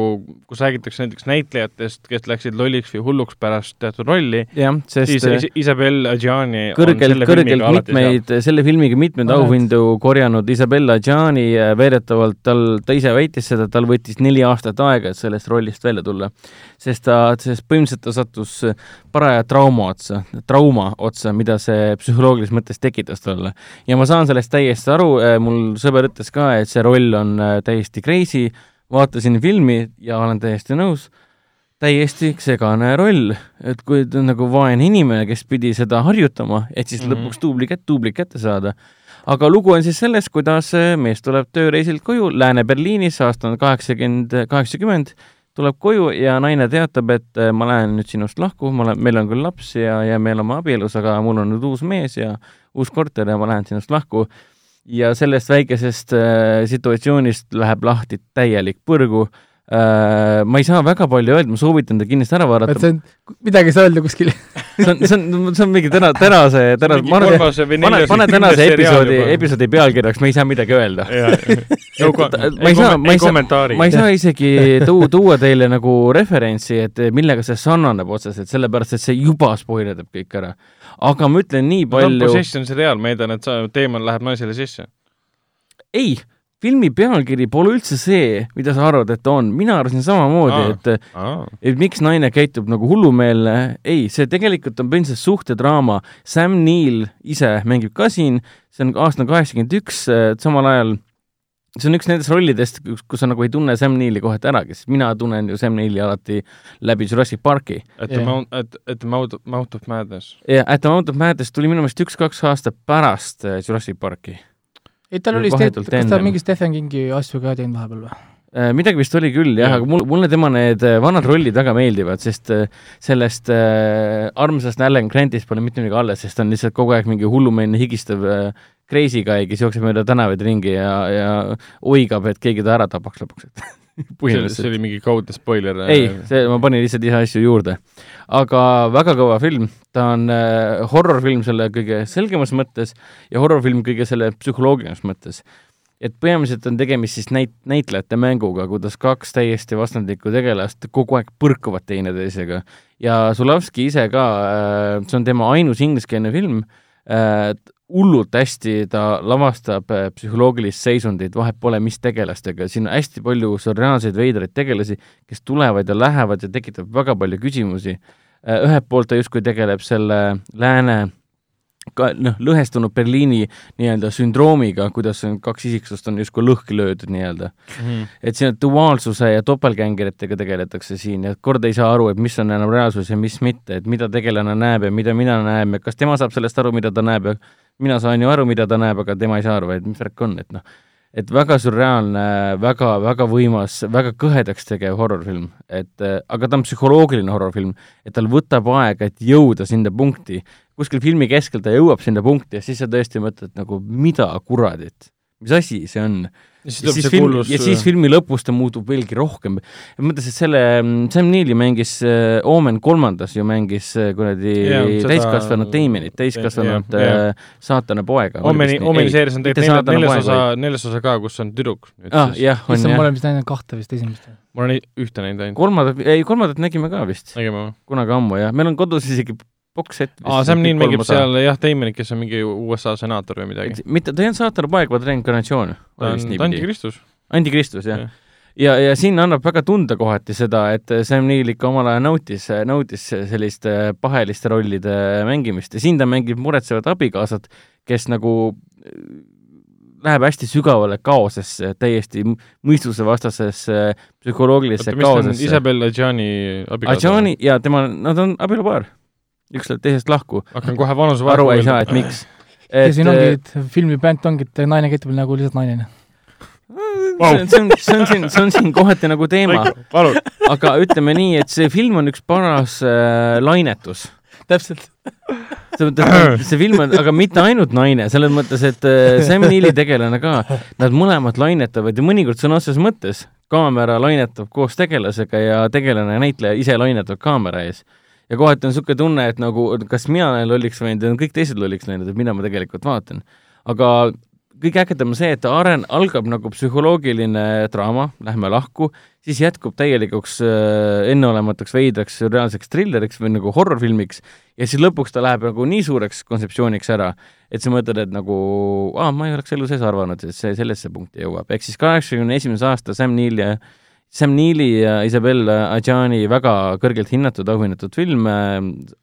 kus räägitakse näiteks näitlejatest, kes läksid lolliks või hulluks pärast teatud rolli, siis äh, Is- Isabel Adjani kõrgelt, kõrgelt mitmeid, selle filmiga mitmeid auhindu korjanud Isabella Gianni, väidetavalt tal, ta ise väitis seda, tal võttis neli aastat aega, et sellest rollist välja tulla. sest ta, sest põhimõtteliselt ta sattus paraja trauma otsa, trauma otsa, mida see psühholoogilises mõttes tekitas talle. ja ma saan sellest täiesti aru, mul sõber ütles ka, et see roll on äh, täiesti crazy, vaatasin filmi ja olen täiesti nõus täiesti segane roll, et kui ta on nagu vaene inimene, kes pidi seda harjutama, et siis mm. -hmm. lõpuks duubli kätt, duublit kätte saada. aga lugu on siis sellest, kuidas äh, mees tuleb tööreisilt koju Lääne-Berliinis, aasta on kaheksakümmend, kaheksakümmend, tuleb koju ja naine teatab, et äh, ma lähen nüüd sinust lahku, ma olen, meil on küll laps ja, ja me oleme abielus, aga mul on nüüd uus mees ja uus korter ja ma lähen sinust lahku. Ja sellest väikesest äh, situatsioonist läheb lahti täielik põrgu ma ei saa väga palju öelda, ma soovitan ta kindlasti ära et vaadata. see on, midagi ei saa öelda kuskil see on, see on, see on mingi täna, tänase, tänase, ma arvan, pane, pane tänase episoodi, episoodi pealkirjaks, me ei saa midagi öelda. no ma ei saa, ma ei saa, kommentaari. ma ei saa isegi tuu-, tuua teile nagu referentsi, et millega see sarnaneb otseselt, sellepärast et see juba spoilerdab kõik ära. aga ma ütlen nii no palju, Possession seriaal, ma eeldan, et sa, teemal läheb naisele sisse. ei, filmi pealkiri pole üldse see, mida sa arvad, et ta on, mina arvasin samamoodi, et aa, et miks naine käitub nagu hullumeelne, ei, see tegelikult on põhimõtteliselt suhtedraama. Sam Neill ise mängib ka siin, see on aastal kaheksakümmend üks, samal ajal see on üks nendest rollidest, kus sa nagu ei tunne Sam Neilli kohati äragi, sest mina tunnen ju Sam Neilli alati läbi Jurassic Parki. et Jah. yeah. Mount, et, et Mount, Mount of Madness. ja At the Mount of Madness tuli minu meelest üks-kaks aastat pärast äh, Jurassic Parki. Ei, tal oli, kas ta mingi Stephen Kingi asju ka teinud vahepeal või? Äh, midagi vist oli küll jah Jah. ja. aga mul, mulle tema need äh, vanad rollid väga meeldivad, sest äh, sellest äh, armsast Alan Grantist pole mitte midagi alles, sest ta on lihtsalt kogu aeg mingi hullumeelne higistav äh, crazy guy, kes jookseb mööda tänavaid ringi ja, ja oigab, et keegi ta ära tapaks lõpuks, et see, see põhimõtteliselt. oli mingi kaudne spoiler. ei, see, ma panin lihtsalt ise asju juurde. aga väga kõva film, ta on äh, horror-film selle kõige selgemas mõttes ja horror-film kõige selle psühholoogilises mõttes et põhimõtteliselt on tegemist siis näit-, näitlejate mänguga, kuidas kaks täiesti vastandlikku tegelast kogu aeg põrkuvad teineteisega. ja Zulavski ise ka, see on tema ainus ingliskeelne film, hullult hästi ta lavastab äh, psühholoogilist seisundit, vahet pole, mis tegelastega, siin on hästi palju surreaalseid veidraid tegelasi, kes tulevad ja lähevad ja tekitab väga palju küsimusi. ühelt poolt ta justkui tegeleb selle lääne ka noh, lõhestunud Berliini nii-öelda sündroomiga, kuidas on kaks isiksust on justkui lõhki löödud nii-öelda. Mhm. et siin duaalsuse ja topeltgängeritega tegeletakse siin ja kord ei saa aru, et mis on enam reaalsus ja mis mitte, et mida tegelane näeb ja mida mina näen ja kas tema saab sellest aru, mida ta näeb ja mina saan ju aru, mida ta näeb, aga tema ei saa aru, et mis värk on, et noh, et väga sürreaalne väga,, väga-väga võimas, väga kõhedaks tegev horrorfilm, et aga ta on psühholoogiline horrorfilm, et tal võtab aega, et jõuda sinna punkti. Kuskil filmi keskel ta jõuab sinna punkti ja siis sa tõesti mõtled nagu, mida kuradit, mis asi see on ja siis ja siis, film, kuulus ja siis filmi lõpus ta muutub veelgi rohkem. mõttes, et selle mm, Sam Neill'i mängis äh, Omen kolmandas ju mängis äh, kuradi Jah, seda- täiskasvanud Deimonit, täiskasvanud jah, jah. äh, saatana poega. Omeni, Omeni seerias on tegelikult neljas, osa, neljas osa ka, kus on tüdruk. ah, jah, on issand, ma jah. olen vist näinud kahte vist esimest. ma olen ühte näinud ainult. kolmandat, ei kolmandat nägime ka vist nägime või? kunagi ammu jah, meil on kodus isegi box-set. aa, Sam Neill mängib seal jah, Damonit, kes on mingi USA senaator või midagi. mitte, ta ei olnud saatana poeg, vaid reinkarnatsioon. ta on antikristus. antikristus jah Jah. ja, ja siin annab väga tunda kohati seda, et Sam Neill ikka omal ajal nautis, nautis selliste paheliste rollide mängimist ja siin ta mängib muretsevat abikaasat, kes nagu äh, läheb hästi sügavale kaosesse, täiesti mõistusevastasesse psühholoogilisse kaosesse. Isabel Adjani abikaasa? Adjani ja tema, nad on abielupaar, üks läheb teisest lahku, hakkan kohe vanusevahe aru ei saa, et miks. ja siin ongi, äh, et filmi bänd ongi, et naine käitub nagu lihtsalt naine. see on, see on, see on siin, see on siin kohati nagu teema, aga ütleme nii, et see film on üks paras äh, lainetus täpselt. selles mõttes, see film on, aga mitte ainult naine, selles mõttes, et äh, Sam Neill'i tegelane ka, nad mõlemad lainetavad ja mõnikord sõna otseses mõttes kaamera lainetab koos tegelasega ja tegelane ja näitleja ise lainetab kaamera ees. Ja kohati on niisugune tunne, et nagu kas mina olen lolliks läinud ja kõik teised lolliks läinud, et mida ma tegelikult vaatan. aga kõige ägedam on see, et aren-, algab nagu psühholoogiline draama, lähme lahku, siis jätkub täielikuks äh, enneolematuks veidraks reaalseks trilleriks või nagu horrorfilmiks ja siis lõpuks ta läheb nagu nii suureks kontseptsiooniks ära, et sa mõtled, et nagu aa, ma ei oleks elu sees arvanud, et see sellesse punkti jõuab, ehk siis kaheksakümne esimese aasta Sam Neill ja Sam Neill'i ja Isabel Adjani väga kõrgelt hinnatud, auhinnatud film äh,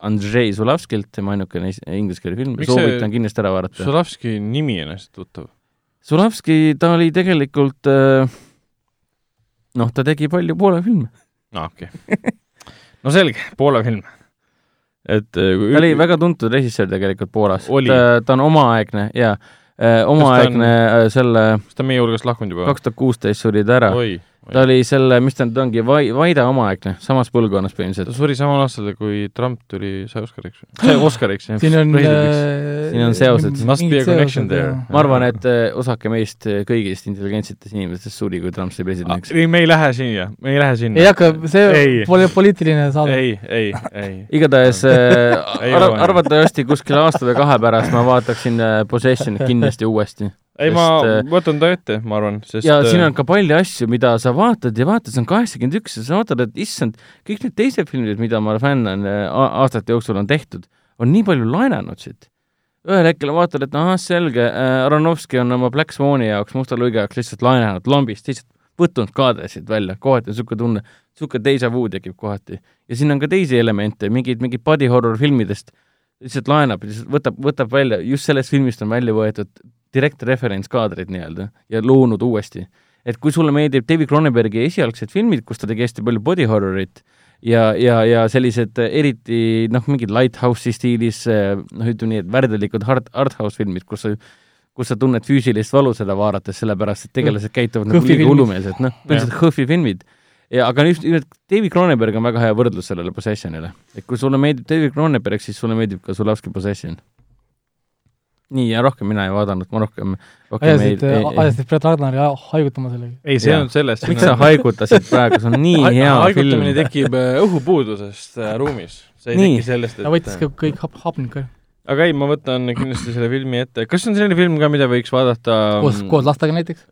Andrei Zulavskilt, tema ainukene is- inglise keele film, Miks see- soovitan kindlasti ära vaadata. Solovski nimi on hästi tuttav. Zulavski, ta oli tegelikult äh, noh, ta tegi palju Poola filme. aa, okei okay.. no selge, Poola film. et äh, kui ta oli väga tuntud režissöör tegelikult Poolas. Ta, on omaaegne ja omaaegne selle kas ta on meie hulgast lahkunud juba? kaks tuhat kuusteist suri ta ära. oi, ta oli selle, mis ta nüüd ongi, Vai-, Vaida omaaegne, samas põlvkonnas ta põhimõtteliselt. suri samal aastal, kui Trump tuli, sai Oscariks või? sai Oscariks, jah. siin on presidendiks. Siin on seosed. Must be a connection there. ma arvan, et äh, osake meist äh, kõigist intelligentsetest inimestest suri, kui Trump sai presidendiks. ei, me ei lähe siia, me ei lähe sinna. ei hakka, see pole poliitiline saade. ei, ei, ei. igatahes äh, arvatavasti kuskil aasta või kahe pärast ma vaataksin äh, Possessionit kindlasti uuesti. ei, ma äh, võtan ta ette, ma arvan, sest ja äh, siin on ka palju asju, mida sa vaatad ja vaatad, see on kaheksakümmend üks ja sa vaatad, et issand, kõik need teised filmid, mida ma fännan äh, aastate jooksul on tehtud, on nii palju laenanud siit. ühel hetkel vaatad, et ahah, selge Aronovski on oma Black Swani jaoks, Musta luige jaoks lihtsalt laenanud lambist, lihtsalt võtnud kaadreid välja, kohati on niisugune tunne, niisugune déjà vu tekib kohati. ja siin on ka teisi elemente, mingeid, mingeid body horror filmidest lihtsalt laenab, lihtsalt võtab, võtab välja, just sellest filmist on välja võetud direct reference kaadrid nii-öelda ja loonud uuesti et kui sulle meeldib David Cronenbergi esialgsed filmid, kus ta tegi hästi palju body horrorit ja, ja, ja sellised eriti noh, mingid Lighthouse'i stiilis noh, ütleme nii, et värdelikud hard, arthouse filmid, kus sa kus sa tunned füüsilist valu seda vaadates, sellepärast et tegelased käituvad nagu liiga hullumeelselt, noh, põhimõtteliselt Hõhvi filmid. ja aga just nimelt David Cronenberg on väga hea võrdlus sellele Possessionile. et kui sulle meeldib David Cronenberg, siis sulle meeldib ka Zulavski Possession. nii, ja rohkem mina ei vaadanud, ma rohkem, rohkem ei, ajasid, ei, ei, ajasid Brett Ragnari ha- haigutama sellega. ei, see Jaa. on sellest. miks sa haigutasid praegu, see on nii hea haigutamine film. tekib äh, õhupuudusest äh, ruumis. see ei teki sellest, ta võttis et ka kõik hap-, hapnikku aga ei, ma võtan kindlasti selle filmi ette. kas see on selline film ka, mida võiks vaadata koos, koos lastega näiteks.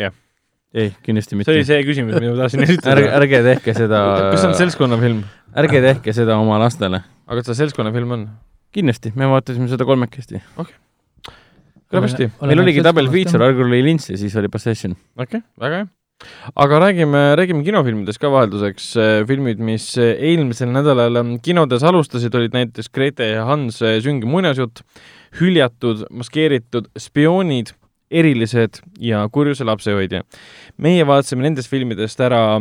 ei, kindlasti see mitte oli. see küsimus, mida ma tahtsin ärge, esitada. ärge tehke seda, kas see on seltskonnafilm? ärge tehke seda oma lastele. aga kas see seltskonnafilm on? kindlasti, me vaatasime seda kolmekesti. Kõlab hästi. meil oligi double feature, algul oli Lynch ja siis oli Possession. okei okay,, väga hea. aga räägime, räägime kinofilmidest ka vahelduseks. filmid, mis äh, eelmisel nädalal ähm, kinodes alustasid, olid näiteks Grete ja Hans äh, Sünge muinasjutt, hüljatud, maskeeritud spioonid, erilised ja kurjuse lapsehoidja. meie vaatasime nendest filmidest ära,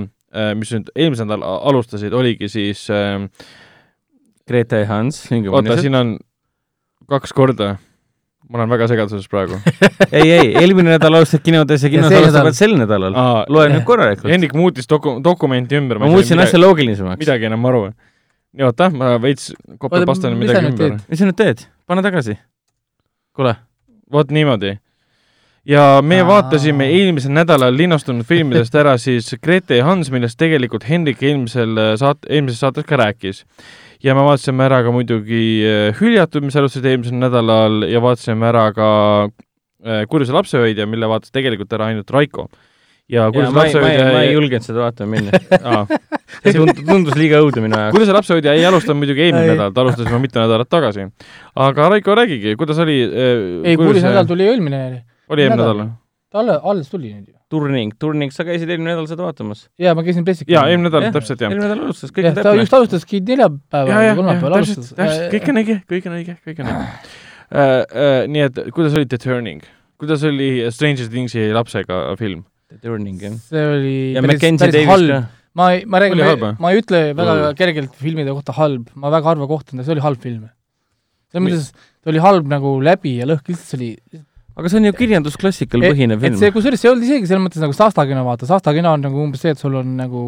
mis nüüd eelmisel nädalal alustasid, oligi siis äh, Grete ja Hans. oota, siin on kaks korda. Ma olen väga segaduses praegu. ei, ei, eelmine nädal alustasid kinodes ja kinos see alustavad sel nädalal. loe nüüd korralikult. Hendrik muutis doku-, dokumenti ümber. ma muutsin asja loogilisemaks. midagi enam aru. nii, oota, ma veits sa midagi ümber mis sa nüüd teed? pane tagasi. kuule, vot niimoodi. ja me Aa. vaatasime eelmisel nädalal linastunud filmidest ära siis Grete ja Hans, millest tegelikult Hendrik eelmisel saat-, eelmises saates ka rääkis. Ja me vaatasime ära ka muidugi äh, Hüljatud, mis alustasid eelmisel nädalal ja vaatasime ära ka äh, Kurjuse lapsehoidja, mille vaatas tegelikult ära ainult Raiko. ja Kurjuse ei, ma ei, ei lapsehoidja julgenud seda vaatama minna. aa, see tundus, tundus liiga õudne minu jaoks. Kurjuse lapsehoidja ei alustanud muidugi eelmine Ei. nädal, ta alustas juba mitu nädalat tagasi. aga Raiko, räägigi, kuidas oli äh, ei, kuulis nädal tuli eelmine, oli eelmine nädal. nädal? Ta alles, alles tuli nüüd ju. turning, turning, sa käisid eelmine nädal seda vaatamas? jaa, ma käisin Pressikul. jaa, eelmine nädal, täpselt jah. eelmine nädal alustas, kõik on ta täpne just. alustaski neljapäeval ja, või kolmapäeval täpselt, alustas. täpselt, kõik on õige, kõik on õige, kõik on õige uh,. Uh, nii et kuidas oli The Turning, kuidas oli Stranger Thingsi lapsega film? Turning, jah. see oli ja päris, Mackenzie päris Davis halb ma ei, ma räägin ma ei ütle väga Mm. kergelt filmide kohta halb, ma väga harva kohtan, see oli halb film. selles mõttes, ta oli halb nagu läbi ja lõhk, lihtsalt see oli aga see on ju kirjandusklassikal põhinev et film see, kusjuures see ei olnud isegi selles mõttes nagu Sasta kino vaata, Sasta kino on nagu umbes see, et sul on nagu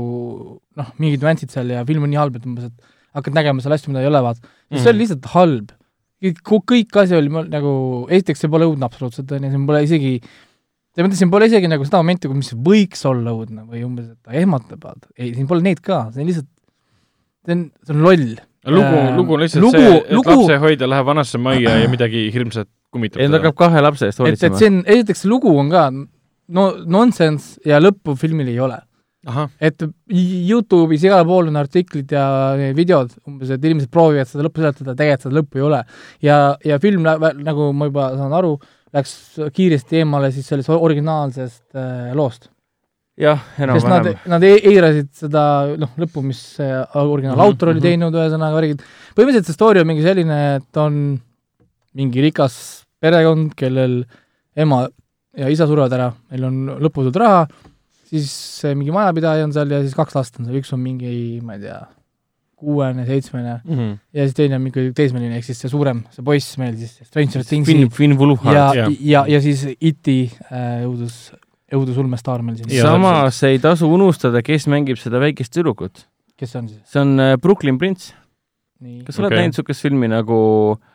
noh, mingid nüansid seal ja film on nii halb, et umbes, et hakkad nägema seal asju, mida ei ole, vaata. Mhm. see oli lihtsalt halb. kõik, asi oli mul nagu, esiteks see pole õudne absoluutselt, on ju, siin pole isegi selles mõttes siin pole isegi nagu seda momenti, mis võiks olla õudne või umbes, et ta ehmatab, vaata. ei, siin pole neid ka, see on lihtsalt, see on, see on loll. lugu Äh,, lugu on lihtsalt lugu- see, et lugu- lapsehoidja läheb vanasse majja ja midagi hirmsat kummitab ei, ta hakkab kahe lapse eest et, et hoolitsema. see on, esiteks lugu on ka no nonsense ja lõppu filmil ei ole. et Youtube'is igal pool on artiklid ja videod umbes, et inimesed proovivad seda lõppu seletada, tegelikult seda lõppu ei ole. ja, ja film nagu ma juba saan aru, läks kiiresti eemale siis sellest originaalsest äh, loost. jah, sest nad enam-vähem., nad e- eirasid seda noh, lõppu, mis see originaal Mhm, autor oli mhm. teinud, ühesõnaga värgid. põhimõtteliselt see story on mingi selline, et on mingi rikas perekond, kellel ema ja isa surevad ära, neil on lõputult raha, siis mingi majapidaja on seal ja siis kaks last on seal, üks on mingi, ma ei tea, kuuene, seitsmene Mhm. ja siis teine on ikka teismeline, ehk siis see suurem, see poiss meil siis, Stranger Finn, Thingsi Finn Wolfhard ja jah., ja, ja siis E.T. äh, õudus, õudusulmestaar meil siin Ja samas ei tasu unustada, kes mängib seda väikest tüdrukut. kes see on siis? see on äh, Brooklyn Prince. kas sa oled Okei. näinud niisugust filmi nagu äh,,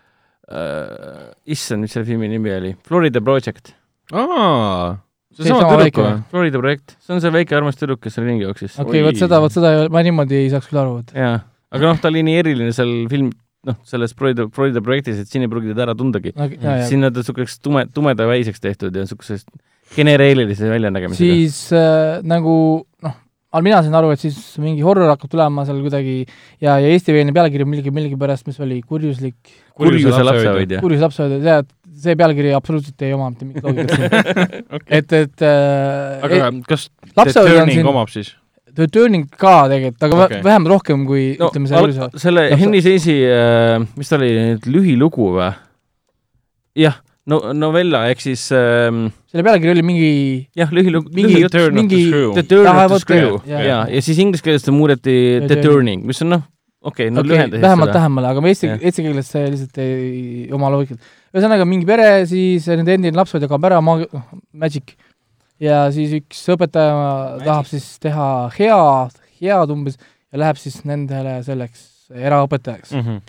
issand, mis selle filmi nimi oli? Florida Project. aa, See seesama sama tüdruk või? Florida projekt, see on see väike armas tüdruk, kes seal ringi jooksis. okei, vot Oi. seda, vot seda ma niimoodi ei saaks küll aru, et jaa, aga noh, ta oli nii eriline seal film, noh, selles Florida, Florida projektis, et siin ei pruugi teda ära tundagi. siin on ta niisuguseks tume, tumedaväiseks tehtud ja niisugusest genereerilise väljanägemisega. siis äh, nagu noh, aga mina sain aru, et siis mingi horror hakkab tulema seal kuidagi ja, ja eestiveelne pealkiri millegi, millegipärast, mis oli kurjuslik, kurjuse lapsehoidja. kurjus lapsehoidja, tead, see pealkiri absoluutselt ei oma mitte mingit loogikat siin. et, et äh, aga kas The lapsehoidja on Turning siin, omab siis? The Turning ka tegelikult, aga okay. vähemalt rohkem kui no ütleme see kurjuse selle Henry Seisi äh,, mis ta oli, lühilugu või? jah, no novella ehk siis ähm, selle pealkiri oli mingi jah, lühilugu, Mingi Turn mingi- the Turn Ah, of the Screw jah, ja, jah. ja siis inglise keeles ta muudeti The The Turning. Turning, mis on noh, okei okay,, no okei lühendasid vähemalt seda. lähemale, aga eesti eesti keeles see lihtsalt ei oma loogikat. ühesõnaga mingi pere, siis nende endine lapsehoidja kaob ära, noh, magic. ja siis üks õpetaja tahab siis teha head, head umbes ja läheb siis nendele selleks eraõpetajaks mm.. Mhm.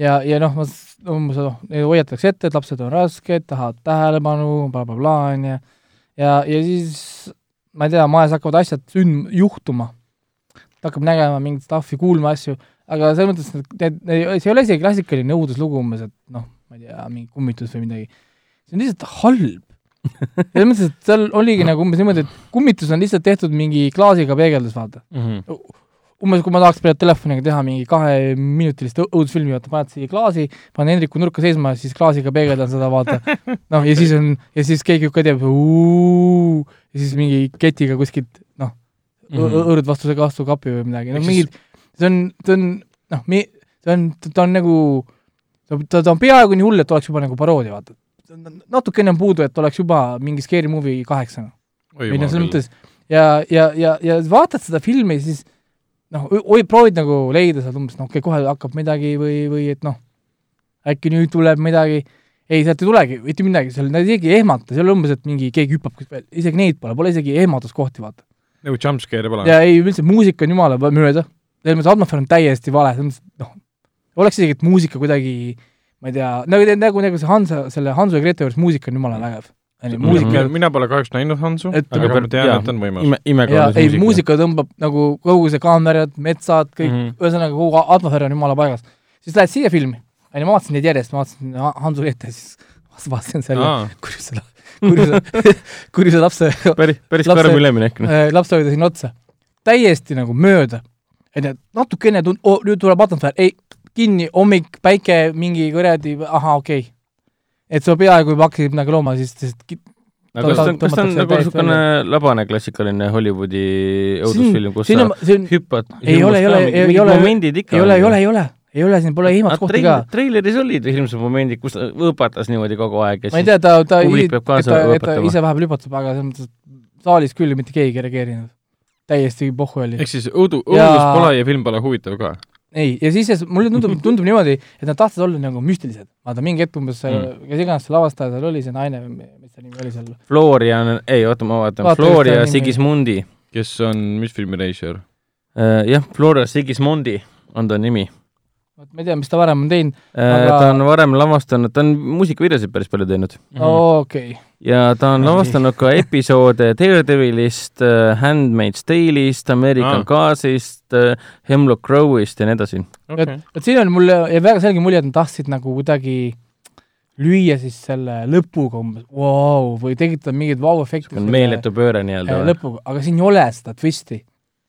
ja, ja noh, ma umbes noh, neid hoiatakse ette, et lapsed on rasked, tahavad tähelepanu bla,, blablabla, onju. ja, ja siis ma ei tea, majas hakkavad asjad sünd-, juhtuma. ta hakkab nägema mingit stuff'i, kuulma asju, aga selles mõttes et need, need, see ei ole isegi klassikaline õuduslugu umbes, et noh, ma ei tea, mingi kummitus või midagi. see on lihtsalt halb. selles mõttes, et seal oligi nagu umbes niimoodi, et kummitus on lihtsalt tehtud mingi klaasiga peegeldus, vaata. Mhm. Umbes kui ma tahaks praegu telefoniga teha mingi kaheminutilist õudusfilmi, vaata, paned siia klaasi, panen Hendriku nurka seisma siis klaasiga peegeldan seda, vaata. noh, ja siis on, ja siis keegi ka teeb ja siis mingi ketiga kuskilt noh mm. -hmm., õõrud vastu, vastu kapi või midagi, no mingid, see on, see on noh, mi-, see on, ta on nagu, ta, ta on peaaegu nii hull, et oleks juba nagu paroodia, vaata. natukene on puudu, et oleks juba mingi Scary Movie kaheksa või noh, selles mõttes ja, ja, ja, ja vaatad seda filmi, siis noh, oi, proovid nagu leida sealt umbes, noh, okei okay,, kohe hakkab midagi või, või et noh, äkki nüüd tuleb midagi, ei, sealt ei tulegi mitte midagi, seal nad isegi ei ehmata, seal umbes, et mingi keegi hüppab kuskilt veel, isegi neid pole, pole isegi ehmatuskohti, vaata. nagu jumpscare pole? ja ei, üldse muusika on jumala mööda, selles mõttes atmosfäär on täiesti vale, selles mõttes, noh, oleks isegi, et muusika kuidagi ma ei tea, nagu, nagu, nagu see Hansa, selle Hansu ja Grete juures muusika on jumala vägev. Muusika mina, mina pole kahjuks näinud Hansu, aga ma tean, et on võimas. ime, ja imekaunis ei, muusika tõmbab nagu kogu see kaamerad, metsad, kõik mm, Mhm. -hmm. ühesõnaga kogu atmosfäär on jumala paigas. siis lähed siia filmi, onju, ma vaatasin neid järjest, ma vaatasin Ha- Hansu Grete, siis vaatasin selle aa, kurjuse, kurjuse, kurjuse lapse, päris, päris karm üleminek, noh. lapsehoidja sinna otsa. täiesti nagu mööda. onju, natukene tund- oh,, nüüd tuleb atmosfäär, ei, kinni, hommik, päike, mingi kuradi, ahah, okei okay.. Et sa peaaegu juba hakkasid midagi looma, siis, ki- aga kas ta on, kas ta on nagu niisugune labane klassikaline Hollywoodi õudusfilm, kus siin sa on, see on, hüppad Ei ole, ei ole, ei ole, ei ole, ei ole, ei ole, ei ole, siin pole ehmatuskohti ka. treileris olid hirmsad momendid, kus ta õpetas niimoodi kogu aeg ja ma ei siis tea, ta, ta, publik et peab ta, ta ise vahepeal hüpatab, aga selles mõttes, et saalis küll mitte keegi ei reageerinud. täiesti pohhu oli. ehk siis õudu, Ja- õudus pole ja film pole huvitav ka. ei, ja siis mulle tundub, tundub niimoodi, et nad tahtsid olla nagu müstilised. vaata, mingi hetk umbes see Mm., kes iganes see lavastaja seal oli, see naine, mis ta nimi oli seal, Florian, ei oota, ma vaatan, Vaata, Floria Sigismundi. kes on, mis filmi režissöör? jah, Floria Sigismundi on ta nimi. vot ma ei tea, mis ta varem on teinud, Aga... Aga- ta on varem lavastanud, ta on muusikavideosid päris palju teinud okei. Ja ta on lavastanud ka episoode Daredevilist, Handmaid's Tale'ist, American Aa. Gas'ist, Hemlock Grow'ist ja nii edasi. okei. vot siin on mulle väga selge mulje, et nad tahtsid nagu kuidagi lüüa siis selle lõpuga umbes vau, või tekitada mingeid vau-efekti. meeletu pööre nii-öelda või? lõpuga, aga siin ei ole seda twisti.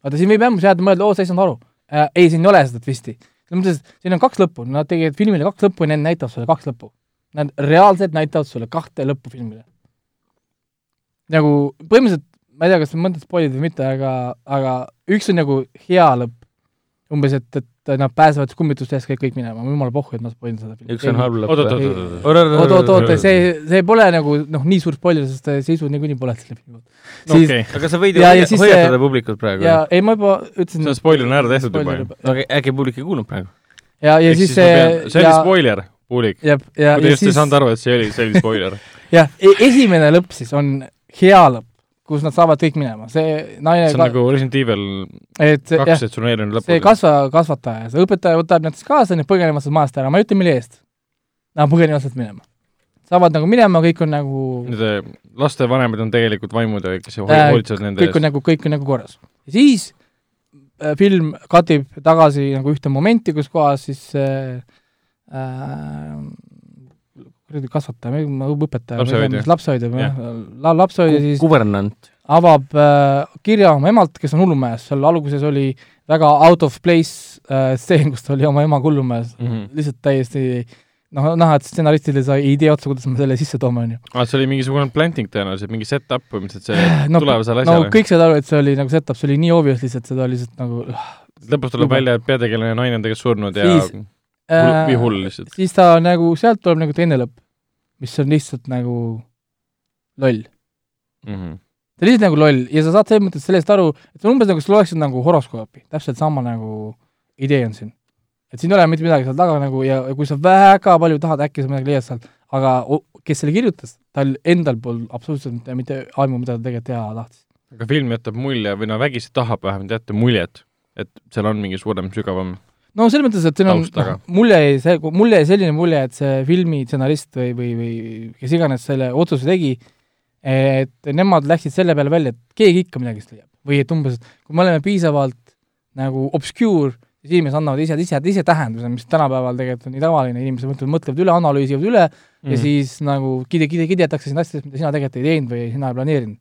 vaata, siin võib ämmus jääda mõelda, oo, sa ei saanud aru äh,. ei, siin ei ole seda twisti. selles mõttes, et siin on kaks lõppu, nad tegid filmile kaks lõppu ja need näitavad sulle kaks lõppu. Nad reaalselt näitavad sulle kahte lõppu filmile. Nagu põhimõtteliselt, ma ei tea, kas sa mõtled spoilida või mitte, aga, aga üks on nagu hea lõpp. umbes, et, et nad pääsevad kummitustest kõik, kõik minema, jumala pohhu, et ma spoilin seda filmi. üks on halb lõpp. oot, oot, oot, oot, oot, oot, oot, see, see pole nagu noh, nii suur spoiler, sest sisu niikuinii pole selle filmi poolt. okei, aga sa võid ju Ja- ja hoia- siis hoiatada publikut praegu. ja ei, ma juba ütlesin see on spoiler on ära tehtud juba ju. aga äkki publik ei kuulnud praegu? ja, ja siis ma see see oli spoiler, ja, kui te just ei siis saanud aru, et see oli, see oli spoiler. jah, esimene lõpp siis on hea lõpp, kus nad saavad kõik minema, see naine see on nagu Resident Evil et see- kaks, et sul on eelmine see lõpp. kasva, kasvataja, see õpetaja võtab nad siis kaasa, need põgenevad sealt majast ära, ma ei ütle, mille eest. Nad põgenevad sealt minema. saavad nagu minema, kõik on nagu, Nende lastevanemad on tegelikult vaimud ja kes Äh, hoolitsevad nende kõik on eest. nagu, kõik on nagu korras. ja siis äh, film katib tagasi nagu ühte momenti, kus kohas siis äh, äh, kuradi kasvataja, õpetaja, Lapsehoidja. või Jah. la,, lapsehoidja siis kuvernant. avab äh, kirja oma emalt, kes on hullumees, seal alguses oli väga out of place äh, stseen, kus ta oli oma emaga hullumees, Mhm. lihtsalt täiesti noh, näha, et stsenaristid ei saa idee otsa, kuidas me selle sisse toome, on ju. aa, see oli mingisugune planting tõenäoliselt, mingi set-up põhimõtteliselt see no, tulevasele no asjale. kõik said aru, et see oli nagu setup, see oli nii obvious lihtsalt, seda oli lihtsalt nagu lõpus tuleb välja, et peategelane ja naine on tegelikult surnud ja Siis- hull- äh, või hull lihtsalt. siis ta nagu, sealt tuleb nagu teine lõpp, mis on lihtsalt nagu loll. Mhm. ta on lihtsalt nagu loll ja sa saad selles mõttes sellest aru, et see on umbes nagu sa loeksid nagu horoskoopi, täpselt sama nagu idee on siin. et siin ei ole mitte midagi seal taga nagu ja ja kui sa väga palju tahad, äkki sa midagi leiad sealt, aga kes selle kirjutas, tal endal polnud absoluutselt mitte, mitte aimu, mida ta tegelikult teha tahtis. aga film jätab mulje või no vägisi tahab vähemalt jätta muljet, et seal on mingi suurem, sügavam no selles mõttes, et siin on noh, mulle jäi see, mulle jäi selline mulje, et see filmi stsenarist või, või, või kes iganes selle otsuse tegi, et nemad läksid selle peale välja, et keegi ikka midagi leiab. või et umbes, et kui me oleme piisavalt nagu obscure, siis inimesed annavad ise, ise, ise tähenduse, mis tänapäeval tegelikult on nii tavaline, inimesed mõtlevad, mõtlevad üle, analüüsivad üle mm ja siis nagu kide, kide, kidetakse sind asjadest, mida sina tegelikult ei teinud või sina ei planeerinud.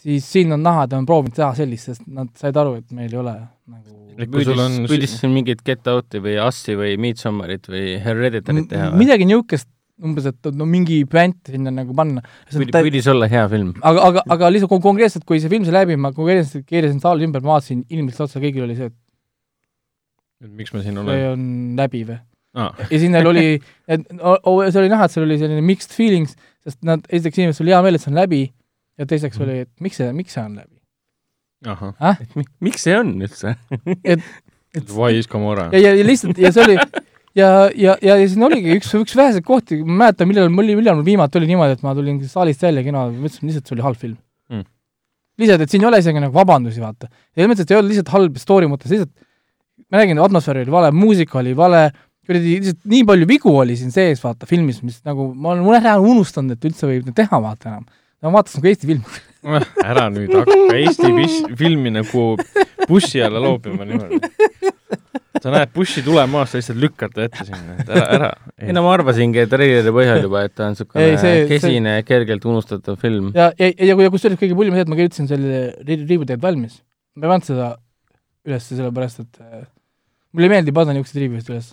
Siis siin on näha, et on proovinud teha sellist, sest nad said aru, et meil ei ole nagu kui sul on püüdis, siin mingit Get Out'i või Us'i või Midsommarit või Hereditary't teha või? midagi niisugust, umbes, et no mingi püant sinna nagu panna. püüdis, olla hea film. aga, aga, aga lihtsalt kon- konkreetselt, kui see film sai läbi, ma konkreetselt keerasin saali ümber, ma vaatasin inimeste otsa, kõigil oli see, et et miks me siin see oleme. on läbi või. aa, ja siis neil oli, et o- o- see oli näha, et seal oli selline mixed feelings, sest nad, esiteks inimestel oli hea meel, et see on läbi ja teiseks oli, et miks see, miks see on läbi. ahah. miks see on üldse? et Why is Gamora ja, ja, ja lihtsalt ja see oli ja, ja, ja, ja siin oligi üks, üks väheseid kohti, ma mäletan, millal mul oli, millal mul viimati oli niimoodi, et ma tulin saalist välja kino, ma ütlesin lihtsalt, see oli halb film Mm. lihtsalt, et siin ei ole isegi nagu vabandusi, vaata. ja mõttes, et ei olnud lihtsalt halb story mõttes, lihtsalt ma räägin, atmosfäär oli vale, muusika oli vale, kuradi lihtsalt nii palju vigu oli siin sees, vaata, filmis, mis nagu ma olen ära unustanud, et üldse võib teha, vaata enam. Ma vaatasin nagu Eesti filmi. ära nüüd hakka Eesti bis- filmi nagu bussi alla loopima niimoodi. sa näed bussi tulemas, sa lihtsalt lükkad ta ette sinna, et ära, ära. ei no ma arvasingi, et treileri põhjal juba, et ta on niisugune Ei, see- kesine, kergelt unustatav film. ja, ja, ja, ja kusjuures kõige pullim see, et ma kirjutasin selle ri- riivi teed valmis. ma ei pannud seda üles sellepärast, et äh, mulle ei meeldi panna niisuguseid riivisid üles.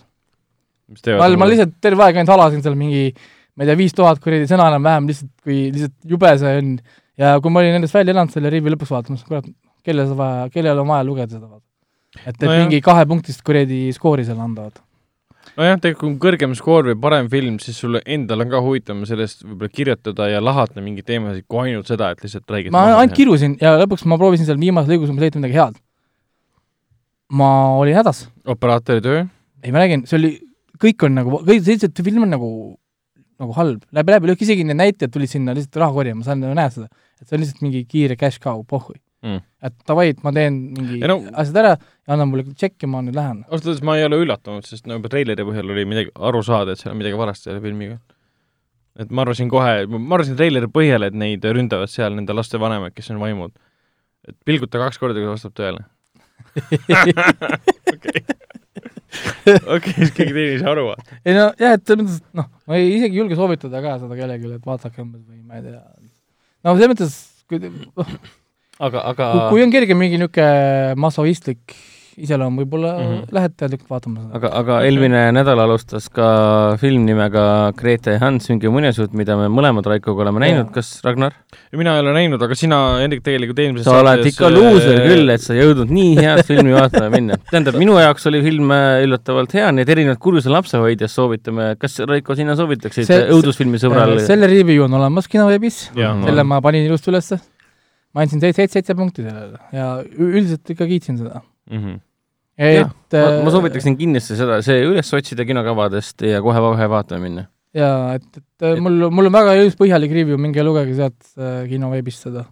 mis ma, ma lihtsalt terve aeg ainult halasin seal mingi ma ei tea, viis tuhat kuradi sõna enam-vähem lihtsalt, kui lihtsalt jube see on ja kui ma olin nendest välja elanud selle riivi lõpuks vaatamas, kurat, kellel seda vaja, kellel on vaja lugeda seda et, et Nojah. mingi kahepunktist kuradi skoori seal anda, vaata. nojah, tegelikult kui kõrgem skoor või parem film, siis sul endal on ka huvitavam sellest võib-olla kirjutada ja lahata mingeid teemasid, kui ainult seda, et lihtsalt räägid ma ainult kirusin ja lõpuks ma proovisin seal viimases lõigus umbes leida midagi head. ma olin hädas operaatori töö, ei, ma räägin, see oli, kõik on nagu, kõik sellised film on nagu, nagu halb, läbi, läbi lõhki, isegi need näitlejad tulid sinna lihtsalt raha korjama, ma saan ju näha seda. et see on lihtsalt mingi kiire cash cow, pohhui Mm. et davai, et ma teen mingi no- asjad ära ja annan mulle tšekki, ma nüüd lähen. ausalt öeldes ma ei ole üllatunud, sest no juba treileri põhjal oli midagi aru saada, et seal on midagi valesti selle filmiga. et ma arvasin kohe, ma arvasin treileri põhjal, et neid ründavad seal nende laste vanemad, kes on vaimud. et pilguta kaks korda, kui vastab tõele. okei, okei, siis keegi teine ei saa aru. ei no jah, et selles mõttes, noh, ma ei isegi julge soovitada ka seda kellelegi, et vaadake umbes või ma ei tea. no selles mõttes, kui, aga, aga kui, kui on kerge mingi niisugune masohistlik iseloom, võib-olla mm -hmm. lähed teadlikult vaatama seda. aga, aga eelmine nädal alustas ka film nimega Grete ja Hans, mingi muinasjutt, mida me mõlemad Raikoga oleme näinud, kas Ragnar? mina ei ole näinud, aga sina, Hendrik, tegelikult eelmises sa oled ikka luuser küll, et sa jõudnud nii head filmi vaatama minna. tähendab, minu jaoks oli film äh, üllatavalt hea, nii et erinevalt Kurjuse lapsehoidjast soovitame, kas Raiko, sina soovitaksid See- õudusfilmi sõbrale? selle review on olemas kinoveebis, selle ma panin ilusti ülesse. ma andsin seitse, seitse, punkti sellele ja üldiselt ikka kiitsin seda. mm. -hmm. Et ma, äh, ma soovitaksin kindlasti seda, see üles otsida kinokavadest ja kohe-kohe vaatama minna. jaa, et, et äh, mul, mul on väga ilus põhjalik review, minge lugege sealt äh, kinoveebist seda.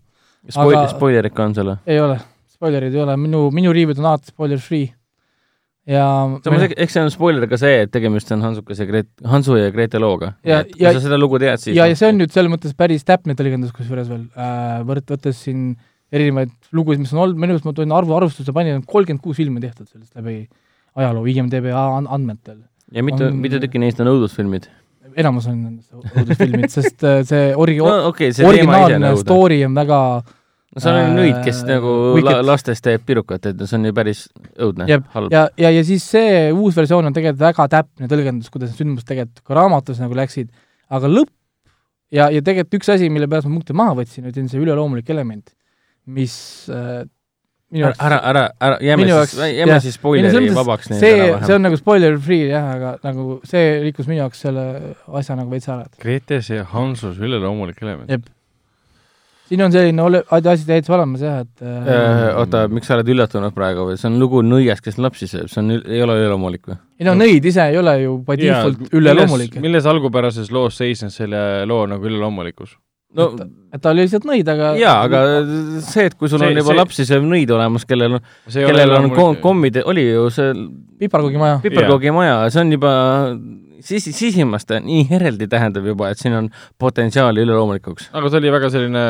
Spoil- spoilerid ka on seal või? ei ole, spoilerid ei ole, minu, minu review'd on alati spoiler free. ja samas eks- eks see on spoiler ka see, et tegemist on Hansukese Gret-, Hansu ja Grete looga. Ja- kui ja- sa seda lugu tead, siis ja, noh, ja see on nüüd selles mõttes päris täpne tõlgendus kusjuures veel äh,, võrt-, võttes siin erinevaid lugusid, mis on olnud, minu arust ma toon arvu arvustuse panin, kolmkümmend kuus filmi tehtud sellest läbi ajaloo IMDB an- andmetel. ja mitu mitu tükki neist on õudusfilmid? enamus on nendest õudusfilmid, sest äh, see ori- no okay,, see originaalne õudne. story on väga no seal on äh, nõid, kes nagu la, lastes teeb pirukat, et see on ju päris õudne halb. ja, ja, ja siis see uus versioon on tegelikult väga täpne tõlgendus, kuidas need sündmused tegelikult ka raamatus nagu läksid, aga lõpp ja, ja tegelikult üks asi, mille pärast ma punkte maha võtsin, oli see üleloomulik element, mis äh, minu ära, ära, ära, ära, jääme minu siis jaoks-, jääme jah. siis spoileri mõttes vabaks see, see on nagu spoiler free jah, aga nagu see rikkus minu jaoks selle asja nagu veits ära, et Gretes ja Hansus üleloomulik element Jep. siin on selline ole-, asi täitsa olemas jah, et Äh, oota, miks sa oled üllatunud praegu või? see on lugu nõiast, kes lapsi sööb, see on, ei ole üleloomulik või? ei no nõid ise ei ole ju by default üleloomulik. milles algupärases loos seisnes selle loo nagu üleloomulikkus? No et, et ta oli lihtsalt nõid, aga jaa, aga see, et kui sul See- on juba see- lapsi sööv nõid olemas, kellel on, kellel on kom-, kommid, oli ju see piparkoogimaja. piparkoogimaja, see on juba sis-, sisimas ta nii eraldi tähendab juba, et siin on potentsiaali üleloomulikuks. aga see oli väga selline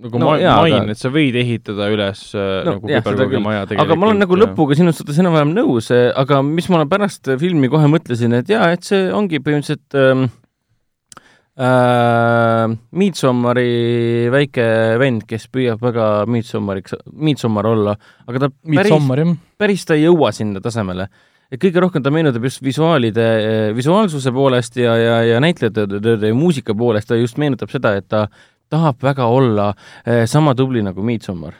nagu No ma- main aga-, et sa võid ehitada üles no, No nagu seda küberkoogimaja aga ma olen nagu lõpuga sinust suhtes enam-vähem nõus, aga mis ma pärast filmi kohe mõtlesin, et jaa, et see ongi põhimõtteliselt ähm, äh, Midsommari väike vend, kes püüab väga Midsommariks, Midsommar olla, aga ta päris, päris ta ei jõua sinna tasemele. et kõige rohkem ta meenutab just visuaalide, visuaalsuse poolest ja, ja, ja näitlejate ja muusika poolest, ta just meenutab seda, et ta tahab väga olla eh, sama tubli nagu Midsommar.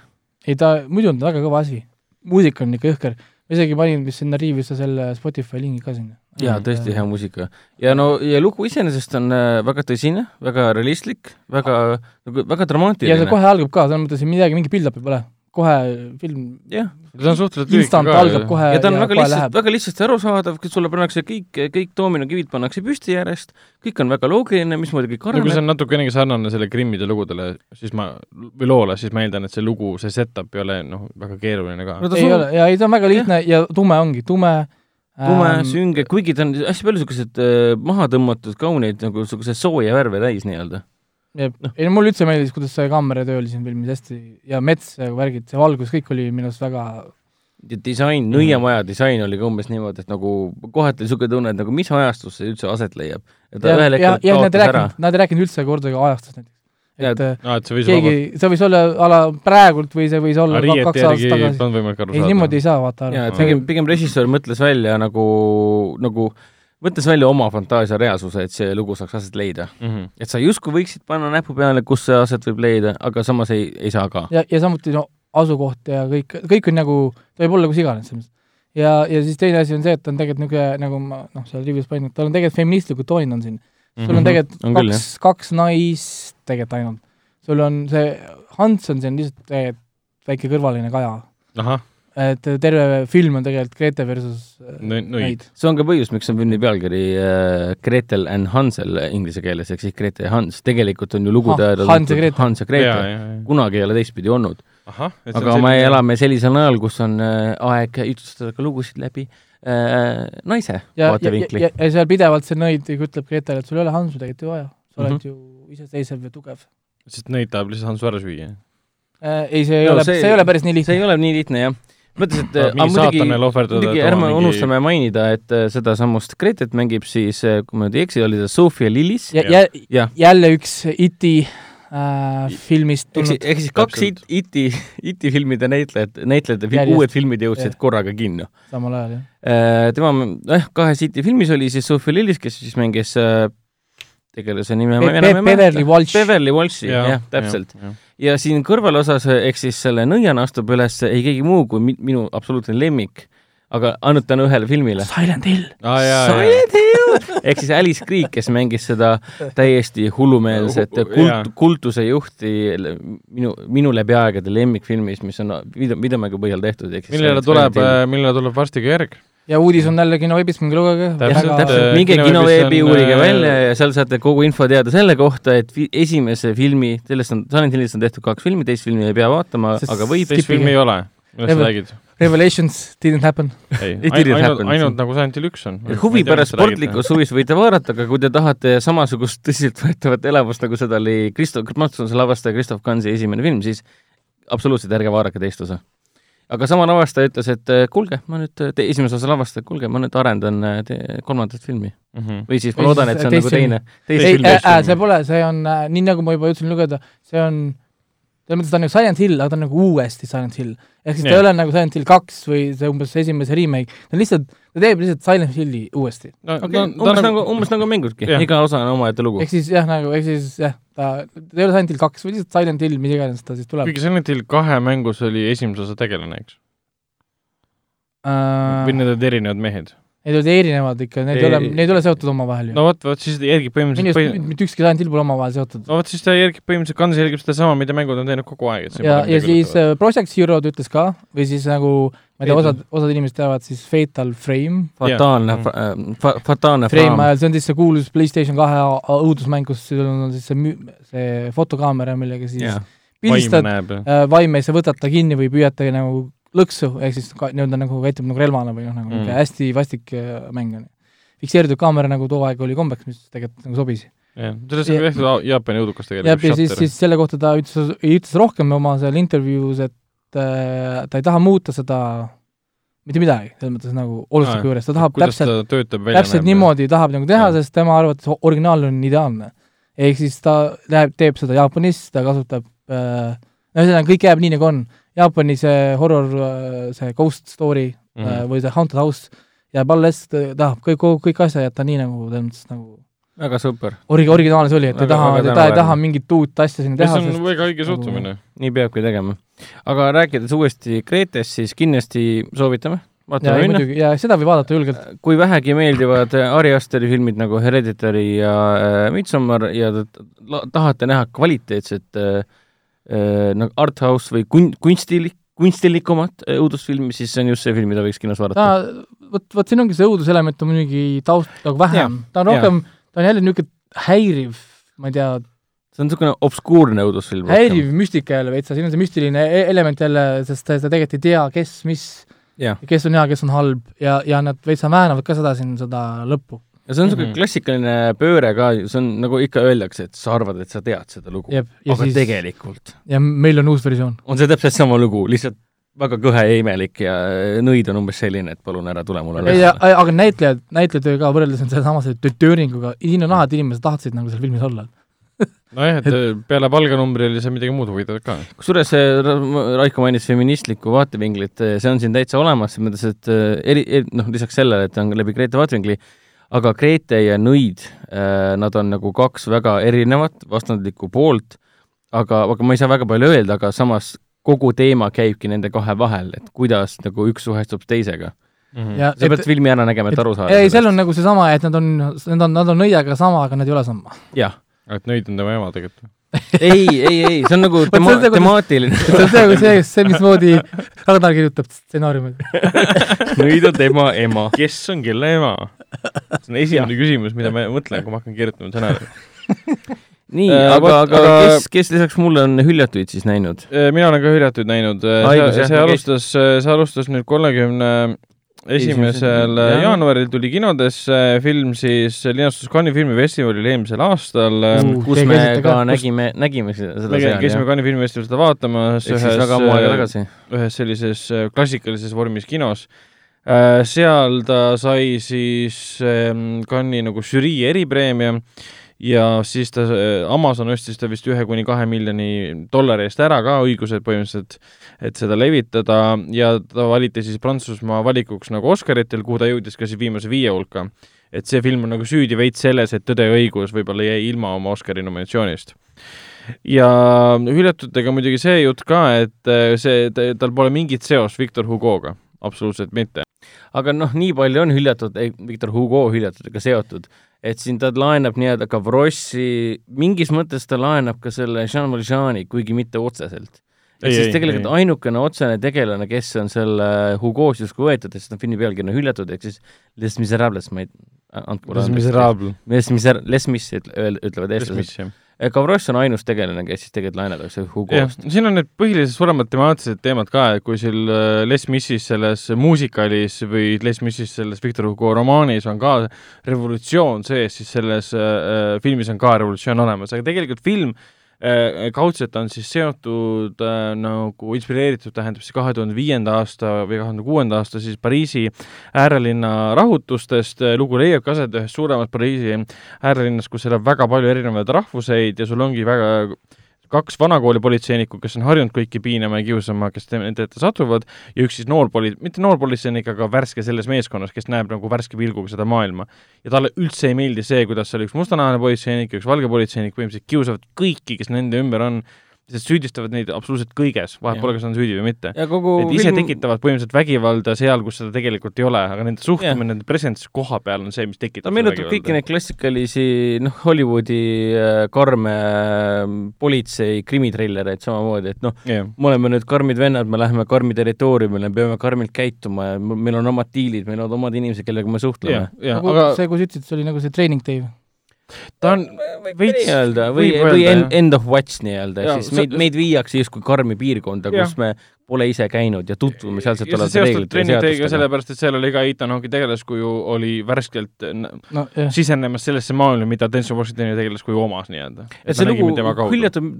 ei ta, muidu on ta väga kõva asi. muusika on ikka jõhker. ma isegi panin vist sinna riivisse selle Spotify lingi ka sinna. jaa, tõesti hea muusika. ja no, ja lugu iseenesest on äh, väga tõsine, väga realistlik, väga, nagu väga ja see dramaatiline. kohe algab ka, selles mõttes midagi, mingit build-up'i pole. kohe film jah, see on suhteliselt instant algab kohe ja ta on väga kohe lihtsalt, väga lihtsasti arusaadav, sulle pannakse kõik, kõik doominokivid pannakse püsti järjest, kõik on väga loogiline, mismoodi kõik no kui see areneb. on natukenegi sarnane selle Krimmide lugudele, siis ma, või loole, siis ma eeldan, et see lugu, see set-up ei ole noh, väga keeruline ka no ta ei ole, ja ei ta on väga lihtne ja tume ongi, tume tume ähm,, sünge, kuigi ta on hästi palju niisugused äh, maha tõmmatud kauneid nagu niisuguseid sooja värve täis nii-öelda. jep, ei no mulle üldse meeldis, kuidas see kaameratöö oli siin filmis hästi ja mets ja värgid, see valgus, kõik oli minu arust väga ja disain, nõiamaja disain oli ka umbes niimoodi, et nagu kohati niisugune tunne, et nagu mis ajastus see üldse aset leiab. ja ja, ja, nad ei rääkinud, nad ei rääkinud üldse kordagi ajastust näiteks. Ja- et äh, aa, et see võis keegi, see võis olla a la praegult või see võis olla ka- kaks aastat tagasi. on ei, niimoodi ei saa vaata jaa, aru et. pigem, pigem režissöör mõtles välja nagu, nagu mõtles välja oma fantaasia reaalsuse, et see lugu saaks aset leida. mm. -hmm. et sa justkui võiksid panna näpu peale, kus see aset võib leida, aga samas ei, ei saa ka. ja, ja samuti no asukoht ja kõik, kõik on nagu, ta võib olla kus iganes selles mõttes. ja, ja siis teine asi on see, et ta on tegelikult niisugune, nagu ma noh, seal review's panin, et tal on tegelikult feministlikud toonid on siin. sul on Mhm. tegelikult On küll, kaks, kaks naist tegelikult ainult. sul on see Hans on siin lihtsalt tegelikult väike kõrvaline kaja. et terve film on tegelikult Grete versus äh, Nõid. neid. see on ka põhjus, miks on filmi pealkiri äh, Gretel and Hansel inglise keeles, ehk siis Grete ja Hans. tegelikult on ju lugu Ah, teada Hans ja Grete. Hans ja Grete. kunagi ei ole teistpidi olnud. aga me elame sellisel ajal, kus on äh, aeg jutustada ka lugusid läbi äh, naise ja, ja, ja, vaatevinkli. ja, seal pidevalt see nõid ütleb Gretele, et sul ei ole Hansu tegelikult ju vaja. sa oled mm -hmm. ju iseseisev ja tugev sest neid tahab lihtsalt Hansu ära süüa. äh,. ei, see ei No ole, see- see ei ole päris nii see lihtne. ei ole nii lihtne, jah. mõtlesin, et saatanale ohverdada, muidugi oma ärme mingi- unustame mainida, et äh, sedasamust Gretet mängib siis, kui ma nüüd ei eksi, oli ta Sofia Lillis. ja, ja jah, jälle üks iti äh, filmist tulnud. ehk siis kaks. IT, IT, IT-filmide näitlejat, näitlejate fil- uued filmid jõudsid Jah. korraga kinno. samal ajal, jah. tema, jah, kahes IT-filmis oli siis Sophie Lillis, kes siis mängis äh, tegelase nime ma enam ei Pe- Beverly Walsh. Beverly Walshi, jah, täpselt. ja siin kõrvalosas, ehk siis selle nõiana astub üles ei keegi muu kui mi- minu absoluutne lemmik, aga ainult tänu ühele filmile. Silent Hill. jaa. Silent Hill ehk siis Alice Creek, kes mängis seda täiesti hullumeelset Hu- kult kultuse juhti minu, minu läbi aegade lemmikfilmis, mis on video, videomängu põhjal tehtud. millele tuleb, millele tuleb varsti ka järg. Ja uudis on jälle kinoveebis, minge lugege. Täpselt, täpselt, minge kinoveebi, on, uurige äh, välja ja seal saate kogu info teada selle kohta, et fi- esimese filmi, sellest on, Silent Hillist on tehtud kaks filmi, teist filmi ei pea vaatama, aga võib. teist filmi ei ole, millest sa räägid? Revelations didn't happen. ainult, ainult nagu Silent Hill üks on. huvi pärast sportlikus huvis võite vaadata, aga kui te tahate samasugust tõsiseltvõetavat elamust, nagu seda oli Kristo-, Matsunuse lavastaja Christoph Gansi esimene film, siis absoluutselt ärge vaadake teist osa. Aga sama lavastaja ütles, et eh, kuulge, ma nüüd, esimese osa lavastaja, kuulge, ma nüüd arendan te- kolmandat filmi. Mhm. või siis ma loodan, et see on nagu teine. Ei äh, see pole, see on äh, nii, nagu ma juba jõudsin lugeda, see on, selles mõttes ta on nagu Silent Hill, aga ta on nagu uuesti Silent Hill. ehk siis ta Jah. ei ole nagu Silent Hill kaks või see umbes esimese remake, ta on lihtsalt, ta teeb lihtsalt Silent Hilli uuesti. no ta- ta umbes nagu, umbes nagu mängudki, iga osa on omaette lugu ehk. siis jah, nagu, ehk siis jah, ta, ta ei ole Silent Hill kaks, vaid lihtsalt Silent Hill, mis iganes ta siis tuleb kuigi Silent Hill kahe mängus oli esimese osa tegelane, eks? või uh,. need olid erinevad mehed? Need olid erinevad ikka, need ei ole, Ei- need ei ole seotud omavahel ju. No vot, vot siis ta järgib põhimõtteliselt arust põhi... mitte ükski Silent Hill pole omavahel seotud. no vot siis ta järgib põhimõtteliselt, Guns jälgib sedasama, mida mängud on teinud kogu aeg, et see ja, ja siis äh, Project Zero ta ütles ka või siis nagu ma ei tea, osad, osad inimesed teavad siis Fatal Frame. fataalne yeah., fa-, fataalne Frame ajal, see on siis see kuulus PlayStation kahe õudusmäng, kus sul on siis see mü-, see fotokaamera, millega siis vaime pildistad äh, vaime ja sa võtad ta kinni või püüad ta nagu lõksu, ehk siis nii-öelda nagu käitub nagu relvana või noh, nagu Mm. niisugune hästi vastik äh, mäng on. fikseeritud kaamera nagu too aeg oli kombeks, mis tegelikult nagu sobis. jah, sellest on tehtud Jaapani õudukas jah, tegelikult. ja siis, siis selle kohta ta ütles, ütles rohkem oma seal intervjuus, et äh, ta ei taha muuta seda mitte midagi, selles mõttes nagu olustiku juures, ta tahab täpselt, täpselt niimoodi tahab nagu teha, Jah. sest tema arvates originaal on ideaalne. ehk siis ta läheb, teeb seda Jaapanis, ta kasutab äh, no ühesõnaga, kõik jääb nii, nagu on. Jaapani see horror, see ghost story mm. -hmm. või see haunted house jääb alles, ta tahab kõik, kõik asja jätta nii, nagu selles mõttes nagu väga super. ori-, originaalis oli, et ta ei taha, väga ta ei taha mingit uut asja sinna see teha, on sest väga õige nagu- suhtumine. nii peabki tegema. aga rääkides uuesti Kreetest, siis kindlasti soovitame, vaatame minna. ja seda võib vaadata julgelt. kui vähegi meeldivad Ari Asteri filmid nagu Hereditary ja äh, Midsommar ja tahate näha kvaliteetset äh, äh, nagu arthouse või kun-, kunstilik, kunstilikumat äh, õudusfilmi, siis see on just see film, mida võiks kinos ta vaadata., vot, vot siin ongi see õuduselement on muidugi taust nagu vähem, ta on rohkem, ta on jälle niisugune häiriv, ma ei tea, see on niisugune obskuurne õudusfilm. häiriv müstika jälle veitsa, siin on see müstiline e- element jälle, sest ta, ta tegelikult ei tea, kes, mis, kes on hea, kes on halb ja, ja nad veitsa väänavad ka seda siin, seda lõppu. Ja see on niisugune mm -hmm. klassikaline pööre ka, see on nagu ikka öeldakse, et sa arvad, et sa tead seda lugu, aga siis, tegelikult ja meil on uus versioon. on see täpselt sama lugu, lihtsalt väga kõhe ja imelik ja nõid on umbes selline, et palun ära tule mulle ei, aga näitlejad, näitlejatöö ka võrreldes on sellesama selle Tööringuga, siin on et inimesed tahtsid nagu seal filmis olla. nojah, et peale palganumbri oli seal midagi muud huvitavat ka. kusjuures Raiko mainis feministlikku vaatevinklit, see on siin täitsa olemas, selles mõttes, et eri, eri, noh, lisaks sellele, et ta on läbi Grete vaatevinkli, aga Grete ja Nõid, nad on nagu kaks väga erinevat vastandlikku poolt, aga, aga ma ei saa väga palju öelda, aga samas kogu teema käibki nende kahe vahel, et kuidas nagu üks suhestub teisega. ja sa pead filmi ära nägema, et aru saada. ei, seal on nagu seesama, et nad on, nad on, nad on nõiaga sama, aga nad ei ole sama. jah, et nõid on tema ema tegelikult. ei, ei, ei, see on nagu tema on, nagu- temaatiline. see on see, see, see, mismoodi Ragnar kirjutab stsenaariumi. Nõid on tema ema. kes on kelle ema? see on esimene küsimus, mida ma mõtlen, kui ma hakkan kirjutama stsenaariumi. nii Äh, äh,, aga aga kes, kes lisaks mulle on hüljatuid siis näinud? mina olen ka hüljatuid näinud, Õigus, see, see alustas, see alustas nüüd kolmekümne esimesel Esimesel- jaanuaril tuli kinodesse film siis linastus Cannes'i filmifestivalil eelmisel aastal Uh, kus me ka nägime, nägime seda seal, käisime. Cannes'i filmifestivalil seda vaatamas tagasi. ühes sellises äh, klassikalises vormis kinos. Seal ta sai siis ähm, Cannes'i nagu žürii eripreemia ja siis ta, Amazon ostis ta vist ühe kuni kahe miljoni dollari eest ära ka õigused põhimõtteliselt, et seda levitada ja ta valiti siis Prantsusmaa valikuks nagu Oscaritel, kuhu ta jõudis ka siis viimase viie hulka. et see film on nagu süüdi veits selles, et Tõde ja õigus võib-olla jäi ilma oma Oscari nominatsioonist ja hüljatutega muidugi see jutt ka, et äh, see, tal pole mingit seost Victor Hugo'ga, absoluutselt mitte. aga noh, nii palju on hüljatud, Victor Hugo hüljatutega seotud, et siin ta laenab nii-öelda ka Vrossi, mingis mõttes ta laenab ka selle Jean Valjeani, kuigi mitte otseselt. ehk siis tegelikult ei. ainukene otsene tegelane, kes on selle Hugo's justkui võetud, sest noh, filmi pealkiri on hüljatud, ehk siis Les Miserables, ma ei andke mulle Les Miserables. Les Miser-, Les Mis ütlevad eestlased Gavroš on ainus tegelane, kes siis tegelikult laenatakse Hugo'st. siin on need põhilised suuremad temaatilised teemad ka, et kui sul äh, Les Missis selles muusikalis või Les Missis selles Victor Hugo romaanis on ka revolutsioon sees, siis selles äh, äh filmis on ka revolutsioon olemas, aga tegelikult film äh, Äh, kaudselt on siis seotud äh, nagu inspireeritud, tähendab siis kahe tuhande viienda aasta või kahe tuhande kuuenda aasta siis Pariisi äärelinna rahutustest, lugu leiabki aset ühes suuremas Pariisi äärelinnas, kus elab väga palju erinevaid rahvuseid ja sul ongi väga kaks vanakooli politseinikku, kes on harjunud kõiki piinama ja kiusama, kes nende ette satuvad, ja üks siis noor poli-, mitte noor politseinik, aga värske selles meeskonnas, kes näeb nagu värske pilguga seda maailma. ja talle üldse ei meeldi see, kuidas seal üks mustanahaline politseinik ja üks valge politseinik põhimõtteliselt kiusavad kõiki, kes nende ümber on sest süüdistavad neid absoluutselt kõiges, vahet pole, kas on süüdi või mitte. et ise film... tekitavad põhimõtteliselt vägivalda seal, kus seda tegelikult ei ole, aga nende suhtumine, nende presence koha peal on see, mis tekitab ta meenutab kõiki neid klassikalisi noh, Hollywoodi äh, karme äh, politsei krimitrillereid samamoodi, et noh me oleme nüüd karmid vennad, me läheme karmi territooriumile, me peame karmilt käituma ja meil on omad diilid, meil on omad inimesed, kellega me suhtleme. Nagu aga... see, kui sa ütlesid, see oli nagu see training day? Ta on veits nii-öelda või, või end, end of watch nii-öelda, siis meid, meid viiakse justkui karmi piirkonda, kus me pole ise käinud ja tutvume sealsete olevate reeglite ja seadustega. sellepärast, et seal oli ka Ethan Hawke'i tegelaskuju oli värskelt no, sisenemas sellesse maailma, mida Denzel Washingtoni tegelaskuju omas nii-öelda. et see lugu hüljatab,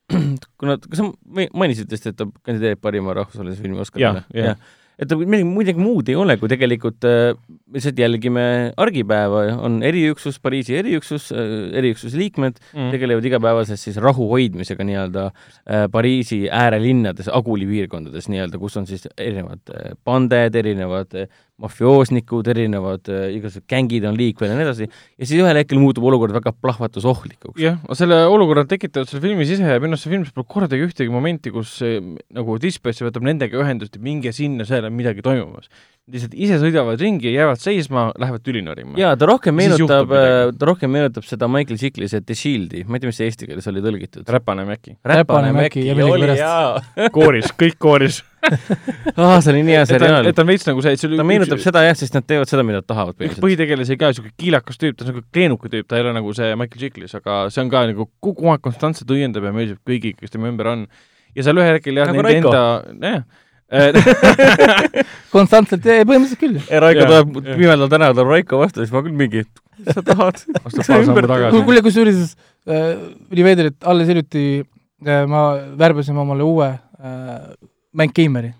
kuna, kas sa mainisid vist, et ta kandideerib parima rahvusvahelise filmi Oscarile? jah, jah et midagi, midagi muud ei ole, kui tegelikult äh, lihtsalt jälgime argipäeva, on eriüksus, Pariisi eriüksus äh,, eriüksuse liikmed mm. tegelevad igapäevaselt siis rahu hoidmisega nii-öelda äh, Pariisi äärelinnades, Aguli piirkondades nii-öelda, kus on siis erinevad äh, panded, erinevad äh, mafioosnikud, erinevad äh, igasugused gängid on liikvel ja nii edasi, ja siis ühel hetkel muutub olukord väga plahvatusohtlikuks. jah, selle olukorra tekitavad selle filmi ise ja minu arust see filmis pole kordagi ühtegi momenti, kus äh, nagu dispatch võtab nendega ühendust, et minge sinna, seal on midagi toimumas lihtsalt ise sõidavad ringi, jäävad seisma, lähevad tüli norima. jaa, ta rohkem meenutab, äh, ta rohkem meenutab seda Michael Chiklis'e The Shield'i, ma ei tea, mis see eesti keeles oli tõlgitud. räpane Mäki. räpane Mäki, oli jaa. kooris, kõik kooris ah, see oli nii hea seriaal. et ta on veits nagu see, et see ta meenutab üks... seda jah, sest nad teevad seda, mida nad tahavad. üks põhitegelasi ka, niisugune kiilakas tüüp, ta on niisugune kleenuka tüüp, ta ei ole nagu see Michael Chiklis, aga see on ka nagu kogu aeg konstantselt õiendab ja meeldib kõigi, kes tema ümber on. ja seal ühel hetkel jah nagu, nende enda, jah konstantselt, põhimõtteliselt küll. Raiko tuleb pimedal tänaval, tuleb Raiko vastu, siis ma küll mingi, sa tahad? kuule, kusjuures äh, oli veider, et alles hiljuti äh, ma värbasime omale uue äh, Mancgameri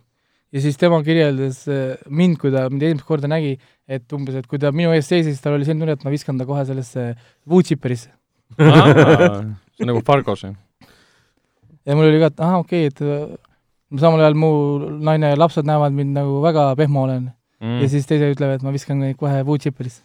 ja siis tema kirjeldas äh, mind, kui ta mind esimest korda nägi, et umbes, et kui ta minu ees seisis, tal oli selline tunne, et ma viskan ta kohe sellesse woodchipperisse see on nagu Fargos, jah? ja mul oli ka, et ahah, okei okay,, et samal ajal mu naine ja lapsed näevad mind nagu väga pehmo olen mm. ja siis teised ütlevad, et ma viskan neid kohe woodchipperisse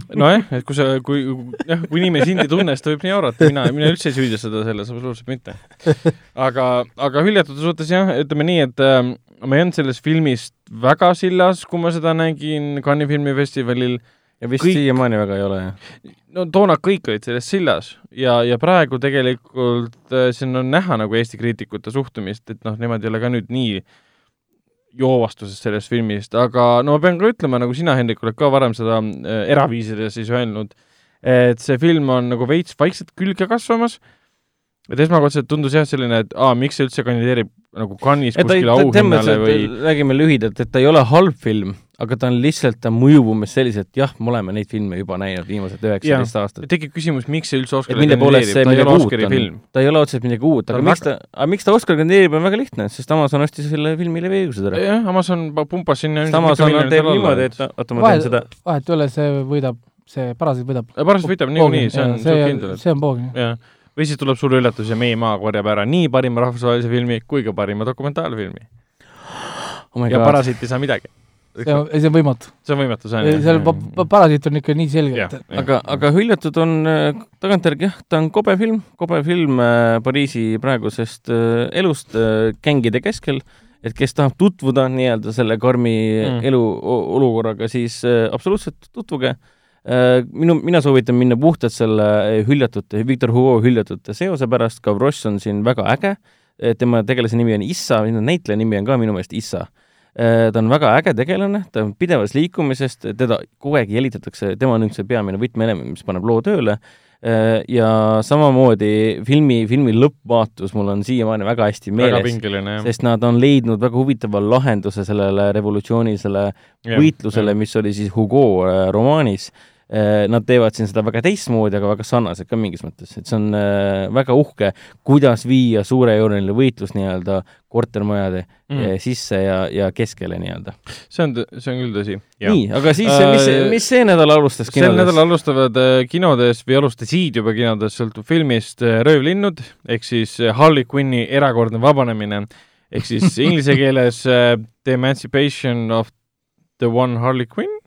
nojah, et kui sa, kui jah, kui inimene sind ei tunne, siis ta võib nii arvata, mina, mina üldse ei süüdistada selles, absoluutselt mitte. aga, aga hüljatute suhtes jah, ütleme nii, et äh, ma ei olnud sellest filmist väga sillas, kui ma seda nägin Cannes'i filmifestivalil äh, ja vist kõik... siiamaani väga ei ole, jah? no toona kõik olid selles sillas ja, ja praegu tegelikult äh, siin on näha nagu Eesti kriitikute suhtumist, et noh, nemad ei ole ka nüüd nii joovastuses sellest filmist, aga no ma pean ka ütlema, nagu sina, Hendrik, oled ka varem seda äh, eraviisile siis öelnud, et see film on nagu veits vaikselt külge kasvamas, et esmakordselt tundus jah, selline, et aa, miks see üldse kandideerib nagu Cannes'is kuskile auhinnale või räägime lühidalt, et ta ei ole halb film, aga ta on lihtsalt, ta mõjub umbes selliselt, jah, me oleme neid filme juba näinud viimased üheksateist aastat. tekib küsimus, miks see üldse Oscari kandideerib, ta ei ole Oscari film. ta ei ole otseselt midagi uut, aga miks ta, aga miks ta Oscari kandideerib, on väga lihtne, sest Amazon ostis selle filmile õigused ära. jah, Amazon pumpas sinna Amazon teeb niimoodi, et oota, ma teen seda. vahet ei ole, see võidab see Parasiit võidab. Parasiit võidab niikuinii, see on see suht, kindel, see on poog, jah. et jah. või siis tuleb sulle üllatus ja meie maa korjab ära nii parima rahvusvahelise filmi kui ka parima dokumentaalfilmi. oh my ja god, Parasiit ei saa midagi. See on, see on võimatu. see on võimatu, see on seal pa- Parasiit on ikka nii selge, et, aga, aga hüljatud on äh, tagantjärgi jah, ta on kobe film, kobe film äh, Pariisi praegusest äh, elust gängide keskel, et kes tahab tutvuda nii-öelda selle karmi Mm. mm. elu olukorraga, siis absoluutselt tutvuge. Minu, mina soovitan minna puhtalt selle hüljatute, Victor Hugo hüljatute seose pärast, Gavroš on siin väga äge, tema tegelase nimi on Issa, näitleja nimi on ka minu meelest Issa ta on väga äge tegelane, ta on pidevas liikumises, teda kogu aeg jälitatakse, tema on üks see peamine võtmeelement, mis paneb loo tööle. Ja samamoodi filmi, filmi lõppvaatus mul on siiamaani väga hästi meeles, sest nad on leidnud väga huvitava lahenduse sellele revolutsioonilisele võitlusele, mis oli siis Hugo äh, romaanis. Nad teevad siin seda väga teistmoodi, aga väga sarnaselt ka mingis mõttes, et see on äh, väga uhke, kuidas viia suurejooneline võitlus nii-öelda kortermajade Mm. mm. sisse ja, ja keskele nii-öelda. see on, see on küll tõsi. nii, aga siis, Äh, mis, mis see nädal alustas sel kinodes? nädalal alustavad äh, kinodes või alustasid juba kinodes, sõltub filmist, Röövlinnud ehk siis äh, Harley Quinni erakordne vabanemine ehk siis inglise keeles äh, The Emancipation of the One Harley Quinn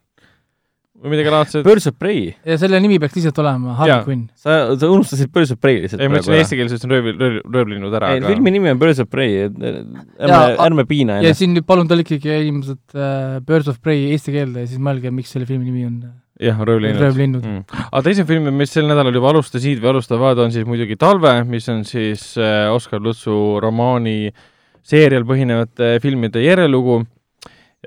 või midagi laadset. Birds of Prey, ja selle nimi peaks lihtsalt olema Harley. Quinn. sa, sa unustasid Birds of Prey lihtsalt ei, ma ütlesin eesti keeles, ütlesin rööv, rööv, röövlinnud ära, ei, aga filmi nimi on Birds of Prey, ärme ärme piina ja ennast. siin nüüd palun tõlkige inimesed äh, Birds of Prey eesti keelde ja siis mõelge, miks selle filmi nimi on jah, röövlinnud. Röövlinnud. mm.. aga teised filmid, mis sel nädalal juba alustasid või alustavad, on siis muidugi Talve, mis on siis äh, Oskar Lutsu romaani seerial põhinevate filmide järjelugu äh,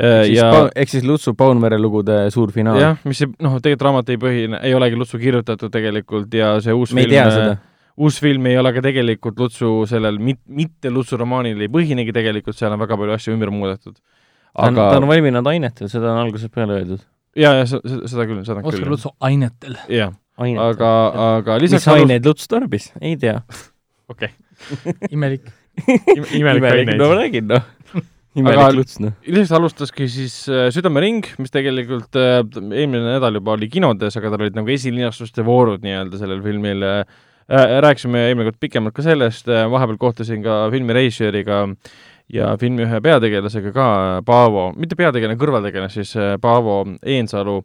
ja ja ehk siis Lutsu Paunvere lugude suur finaal. jah, mis ei, noh, tegelikult raamat ei põhine, ei olegi Lutsu kirjutatud tegelikult ja see uus me film äh, uus film ei ole ka tegelikult Lutsu sellel mit,, mitte Lutsu romaanil ei põhinegi tegelikult, seal on väga palju asju ümber muudetud. ta on, aga ta on valminud ainetel, seda on algusest peale öeldud. ja, ja seda, seda küll, seda Oskar küll. Lutsu ainetel. jah, aga, aga mis lisaks alus- aineid Luts tarbis? ei tea. okei, imelik. imelik aineid no ma räägin noh. Imelik Aga- Luts noh. lihtsalt alustaski siis äh, Südamering, mis tegelikult äh, eelmine nädal juba oli kinodes, aga tal olid nagu esilinastuste voorud nii-öelda sellel filmil äh,. rääkisime eelmine kord pikemalt ka sellest äh,, vahepeal kohtusin ka filmi režissööriga ja filmi ühe peategelasega ka, Paavo, mitte peategelane, kõrvaltegelane siis äh, Paavo Eensalu,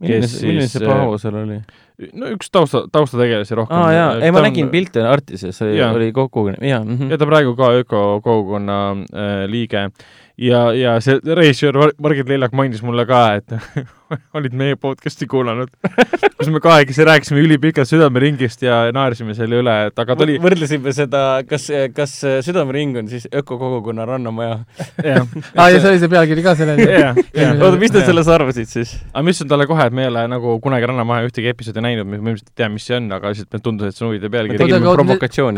milline see, milline see Paavo seal oli? No üks tausta, taustategelasi rohkem. aa jaa, ei ma nägin pilte Artises, oli kokku, jaa mhm. ja ta praegu ka ökokogukonna äh, liige ja, ja see Mar- Margit Leljak mainis mulle ka, et olid meie podcast'i kuulanud, kus me kahekesi rääkisime ülipikalt südameringist ja naersime selle üle, et aga ta oli, võrdlesime seda, kas, kas Südamering on siis ökokogukonna rannamaja. jah, aa, ja see oli see pealkiri ka sellel. oota, mis nad sellest arvasid siis? aga ma ütlesin talle kohe, et me ei ole nagu kunagi Rannamaja ühtegi episoodi näinud, me ilmselt ei tea, mis see on, aga lihtsalt meile tundus, et see on huvitav me pealkiri.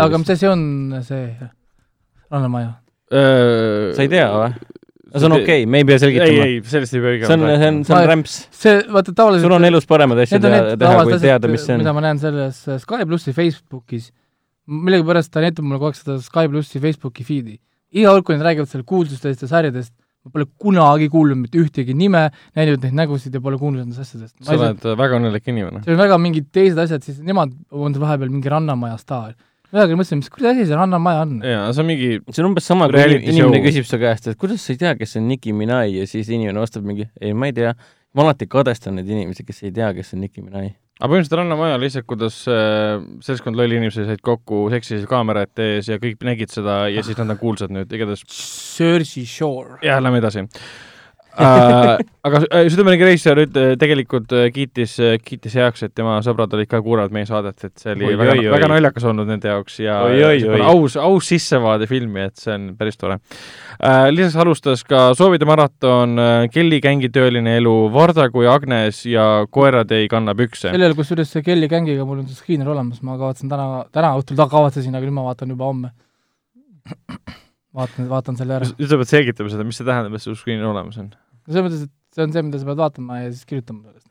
Aga mis asi on see Rannamaja? Sa ei tea või? no see on okei okay,, me ei pea ei, selgitama. ei, sellest ei pea see on, see on, see on rämps. see, vaata tavaliselt sul on elus Need on teha, teha, kui teada, mis asjad, see mida on. ma näen selles äh, Sky plussi Facebookis. millegipärast ta näitab mulle kogu aeg seda Sky plussi Facebooki feed'i. iga kord, kui nad räägivad seal kuulsustest ja sarjadest, ma pole kunagi kuulnud mitte ühtegi nime, näinud neid nägusid ja pole kuulnud nendest asjadest. sa oled väga õnnelik inimene. see on väga mingid teised asjad, siis nemad on vahepeal mingi Rannamaja staar. Midagi mõtlesin, mis kuradi asi see Rannamaja on? jaa, see on mingi see on umbes sama, kui inimene küsib su käest, et kuidas sa ei tea, kes on Nicki Minaj ja siis inimene vastab mingi, ei, ma ei tea. ma alati kadestan neid inimesi, kes ei tea, kes on Nicki Minaj. aga põhimõtteliselt Rannamaja lihtsalt, kuidas äh, seltskond lolli inimesi said kokku seksisid kaamerate ees ja kõik nägid seda ja siis nad on kuulsad nüüd, igatahes Jersey Shore. jah, lähme edasi äh,. Aga äh, reisijal üt-, tegelikult äh, kiitis, kiitis heaks, et tema sõbrad olid ka kuulanud meie saadet, et see oli Oi, väga, oi, väga naljakas olnud nende jaoks ja Oi, oi, oi. aus, aus sissevaade filmi, et see on päris tore äh,. lisaks alustas ka Soovide maraton äh, Kelly gängi tööline elu, Varda kui Agnes ja Koerad ei kanna pükse. sellel, kusjuures see Kelly gängiga mul on see skriiner olemas, ma kavatsen täna, täna õhtul ta kavatsesin, aga nüüd ma vaatan juba homme. vaatan, vaatan selle ära. nüüd sa pead selgitama seda, mis see tähendab, et sul screen olemas on. Selles mõttes, et see on see, mida sa pead vaatama ja siis kirjutama sellest.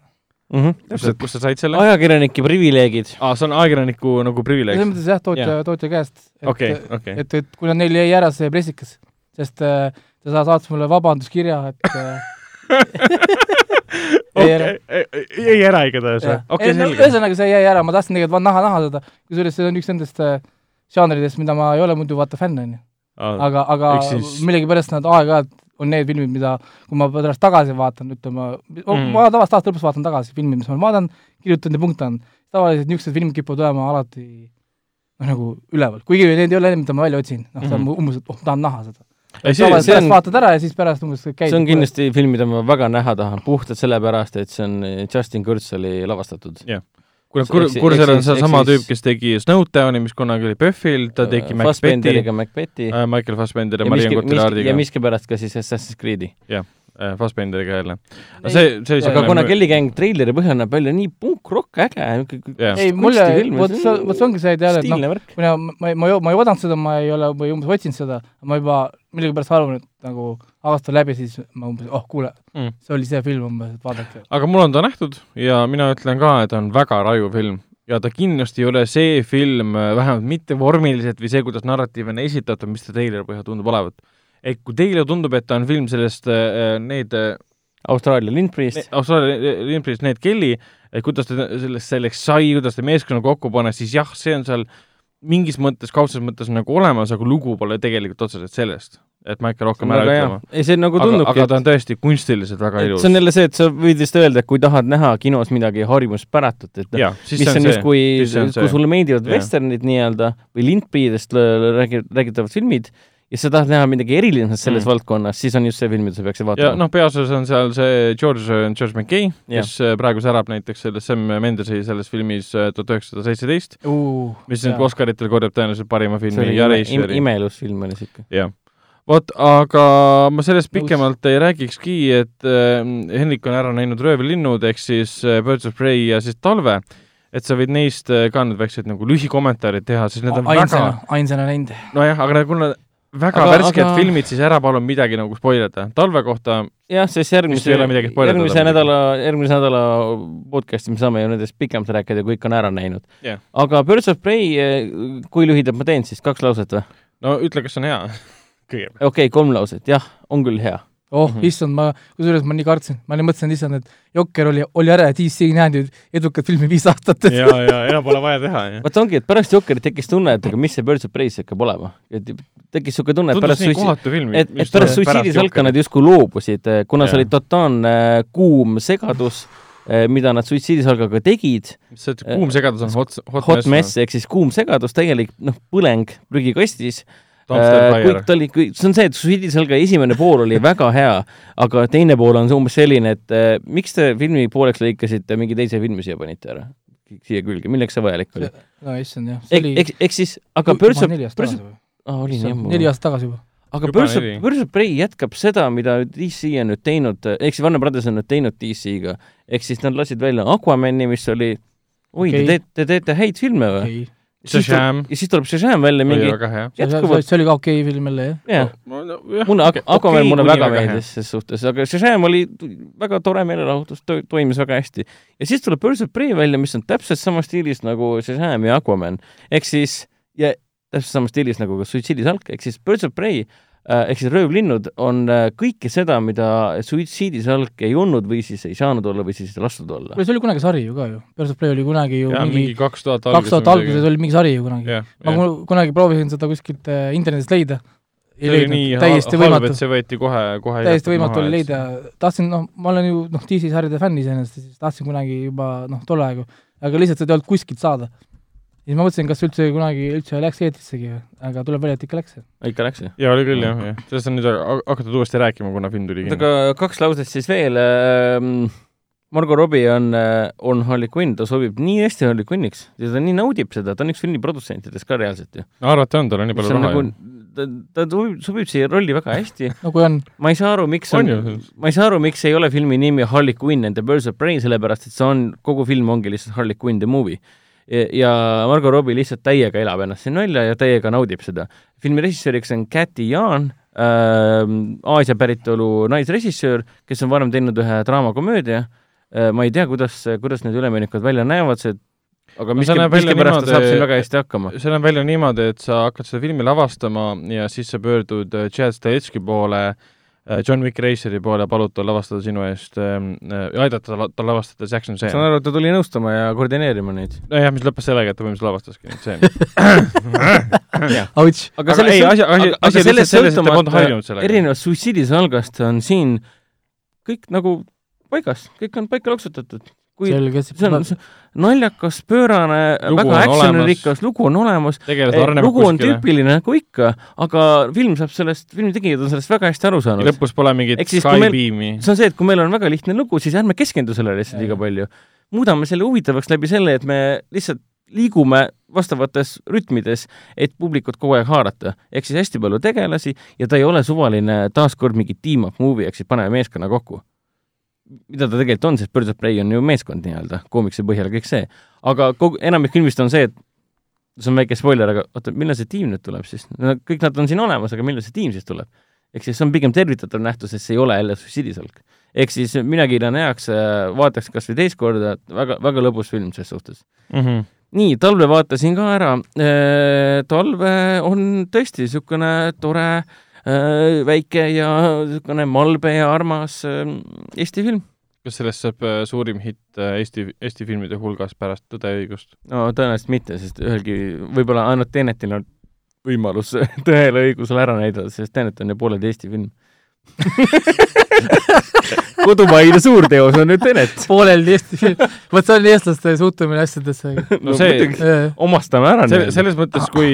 kus sa, kus sa said selle? ajakirjanike privileegid. aa, see on ajakirjaniku nagu privileeg selles. mõttes jah, tootja Jaa., tootja käest. okei, okei. et, et kuna neil jäi ära see pressikas, sest äh, ta sa- saatis mulle vabanduskirja, et äh, okei, ei ära igatahes või? okei, selge. ühesõnaga, see jäi ära, ma tahtsin tegelikult näha, näha seda, kusjuures see on üks nendest äh, žanridest, mida ma ei ole muidu vaata fänn, onju. aga, aga siis- millegipärast nad aeg-ajalt on need filmid, mida, kui ma pärast tagasi vaatan, ütleme mm., ma tavaliselt aasta lõpus vaatan tagasi filmid, mis ma olen vaadanud, kirjutanud ja punktanud, tavaliselt niisugused filmid kipuvad olema alati noh, nagu üleval, kuigi need ei ole need, mida ma välja otsin, noh, see on Mhm. umbes, et oh, tahan näha seda. Ei, see- tavaliselt pärast on- vaatad ära ja siis pärast umbes käid see on kindlasti film, mida ma väga näha tahan, puhtalt sellepärast, et see on Justin Kurtzeli lavastatud. kuule, Kur-, Kursel on seesama tüüp, siis- kes tegi Snowdowni, mis kunagi oli Buffil, ta tegi Macbethi, Macbethi äh, Michael Fassbender ja Marion Cotillardiga. ja, miskipärast ka siis Assassin's Creed'i. äh, Fassbenderiga jälle. see, see Aga aga kuna Kelly Gang treileri põhjal näeb välja nii punk-rock äge, jah, ei, mulle kunstifilm,, vot see vot see ongi see teada, et noh, mina, ma ei, ma ei, ma ei oodanud seda, ma ei ole või umbes otsinud seda, ma juba millegipärast arvan, et nagu aasta läbi, siis ma umbes, oh kuule Mm. see oli see film umbes, et vaadake. aga mul on ta nähtud ja mina ütlen ka, et on väga raju film ja ta kindlasti ei ole see film, vähemalt mitte vormiliselt või see, kuidas narratiiv on esitatud, mis ta treileri põhjal tundub olevat. et kui teile tundub, et ta on film sellest äh,, need äh, Austraalia lindpriist Austraalia Olümpias Ned Kelly, et kuidas ta sellest selleks sai, kuidas ta meeskonna kokku panes, siis jah, see on seal mingis mõttes, kaudses mõttes nagu olemas, aga lugu pole tegelikult otseselt sellest, et ma ikka rohkem ära ütlema., ei see nagu tundubki, aga ta on tõesti kunstiliselt väga ilus see on. jälle see, et sa võid vist öelda, et kui tahad näha kinos midagi harjumuspäratut, et siis mis on on justkui, kui sulle meeldivad vesternid nii-öelda või lindpriidest räägi-, räägitavad filmid ja sa tahad näha midagi erilist selles Mm. valdkonnas, siis on just see film, mida sa peaksid ja vaatama. noh, peaosas on seal see George, George McKay, kes äh, praegu särab näiteks selles Sam Mendesi selles filmis äh, tuhat üheksasada seitseteist, mis nüüd Oscaritel korjab tõenäoliselt parima filmi ja režissööri. imeilus film oli siuke. jah. vot, aga ma sellest pikemalt ei räägikski, et äh, Henrik on ära näinud Röövlinnud ehk siis äh, Birds of Prey ja siis Talve, et sa võid neist äh, ka nüüd väiksed nagu lühikommentaarid teha, sest need on ainsana väga,, ainsana näinud. nojah, aga need- kuna väga Aga- värsked aga- filmid, siis ära palun midagi nagu spoilida. talve kohta jah, sest järgmise järgmise nädala, järgmise nädala podcast'i me saame ju nendest pikemalt rääkida, kui kõik on ära näinud Jah. aga Birds of Prey, kui lühidalt ma teen siis, kaks lauset või? no ütle, kas see on hea kõigepealt. okei okay,, kolm lauset, jah, on küll hea. oh mm -hmm. issand, ma, kusjuures ma nii kartsin, ma nii mõtlesin, issand, et Jokker oli, oli ära ja DC ei näinud ju edukat filmi viis aastat. ja, ja enam pole vaja teha, jah. vot ongi, et pärast Jokkerit tekkis tunne, et aga mis see Birds of Prey siis hakkab olema. et tekkis niisugune tunne, et pärast suitsi- et, et pärast suitsiidisalka nad justkui loobusid, kuna see Jaa. oli totaalne kuum segadus, mida nad suitsiidisalgaga tegid, see kuum segadus on hot, hot mess ehk siis kuum segadus, täielik noh, põleng prügikastis. Fire kõik. ta oli, see on see, et suitsiidisalga esimene pool oli väga hea, aga teine pool on see umbes selline, et eh, miks te filmi pooleks lõikasite, mingi teise filmi siia panite ära? siia külge, milleks see vajalik oli? no issand jah, see eks, oli eks, siis, aga Birds of, Birds of, või? aa, oli nii ammu. neli aastat tagasi juba. aga Birds of Birds of Prey jätkab seda, mida DC on nüüd teinud, ehk siis Warner Brothers on nüüd teinud DC-ga, ehk siis nad lasid välja Aquamani, mis oli oi okay., te teete, te teete häid filme või? okei, Shazam. Ja siis tuleb Shazam välja mingi, jätkuvalt, see oli ka okei film jälle jah. jah, mulle okay, Aquaman okay, mulle väga meeldis ses suhtes, aga Shazam oli väga tore meelelahutus, toimis väga hästi. ja siis tuleb Birds of Prey välja, mis on täpselt sama stiilis nagu Shazam ja Aquaman, ehk siis ja täpselt sama stiilis nagu ka Suitsiidisalk, ehk siis Birds of Prey äh, ehk siis Röövlinnud on äh, kõike seda, mida Suitsiidisalk ei olnud või siis ei saanud olla või siis ei lastud olla. kuule, see oli kunagi sari ju ka ju, Birds of Prey oli kunagi ju ja mingi mingi kaks tuhat alguses oli mingi sari ju kunagi. jah, ma ku- kunagi proovisin seda kuskilt äh, internetist leida. ei see oli nii leidnud, täiesti halb, võimatu et, see võeti kohe, kohe täiesti võimatu oli leida. tahtsin, noh, ma olen ju noh, DC sarjade fänn iseenesest, siis tahtsin kunagi juba noh, tol aegu, aga lihtsalt seda ei olnud kuskilt saada. Siis ma mõtlesin, kas üldse kunagi üldse läks eetrissegi, aga tuleb välja, et ikka läks. ikka läks ju. jaa, oli küll jah, jah. sellest on nüüd ha- hakatud uuesti rääkima, kuna film tuli kinni. aga kaks lauset siis veel ähm,. Margo Robbie on, on Harley Quinn, ta sobib nii hästi Harley Quinniks ja ta nii naudib seda, ta on üks filmi produtsentidest ka reaalselt ju. arvata on, tal on nii palju raha nagu ju., ta, ta sobib, sobib siia rolli väga hästi. no kui on, ma ei saa aru, miks on, on ma ei saa aru, miks ei ole filmi nimi Harley Quinn and the Birds of Prey, sellepärast et see on, kogu film ongi lihtsalt Harley Quinn the movie. Ja Margo Robbie lihtsalt täiega elab ennast siin välja ja täiega naudib seda. filmi režissööriks on Cathy Yan äh,, Aasia päritolu naisrežissöör, kes on varem teinud ühe draamakomöödia äh,. ma ei tea, kuidas, kuidas need üleminekud välja näevad, see aga No miski miskipärast ta saab siin väga hästi hakkama. see näeb välja niimoodi, et sa hakkad seda filmi lavastama ja siis sa pöördud äh, Chad Stahelski poole äh, John Wick Raceri poole palutud lavastada sinu eest äh, ja aidata tal, tal lavastada see action saan stseen. aru, et ta tuli nõustama ja koordineerima neid. nojah, mis lõppes sellega, et ta põhimõtteliselt lavastaski neid stseene. Aga sellest ei, sõlt- asi- asi- lihtsalt selles, et ta polnud harjunud sellega. erinevalt suitsiidisalgast on siin kõik nagu paigas, kõik on paika loksutatud. Kui selge, see on see naljakas, pöörane, väga on actionirikas, lugu on olemas, arenevad lugu on kuskile. tüüpiline nagu ikka, aga film saab sellest, filmi tegijad on sellest väga hästi aru saanud. lõpus pole mingit Skybeami. see on see, et kui meil on väga lihtne lugu, siis ärme keskendu sellele lihtsalt liiga palju. muudame selle huvitavaks läbi selle, et me lihtsalt liigume vastavates rütmides, et publikut kogu aeg haarata. ehk siis hästi palju tegelasi ja ta ei ole suvaline taaskord mingi team-up movie, ehk siis paneme meeskonna kokku. Mida ta tegelikult on, sest Birds of Prey on ju meeskond nii-öelda, koomikse põhjal kõik see. aga kogu, enamik filmist on see, et see on väike spoiler, aga oota, millal see tiim nüüd tuleb siis no,? kõik nad on siin olemas, aga millal see tiim siis tuleb? ehk siis see on pigem tervitatav nähtus, sest see ei ole jälle suitsiidisalk. ehk siis mina kiidan heaks, vaataks kas või teist korda, väga, väga lõbus film ses suhtes. Mhm. nii, talve vaatasin ka ära. talve on tõesti niisugune tore, väike ja niisugune malbe ja armas äh, Eesti film. kas sellest saab äh, suurim hitt äh, Eesti, Eesti filmide hulgas pärast Tõde ja õigust? no tõenäoliselt mitte, sest ühelgi, võib-olla ainult Tenetil on võimalus tõele õigusele ära näidata, sest Tenet on ju pooleldi Eesti film. kodumaine suurteos on nüüd Tenet. pooleldi Eesti film, vot see on eestlaste suhtumine asjadesse. No see- omastame ära selle, selles mõttes, kui,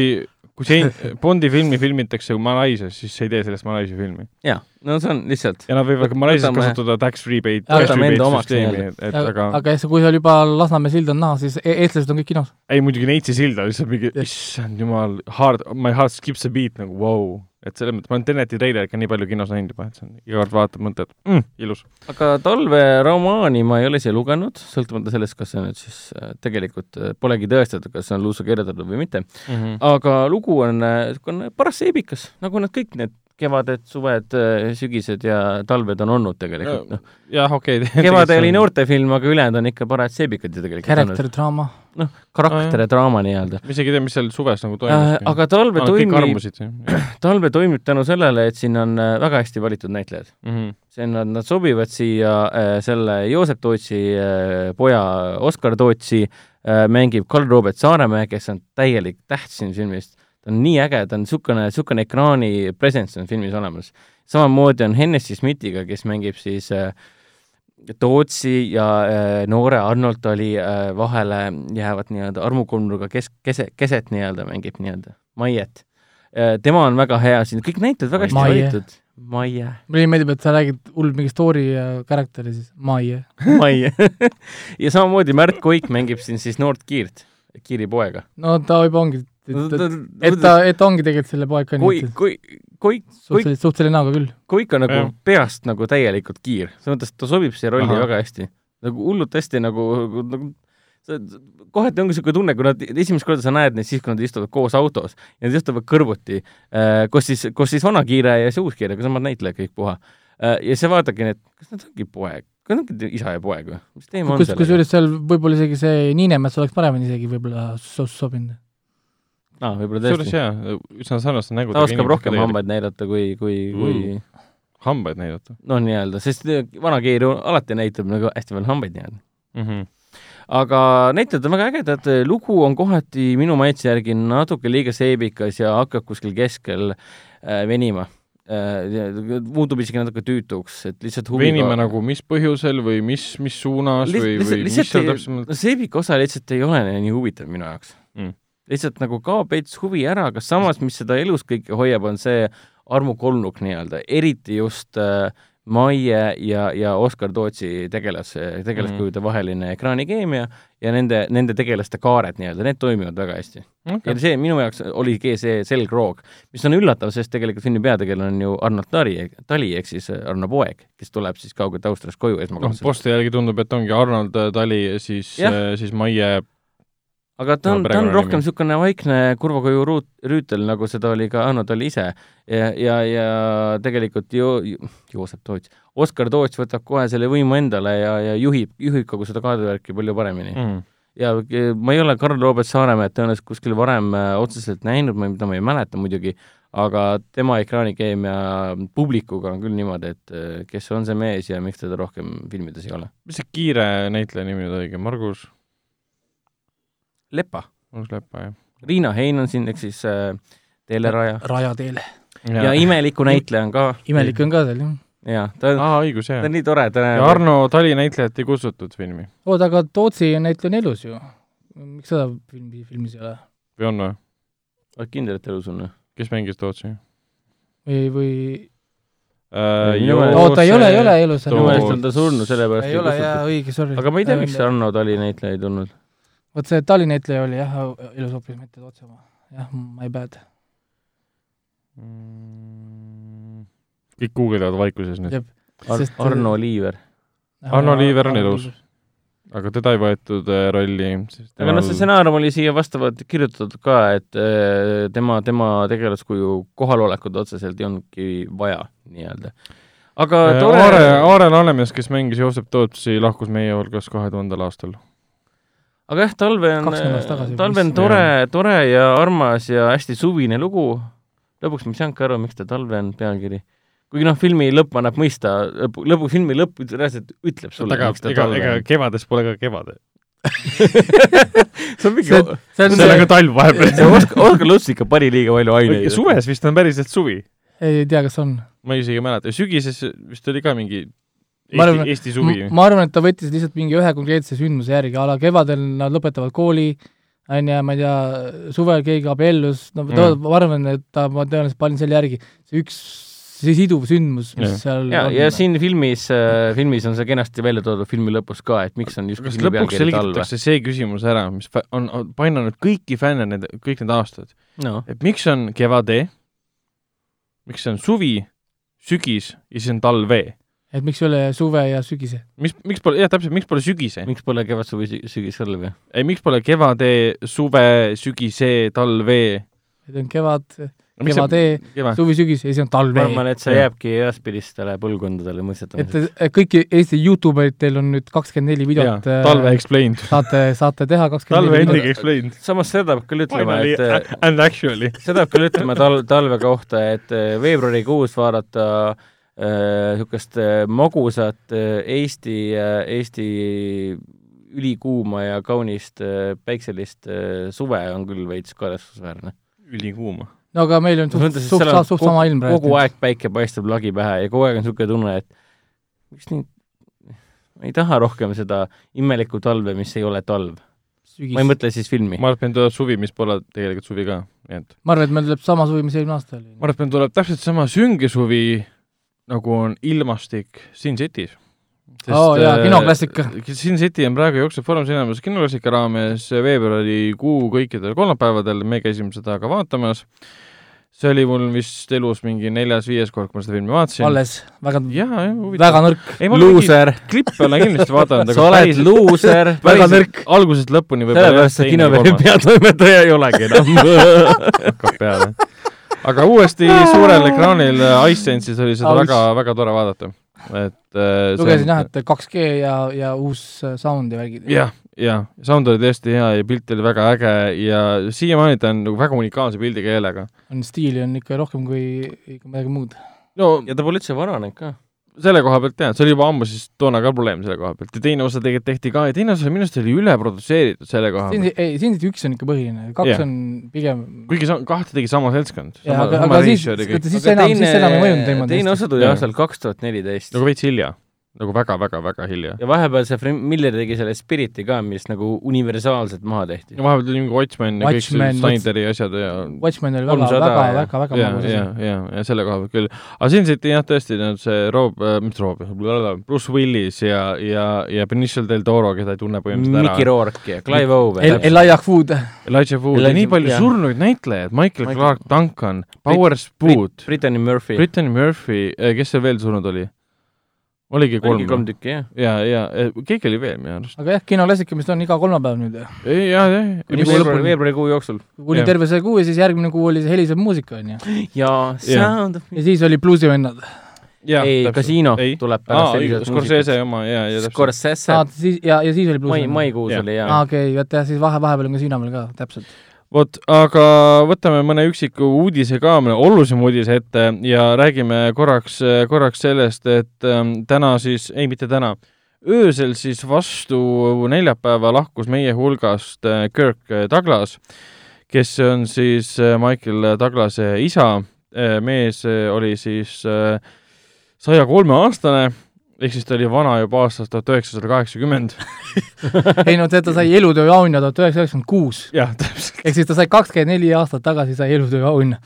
kui see Bondi filmi filmitakse Malaisias, siis ei tee sellest Malaisia filmi. jaa, no see on lihtsalt ja nad võivad ka Malaisias Võtame- kasutada tax rebate, tax rebate süsteemi, et aga aga siis, kui seal juba Lasnamäe sild on näha, siis e- eestlased on kõik kinos. ei muidugi Neitsi silda lihtsalt mingi, Jah. issand jumal, hard, my heart skips a beat nagu vau wow.. Et selles mõttes, ma olen Teneti treilerit ka nii palju kinos näinud juba, et see on iga kord vaatad, mõtled mm,, ilus. aga talveromaani ma ei ole ise lugenud, sõltumata sellest, kas see nüüd siis äh, tegelikult äh, polegi tõestatud, kas see on luusa kirjutatud või mitte, Mm -hmm. aga lugu on äh, niisugune paras seebikas, nagu nad kõik need kevaded, suved, sügised ja talved on olnud tegelikult, noh. jah, okei okay,. kevade oli. noortefilm, aga ülejäänud on ikka parajad seebikad ju tegelikult olnud. Character draama. noh, karakter ja draama nii-öelda. ma isegi ei tea, mis seal suves nagu Äh, toimus. aga talve kõik toimib, talve toimib tänu sellele, et siin on äh, väga hästi valitud näitlejad. mm. -hmm. see on, nad, nad sobivad siia äh, selle Joosep Tootsi äh, poja Oskar Tootsi äh, mängib Karl Robert Saaremäe, kes on täielik täht siin filmis. Ta on nii äge, ta on niisugune, niisugune ekraani presence on filmis olemas. samamoodi on Hennessy Smithiga, kes mängib siis äh, Tootsi ja äh, noore Arnold oli äh, vahele jäävat nii-öelda armukolmnurga kes-, kese, keset nii-öelda mängib nii-öelda, Maiet äh,. tema on väga hea siin, kõik näitlejad väga hästi valitud. Maie. mulle meeldib, et sa räägid hull mingi story ja karakteri siis, Maie. Maie ja samamoodi Märt Koik mängib siin siis noort Kiirt, Kiiri poega. no ta juba ongi, et, et ta, et ta ongi tegelikult selle poeg ka et Koik, Koik, suhteliselt, suhteline näoga küll. Koik on nagu Jah. peast nagu täielikult Kiir, selles mõttes, et ta sobib siia rolli Ahah. väga hästi. nagu hullult hästi nagu, nagu sa kohati ongi niisugune tunne, kui nad esimest korda sa näed neid siis, kui nad istuvad koos autos ja nad istuvad kõrvuti äh,, koos siis, koos siis vana Kiire ja see uus Kiire, kui samad näitlejad kõik puha äh,. ja sa vaatadki, et kas nad ongi poeg, kas nad ongi isa ja poeg või? mis teema on kus, sellega? kusjuures seal võib-olla isegi see Niinemets oleks paremini isegi võib-olla so- sobinud. aa, võib-olla kusjuures tõesti. jaa, üsna sarnaste nägudega. ta oskab rohkem. hambaid näidata kui, kui, kui Mm. hambaid näidata noh, nii-öelda, sest vana Keir ju alati näitab nagu hästi palju hambaid nii-öelda. mm. -hmm. aga näitlejad on väga ägedad, lugu on kohati minu maitse järgi natuke liiga seebikas ja hakkab kuskil keskel äh, venima äh,. muutub isegi natuke tüütuks, et lihtsalt huviga venima nagu mis põhjusel või mis, mis suunas Liht- või, lihtsalt- või mis lihtsalt seal ei- täpsemalt seebika osa lihtsalt ei ole nii huvitav minu jaoks Mm. Lihtsalt nagu kaob veits huvi ära, aga samas, mis seda elus kõike hoiab, on see armukolmnuk nii-öelda, eriti just äh, Maie ja, ja Oskar Tootsi tegelas, tegelaskujude vaheline ekraanikeemia ja nende, nende tegelaste kaared nii-öelda, need toimivad väga hästi okay. ja see minu jaoks oligi see selgroog, mis on üllatav, sest tegelikult filmi peategelane on ju Arnold Tali, Tali ehk siis Arno poeg, kes tuleb siis kaugelt Austriast koju esmakordselt. posti järgi tundub, et ongi Arnold Tali, siis siis Maie aga ta on, ta on rohkem niisugune vaikne kurvakoju ruut, rüütel, nagu seda oli ka Arno Tali ise ja, ja, ja tegelikult jo-, Joosep Toots, Oskar Toots võtab kohe selle võimu endale ja, ja juhib, juhib kogu seda kaadrivärki palju paremini mm.. ja ma ei ole Karl Robert Saaremäed tõenäoliselt kuskil varem äh, otseselt näinud, ma, mida ma ei mäleta muidugi, aga tema ekraanikeemia publikuga on küll niimoodi, et äh, kes on see mees ja miks teda rohkem filmides ei ole. mis see kiire näitleja nimi nüüd õige, Margus? Lepa. Margus Lepa, jah. Riina Hein on siin, ehk siis äh, teeleraja. Raja teele. ja, imeliku näitleja on ka. imelik on ka seal, jah. jaa, ta on jah. ta on nii tore, ta ja Arno Tali näitlejat ei kutsutud filmi. oota, aga Tootsi näitleja on elus ju. miks seda filmi, filmis ei ole? või on või? oled kindel, et elus on või? kes mängis Tootsi? või, või äh, meelest- oota, ei ole, ei ole elus. minu meelest on ta surnud, sellepärast ei ole, jaa, õige, sorry. aga ma ei tea, miks see Arno Tali näitleja ei tulnud. Vot see Tali näitleja oli jah, elus hoopis, mitte oma. jah, my bad. Mm. kõik guugeldavad vaikuses nüüd. Jep. Ar Sest- Arno Liiver. Arno Liiver on elus. aga teda ei võetud äh, rolli, sest aga noh, see stsenaarium oli siia vastavalt kirjutatud ka, et äh, tema, tema tegelaskuju kohalolekut otseselt ei olnudki vaja nii-öelda. aga tore Äh, Aare, Aare Laanemees, kes mängis Joosep Tootsi, lahkus meie hulgast kahe tuhandel aastal. Aga jah, Talve on, tagasi Talve on tore, tore ja armas ja hästi suvine lugu. lõpuks ma ei saanudki aru, miks ta Talve on pealkiri. kuigi noh, filmi lõpp annab mõista, lõpu, lõpu, filmi lõpp reaalselt ütleb sulle, aga miks ta ega, Talve ega on. kevades pole ka kevad. see on mingi, see, on see on see, ka talv vahepeal. Oskar, Oskar Luts ikka pani liiga palju aineid. suves vist on päriselt suvi. ei tea, kas on. ma isegi ei mäleta, sügises vist oli ka mingi Ma arvan- Eesti suvi. ma arvan, et ta võttis lihtsalt mingi ühe konkreetse sündmuse järgi, a la kevadel nad lõpetavad kooli, on ju, ma ei tea, suvel keegi abiellus, no ta, Mm. ma arvan, et ta, ma tõenäoliselt panin selle järgi, see üks see siduv sündmus, mis Jah. seal ja, on. ja siin filmis äh,, filmis on see kenasti välja toodud filmi lõpus ka, et miks on just kas lõpuks selgitatakse see küsimus ära, mis on, on painanud kõiki fänne need, kõik need aastad, noh, et miks on kevade, miks on suvi, sügis ja siis on talve. Et miks ei ole suve ja sügise? mis, miks pole, jah, täpselt, miks pole sügise? miks pole kevad, suvi, sügis talv ei, miks pole kevade, suve, sügise, talve? et on kevad, kevade, kevad. suvi, sügis ja siis on talve ma. arvan, et see jääbki edaspidistele põlvkondadele et mõistetamiseks. et kõiki Eesti Youtube eritel on nüüd kakskümmend neli videot äh, talve explained. saate, saate teha kakskümmend talve neli ending videot. explained. samas seda peab küll ütlema, et and actually. seda peab küll ütlema tal-, talve kohta, et äh, veebruarikuus vaadata niisugust äh, magusat äh, Eesti, Eesti ülikuuma ja kaunist äh, päikselist äh, suve on küll veits kahetsusväärne. ülikuum. no aga meil on suht, suht, suht sama ilm praegu. kogu aeg päike paistab lagi pähe ja kogu aeg on niisugune tunne, et miks nii, ma ei taha rohkem seda imelikku talve, mis ei ole talv. ma ei. mõtle siis filmi. ma arvan, et meil tuleb suvi, mis pole tegelikult suvi ka, nii et ma arvan, et meil tuleb sama suvi, mis eelmine aasta oli. ma arvan, et meil tuleb täpselt sama sünge suvi, nagu on ilmastik Sin City's. Oo, jaa, kinoklassika. Sin City on praegu jookseb Foorum Cinemas kinoklassika raames veebruarikuu kõikidel kolmapäevadel, me käisime seda ka vaatamas. see oli mul vist elus mingi neljas-viies kord, kui ma seda filmi vaatasin. alles, väga, väga nõrk. luuser, klippe olen kindlasti vaadanud, sa oled luuser, Väga nõrk. algusest lõpuni võib-olla sellepärast see kinoveebi peatoimetaja ei olegi enam. hakkab peale. Aga uuesti suurel ekraanil iSense'is oli seda Aus. väga, väga tore vaadata. et äh, lugesin jah, et 2G ja, ja uus äh, sound ja värgid. jah, jah, sound oli tõesti hea ja pilt oli väga äge ja siiamaani ta on nagu väga unikaalse pildikeelega. on stiili on ikka rohkem kui ikka midagi muud. no ja ta pole üldse vananenud ka. Selle koha pealt jah, see oli juba ammu siis toona ka probleem selle koha pealt ja teine osa tegelikult tehti ka ja teine osa minu arust oli üleprodutseeritud selle koha siin pealt., ei, siin üks on ikka põhiline, kaks Jah. on pigem kuigi sa, kahte tegi sama seltskond. aga, aga siis, siis enam, siis enam ei mõjunud teema teine osa tuli aastal kaks tuhat neliteist nagu veits hilja, nagu väga-väga-väga hilja. ja vahepeal see Frank Miller tegi selle Spiriti ka, mis nagu universaalselt maha tehti. ja vahepeal tuli mingi Watchmen ja kõik see Snyderi asjad ja Watchmen oli väga, 300 väga, ja- väga, väga ja, magus ja asi., ja, ja selle koha pealt küll. aga Sin City jah, tõesti, see Rob äh,, mis Rob, Bruce Willis ja, ja, ja Benicio del Toro, keda ei tunne põhimõtteliselt Mickey ära. Rourke ja Clive Owen El-, Elijah Wood, Elijah Wood ja nii palju surnuid näitlejaid, Michael Michael- Clark Duncan, Powers Booth, Brittany Murphy. Brittany Murphy, kes seal veel surnud oli? Oligi kolm kolm tükki, jah. ja, ja keegi oli veel minu arust. aga jah, kinoklassika, mis ta on iga kolmapäev nüüd, ei, jah, jah. kuni veebruari, veebruarikuu jooksul. kuni Jah. terve see kuu ja siis järgmine kuu oli see helisev muusika, on ju. ja Sound of ja siis oli bluusivennad. ei, Kasiino ei. tuleb pärast, sellised Scorsese oma ja, ja täpselt. Scorsese aa, siis, ja, ja siis oli mai, bluusivennad. maikuus Jah. oli aa, jaa. okei, vaata jah, siis vahe, vahepeal on Kasiino veel ka, täpselt. vot, aga võtame mõne üksiku uudise ka, olulisema uudise ette ja räägime korraks, korraks sellest, et ähm, täna siis, ei mitte täna, öösel siis vastu neljapäeva lahkus meie hulgast äh, Kirk Douglas, kes on siis äh, Michael Douglase isa. mees äh, oli siis saja kolme aastane, ehk siis ta oli vana juba aastast tuhat üheksasada kaheksakümmend. ei no tead, ta sai elutöö auhinna tuhat üheksasada üheksakümmend kuus. jah, täpselt. ehk siis ta sai kakskümmend neli aastat tagasi sai elutöö auhinna.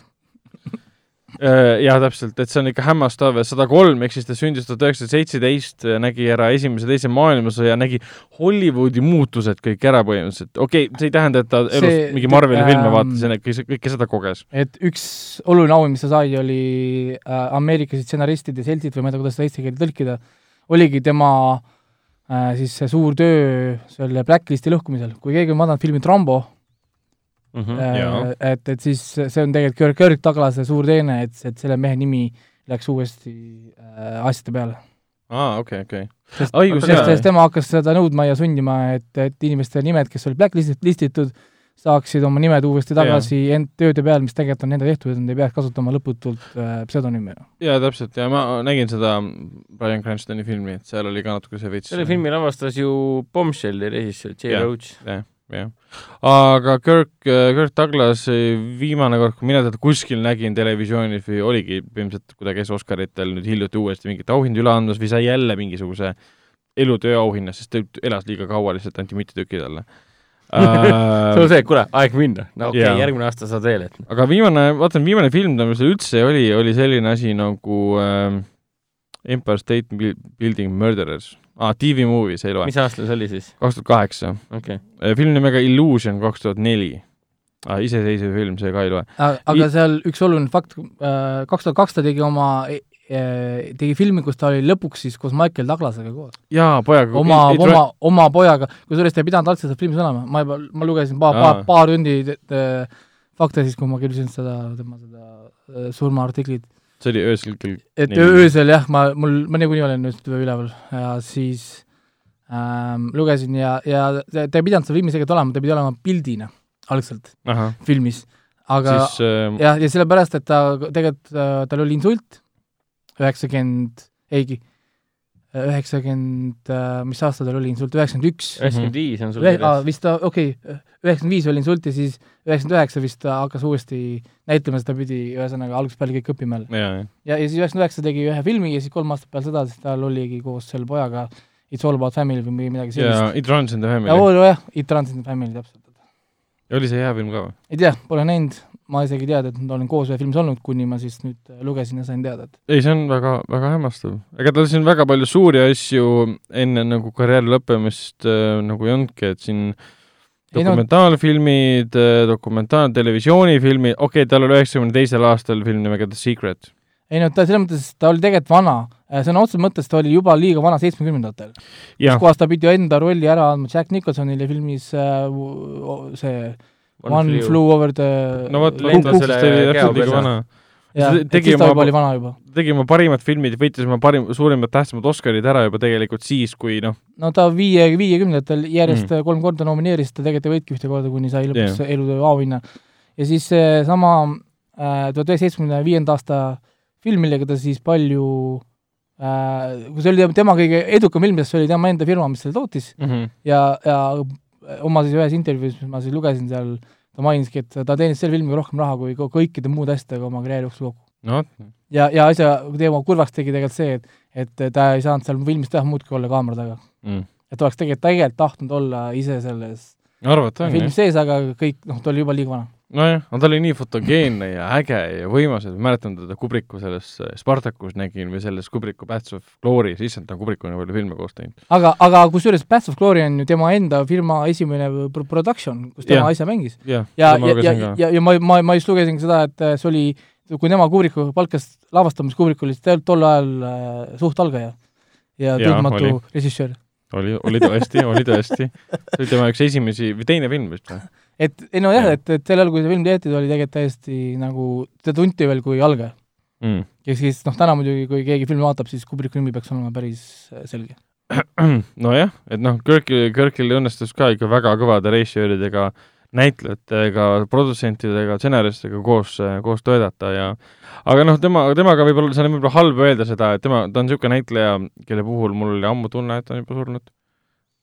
Äh, jaa, täpselt, et see on ikka hämmastav, sada kolm, ehk siis ta sündis tuhat üheksasada seitseteist, nägi ära Esimese, Teise maailmasõja, nägi Hollywoodi muutused kõik ära põhimõtteliselt. okei okay,, see ei tähenda, et ta elus See- mingi Marveli ähm, filme vaatas ja kõike kõike seda koges. et üks oluline au, mis ta sai, oli äh, Ameerika stsenaristide seltsid või ma ei tea, kuidas seda eesti keelde tõlkida, oligi tema äh, siis see suur töö selle Blacklisti lõhkumisel. kui keegi on vaadanud filmi Trumbo Mhm. jaa. äh,, et, et siis see on tegelikult Kirk, Kirk Douglase suur teene, et, et selle mehe nimi läks uuesti äh, asjade peale. aa, okei, okei. sest, sest, tema hakkas seda nõudma ja sundima, et, et inimeste nimed, kes olid blacklisted, listitud, saaksid oma nimed uuesti tagasi end tööde peal, mis tegelikult on nende tehtud, et nad ei peaks kasutama lõputult äh, pseudonüüme. jaa, täpselt, ja ma nägin seda Brian Cranstoni filmi, et seal oli ka natuke see veits selle filmi lavastas ju Bombshelli režissöör J Jah. Roach. jah, jah. aga Kirk, Kirk Douglas viimane kord, kui mina teda kuskil nägin televisioonis või oligi ilmselt, kui ta käis Oscaritel nüüd hiljuti uuesti mingit auhinda üle andmas või sai jälle mingisuguse elutöö auhinna, sest ta elas liiga kaua, lihtsalt anti mitu tükki talle see on see, kuule, aeg minna. no okei okay,, järgmine aasta saad veel, et aga viimane, vaatan viimane film, mis üldse oli, oli selline asi nagu uh, Empire State Buil- Building Murderers ah,. TV movie, see ei loe. mis aastal see oli siis? kaks tuhat kaheksa. okei okay.. film nimega Illusion kaks tuhat neli. iseseisev film, see ka ei loe. aga I- seal üks oluline fakt, kaks tuhat kaks ta tegi oma, tegi filmi, kus ta oli lõpuks siis koos Michael Douglasega koos. jaa, pojaga. oma, oma, oma pojaga, kusjuures ta ei pidanud algselt seda filmis olema, ma juba, ma lugesin paar, paar Aa., paar tundi äh, fakte siis, kui ma kirjutasin seda, tema seda äh, surmaartiklit. see oli öösel kell et öö- öösel jah, ma, mul, ma niikuinii olen nüüd üleval ja siis ähm, lugesin ja, ja ta ei pidanud seal filmis tegelikult olema, ta pidi olema pildina algselt ahah, filmis, aga siis äh, jah, ja sellepärast, et ta tegelikult äh,, tal oli insult, üheksakümmend, eigi, üheksakümmend, mis aasta tal oli insult, üheksakümmend üks, üheksakümmend viis on sul kirjas. vist ta, okei okay,, üheksakümmend viis oli insult ja siis üheksakümmend üheksa vist ta hakkas uuesti näitlema, seda pidi ühesõnaga algusest peale kõik õppima jälle. jaa, jah. ja, ja siis üheksakümmend üheksa tegi ühe filmi ja siis kolm aastat peale seda siis tal oligi koos selle pojaga It's all about family või midagi ja sellist. It runs in the ja family. jah, It runs in the family täpselt. oli see hea film ka või? ei tea, pole näinud, ma isegi ei teadnud, et nad olen koos ühe filmis olnud, kuni ma siis nüüd äh, lugesin ja sain teada, et ei, see on väga, väga hämmastav. ega tal siin väga palju suuri asju enne nagu karjääri lõppemist äh, nagu ei olnudki, et siin Ei no- dokumentaalfilmid äh,, dokumentaaltelevisioonifilmid, okei okay,, tal oli üheksakümne teisel aastal film nimega The Secret. ei no ta selles mõttes, ta oli tegelikult vana, sõna otseses mõttes ta oli juba liiga vana seitsmekümnendatel. kus, kohas ta pidi enda rolli ära andma Jack Nicholsonile filmis äh, see One Flew Over the no vot, ta oli täpselt liiga vana. tegi oma- oli vana juba. tegi oma parimad filmid, võitis oma parim, suurimad tähtsamad Oscarid ära juba tegelikult siis, kui noh, no ta viie, viiekümnendatel järjest mm. kolm korda nomineeris, ta tegelikult ei võitki ühte korda, kuni sai lõpuks yeah. elutöö auhinna. ja siis seesama äh, tuhat üheksasaja seitsmekümne viienda aasta film, millega ta siis palju äh,, kui see oli tema kõige edukam film, sest see oli tema enda firma, mis selle tootis mm -hmm. ja, ja oma siis ühes intervjuus, mis ma siis lugesin seal, ta mainiski, et ta teenis selle filmiga rohkem raha kui kõikide muude asjadega oma karjääri jooksul kokku. no ja, ja asja teema kurvaks tegi tegelikult see, et, et ta ei saanud seal filmis teha muud kui olla kaamera taga. mm. et oleks tegelikult, tegelikult tahtnud olla ise selles jah filmis. sees, aga kõik, noh, ta oli juba liiga vana. nojah, aga ta oli nii fotogeenne ja äge ja võimas, et mäletan teda Kubriku selles äh, Spartacus nägin või selles Kubriku Paths of Glory's, issand, ta on Kubriku nii palju filme koos teinud. aga, aga kusjuures Paths of Glory on ju tema enda firma esimene pro- production, kus tema Jah. asja mängis. jah, ja, ja, ja ka. ja, ja ma, ma, ma just lugesin seda, et äh, see oli, kui tema Kubriku palkas lavastamas, Kubrik oli tol ajal äh, suht algaja ja Jaa, tundmatu režissöör. oli, oli tõesti, oli tõesti. see oli tema üks esimesi või teine film vist või? Et ei no jah ja., et, et sel ajal, kui see film tehti, ta oli tegelikult täiesti nagu, teda tunti veel kui algaja. Mm. ja siis noh, täna muidugi, kui keegi filmi vaatab, siis Kubriku nimi peaks olema päris äh, selge. nojah, et noh, Kirkil, Kirkil õnnestus ka ikka väga kõvade režissööridega näitlejatega, produtsentidega, stsenaristidega koos, koos töötada ja aga noh, tema, temaga võib-olla, see on võib-olla halb öelda seda, et tema, ta on niisugune näitleja, kelle puhul mul oli ammu tunne, et ta on juba surnud.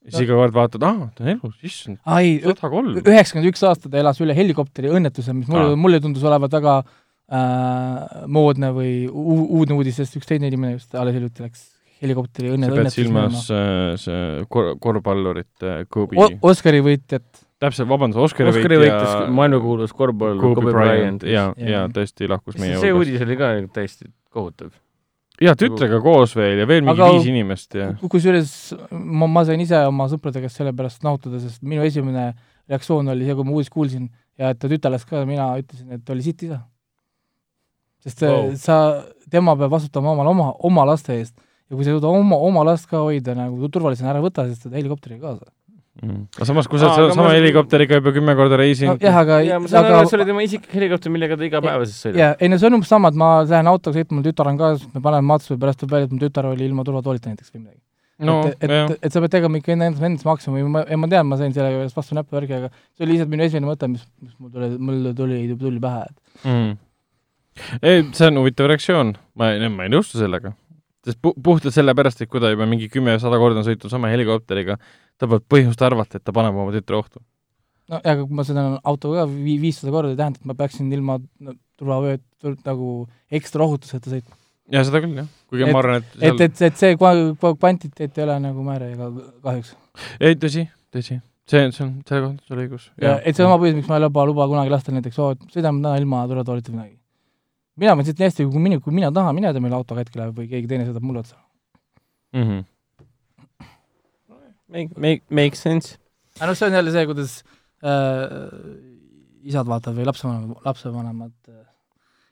Siis No. iga kord vaatad, aa, ta on elus, issand, ai, sada kolm. üheksakümmend üks aastat ta elas üle helikopteri õnnetuse, mis mulle mulle tundus olevat väga äh, moodne või uudne uudis, sest üks teine inimene just alles hiljuti läks helikopteri õnne, sa pead õnnetuses silmas äh, see kor-, korvpallurit äh, Kobe O-, Oscari võitjat, täpselt, vabandust, Oscari Oscari võitja maailmakuulus korvpall Kobe Kobe Bryant Bryant. ja, Jah. ja tõesti lahkus meie see uudis oli ka täiesti kohutav. Ja tütrega koos veel ja veel mingi Aga- viis inimest ja kusjuures ma, ma sain ise oma sõprade käest selle pärast nahutada, sest minu esimene reaktsioon oli see, kui ma uudist kuulsin ja et ta tütar läks ka, mina ütlesin, et oli sitt isa. sest Wow. wow. sa, tema peab vastutama oma, oma, oma laste eest ja kui sa ei suuda oma, oma last ka hoida nagu turvalisena, ära võta siis seda helikopteriga kaasa. Mm. aga samas, kui sa aga sama ma- helikopteriga juba kümme korda reisinud jah, aga, ja ma saan aga aru, et see oli tema isiklik helikopter, millega ta igapäevaselt sõidab. jaa, ei no see on umbes sama, et ma lähen autoga sõitma, mul tütar on kaasas, me paneme matsu ja pärast tuleb välja, et mu tütar oli ilma turvatoolita näiteks või midagi no et, jah et, et sa pead tegema ikka enda, endast maksimumi, ma, ma tean, ma sain selle juures vastu näppuvärgi, aga see oli lihtsalt minu esimene mõte, mis, mis mul tuli, mul tuli, tuli pähe, et mm.. ei, see on huvitav reaktsioon, ma ei, ma ei nõustu sellega. Sest pu-, puhtalt sellepärast, et kui ta juba mingi kümme-sada korda on sõitnud sama helikopteriga, ta peab põhjust arvata, et ta paneb oma tütre ohtu. no ja aga kui ma sõidan autoga ka vii-, viissada korda, ei tähenda, et ma peaksin ilma turvavööd tur- nagu ekstra ohutuseta sõitma. ja seda küll, jah. kuigi Et- ma arvan, et et, et, et see kva- kva- kvantiteet ei ole nagu määr ega kahjuks. ei, tõsi, tõsi. see, see on, selle kohta on sul õigus. ja et see on oma põhjus, miks ma ei luba, luba kunagi lastel näiteks, oo, et sõidame täna ilma turvatoolita või midagi. Mina mõtlesin, et nii hästi, kui mina, kui mina tahan, mine tee meile autoga hetkel või keegi teine sõidab mulle otsa. mm. -hmm. Make, make, make sense. aga noh, see on jälle see, kuidas äh, isad vaatavad või lapsevanemad, lapsevanemad äh,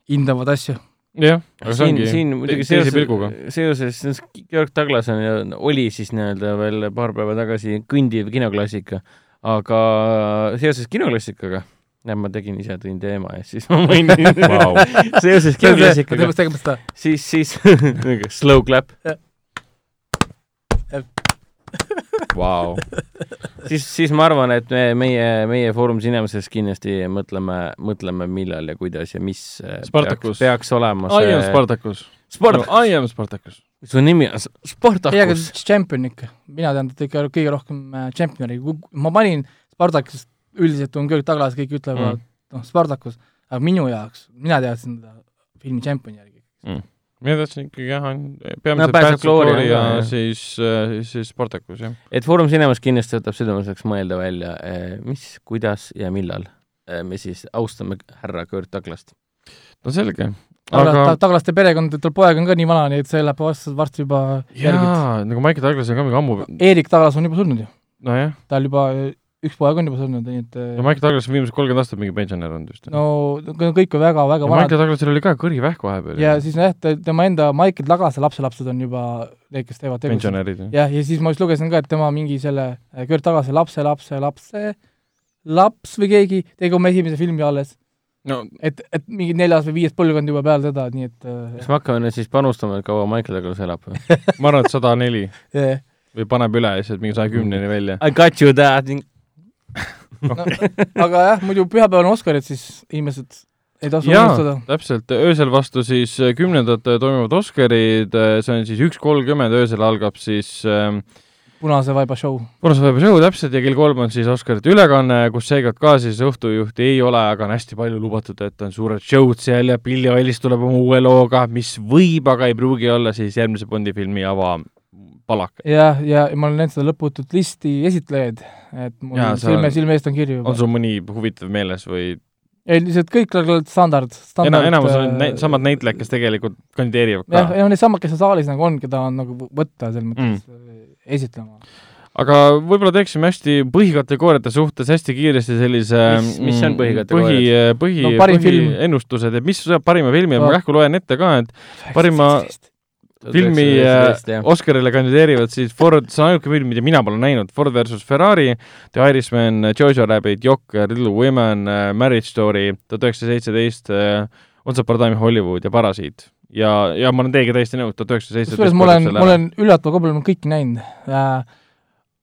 hindavad asju. jah, aga see siin, ongi siin muidugi seoses pilguga., seoses, Georg Douglas on ju, oli siis nii-öelda veel paar päeva tagasi kõndiv kinoklassika, aga seoses kinoklassikaga, näe, ma tegin ise, tõin teema ja siis ma mainin Vau. seoses seda. siis, siis slow clap, Vau. siis, siis ma arvan, et me, meie, meie Foorum Cinemases kindlasti mõtleme, mõtleme, millal ja kuidas ja mis äh, Spartacus. peaks, peaks olema I am see Spartacus. Spart-, I am Spartacus. su nimi on S- ei, aga. Champion ikka, mina tean teda ikka kõige rohkem äh, Championi, ma panin Spartakust, üldiselt on Georg Douglas, kõik ütlevad Mm. mm. noh, Spartakus, aga minu jaoks, mina teadsin teda filmi Championi järgi. mina tahtsin ikkagi jah, peamiselt Paths of Paths of Glory Glory on ja ka, jah. siis, siis Spartacus, jah. et Foorum Cinemas kindlasti võtab südameasjaks mõelda välja, mis, kuidas ja millal eh, me siis austame härra Kurt Douglast. no selge. aga aga ta, Douglaste perekond, tal poeg on ka nii vana, nii et see läheb varsti, varsti juba järgi. jaa, nagu Michael Douglas on ka mingi ammu, Erik Douglas on juba surnud ju, nojah, tal juba üks poeg on juba surnud, nii et ja Michael Douglas on viimased kolmkümmend aastat mingi pensionär olnud vist. no kõik on väga-väga ja vanad Michael Douglasil oli ka kõrivähk vahepeal. ja siis jah, tema enda Michael Douglase lapselapsed on juba need, kes teevad tegusid. pensionärid, jah. jah, ja siis ma just lugesin ka, et tema mingi selle äh, Kurt Tagase lapse, lapse, lapse laps või keegi tegi oma esimese filmi alles, no et, et mingi neljas või viies põlvkond juba peale teda, nii et äh, kas me hakkame nüüd siis panustama, et kaua Michael Douglas elab või? ma arvan, et sada neli jah. või paneb üle lihtsalt mingi saja kümneni välja. I got you dad. aga jah, muidu pühapäeval on Oscarid, siis inimesed ei tasu unustada., täpselt, öösel vastu siis äh, kümnendad äh, toimuvad Oscarid, see on siis üks kolmkümmend, öösel algab siis äh, punase vaiba show. Punase Vaeva show täpselt ja kell kolm on siis Oscarite ülekanne, kus seekord ka siis õhtujuhti ei ole, aga on hästi palju lubatud, et on suured show'd seal ja Billie Eilish tuleb oma uue looga, mis võib, aga ei pruugi olla siis järgmise Bondi filmi avapalak. jah, ja ma olen näinud seda lõputut listi esitlejaid, et mul sa- silme, silme eest on kirju on juba. sul mõni huvitav meeles või ei, lihtsalt kõik on standard, standard. ena-, enamus on näi-, samad näitlejad, kes tegelikult kandideerivad jah, ka? ja need samad, kes on saalis nagu on, keda on nagu võtta selles mõttes mm. esitlema. aga võib-olla teeksime hästi põhikategooriate suhtes hästi kiiresti sellise Mis- mis on mm, põhikategooriad? põhi, põhi No põhiennustused, et mis saab parima filmi ja ma kähku loen ette ka, et parima filmi äh, Oscarile kandideerivad siis Ford, see on ainuke film, mida mina pole näinud, Ford versus Ferrari, The Irishman, Jojo Rabbit, Jokker, Little Women, Marriage Story, tuhat üheksasada seitseteist, Once Upon a Time in Hollywood ja Parasiit. ja, ja ma olen teiega täiesti nõus, tuhat üheksasada seitseteist. kusjuures ma olen, ma olen üllatava kombel kõiki näinud äh,.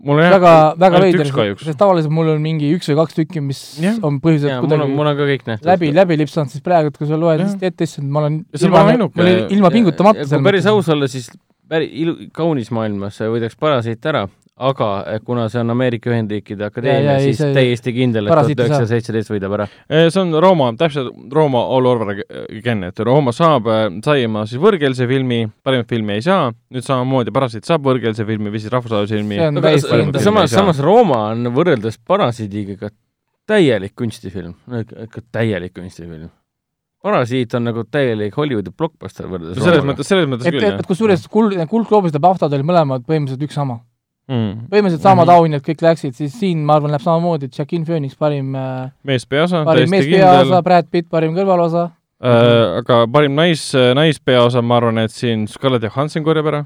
Mul on jah väga, väga veider sest tavaliselt mul on mingi üks või kaks tükki, mis Jah. on põhiliselt kuidagi mul on ka kõik nähtud. läbi, läbi lipsanud, siis praegu, kui sa loed lihtsalt ette, issand, ma olen Ja ilma pole, ainuke- ilma pingutamata kui päris aus olla, siis päris ilu-, kaunis maailmas võidaks Parasiit ära, aga eh, kuna see on Ameerika Ühendriikide akadeemia siis see- täiesti kindel, et tuhat üheksasada seitseteist võidab ära. Eh, see on Rooma, täpselt Rooma all over again, et Rooma saab, sai oma siis võõrkeelse filmi, parimat filmi ei saa, nüüd samamoodi Parasiit saab võõrkeelse filmi või siis rahvusvahelise filmi samas, samas Rooma on võrreldes Parasiidiga ikka täielik kunstifilm, ikka täielik kunstifilm. Parasiit on nagu täielik Hollywoodi blockbuster võrreldes selles Roomaga. mõttes, selles mõttes et, küll, et kusjuures kuld, kuldgloobused ja pahtad olid mõlemad põhimõtteliselt üks sama. jah. põhimõtteliselt samad Mhm. auhinnad kõik läksid, siis siin ma arvan, läheb samamoodi, Joaquin Phoenix parim äh, mees peaosa, parim meespeaosa, kindel. Brad Pitt parim kõrvalosa, aga parim nais, naispeaosa, ma arvan, et siin Scarlett Johansson korjab ära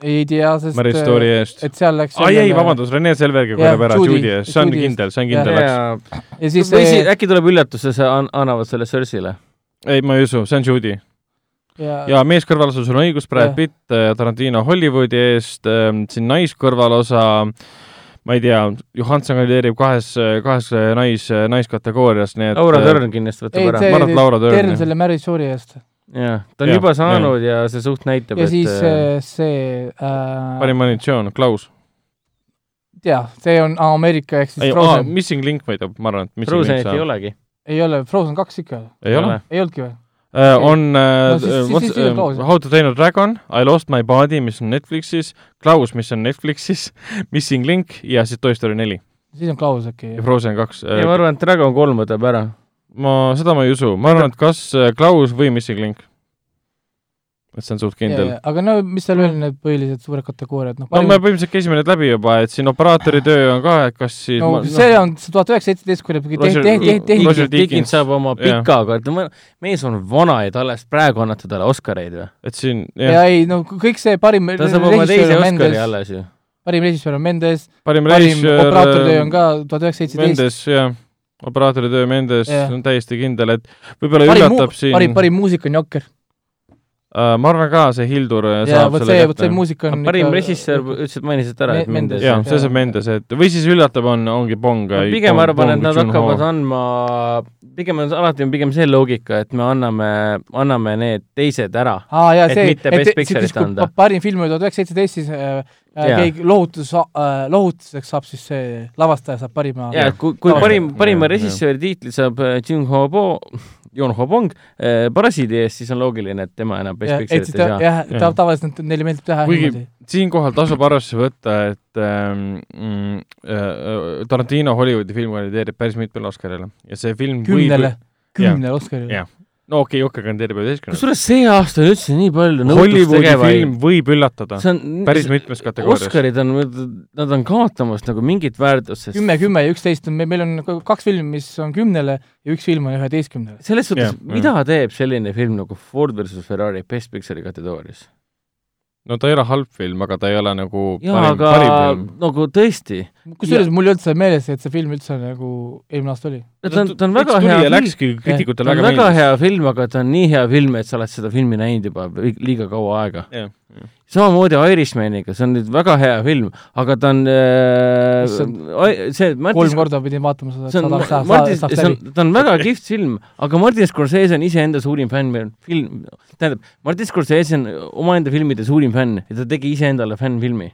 ei tea, sest Mary Story eest. et seal läks ai ei, vabandust, Rene Selvergi korjab ära Judy- eest, see on Judy kindel, see on kindel läks. ja ja siis või siis see äkki tuleb üllatus ja see an-, annavad selle Cersei'le. ei, ma ei usu, see on Judy. Ja, ja mees kõrvalosa, sul on õigus, Brad. Pitt, Tarantino Hollywoodi eest, siin naiskõrvalosa, ma ei tea, Johanson kandideerib kahes, kahes nais, naiskategoorias, nii et Laura Dern kindlasti võtab ei, ära. see ma arvan, et Laura Dern, jah. selle Mary Story eest. jah, ta on Jah, juba saanud ja see suht näitab, ja et siis äh, äh, see äh, parim animatsioon, Klaus. jah, see on Ameerika ehk siis ei, Frozen. Missing Link võidab, ma arvan, et Missing Frozenit Link ei saab. olegi. ei ole, Frozen kaks ikka. ei ole? ei olnudki või? On äh, No siis- siis- Klaus. How to train a dragon, I lost my body, mis on Netflixis, Klaus, mis on Netflixis, Missing Link ja siis Toy Story neli siis on Klaus äkki ja. Frozen kaks. ja ma arvan, et Dragon kolm võtab ära. ma, seda ma ei usu, ma arvan, et kas äh, Klaus või Missing Link. Et see on suht kindel. aga no mis seal veel need põhilised suured kategooriad, noh no me põhimõtteliselt käisime need läbi juba, et siin operaatori töö on ka, et kas siis no ma, see on tuhat üheksasada seitseteist, kui tehti, tehti, saab oma Jah. pika, aga mees on vana ja alles praegu annate talle Oscareid või? et siin ja ei no kõik see parim ta saab oma teise Oscari Mendes, alles ju. parim režissöör on Mendes, parim parim režissöör operaatori töö on ka tuhat üheksasada seitseteist, Mendes, jah, operaatori töö Mendes Jah. on täiesti kindel, et võib-olla parim üllatab siin parim, parim muusika on Jokker. uh,, ma arvan ka, see Hildur äh, ja saab selle see, kätte. muusika on parim režissöör, ütlesid, mainisid ära, et Me- Mendes jah, see saab Mendes, et või siis üllatab, on, ongi Bong. ma pigem arvan, et nad hakkavad andma, pigem on alati on pigem see loogika, et me anname, anname need teised ära. aa jaa, et see, Best Picture'it kui parim film oli tuhat üheksasada seitseteist, siis äh, äh, Jaa. keegi lohutus äh,, lohutuseks saab siis see lavastaja saab parima ja kui, kui parim, parima režissööri tiitli saab äh, Jun Ho Bo, Jon Ho Bong äh, Parasiidi eest, siis on loogiline, et tema enam Best Picture'it ei saa. jah, ta tavaliselt neile meeldib teha Kuigi- niimoodi. siinkohal tasub arvesse võtta, et ähm, mm, äh, Tarantino Hollywoodi film kandideerib päris mitmele Oscarile ja see film kümnele, kümnele Oscarile Jah. No okei okay,, Jokker kandideerib üheteistkümnele. kusjuures see aasta on üldse nii palju Hollywoodi film võib üllatada see on päris mitmes kategoorias. Oscarid on, nad on kaotamas nagu mingit väärtust, sest kümme, kümme ja üksteist on, meil on kaks filmi, mis on kümnele ja üks film on üheteistkümnele. selles suhtes Jah,, mida teeb selline film nagu Ford versus Ferrari Best Picture'i kategoorias? No ta ei ole halb film, aga ta ei ole nagu jaa, aga parim nagu tõesti, kusjuures mul ei olnud seda meeles, et see film üldse nagu eelmine aasta oli. ta on, ta on väga hea film, läkski ta kriitikutele on väga väga meeldis. hea film, aga ta on nii hea film, et sa oled seda filmi näinud juba li- liiga kaua aega. jah, samamoodi Irishmaniga, see on nüüd väga hea film, aga ta on äh, see, kolm Martin korda pidin vaatama seda, et see on saada, saada, Martin, saaks see on ta on väga kihvt film, aga Martin Scorsese on iseenda suurim fänn, film, tähendab, Martin Scorsese on omaenda filmide suurim fänn ja ta tegi iseendale fännfilmi.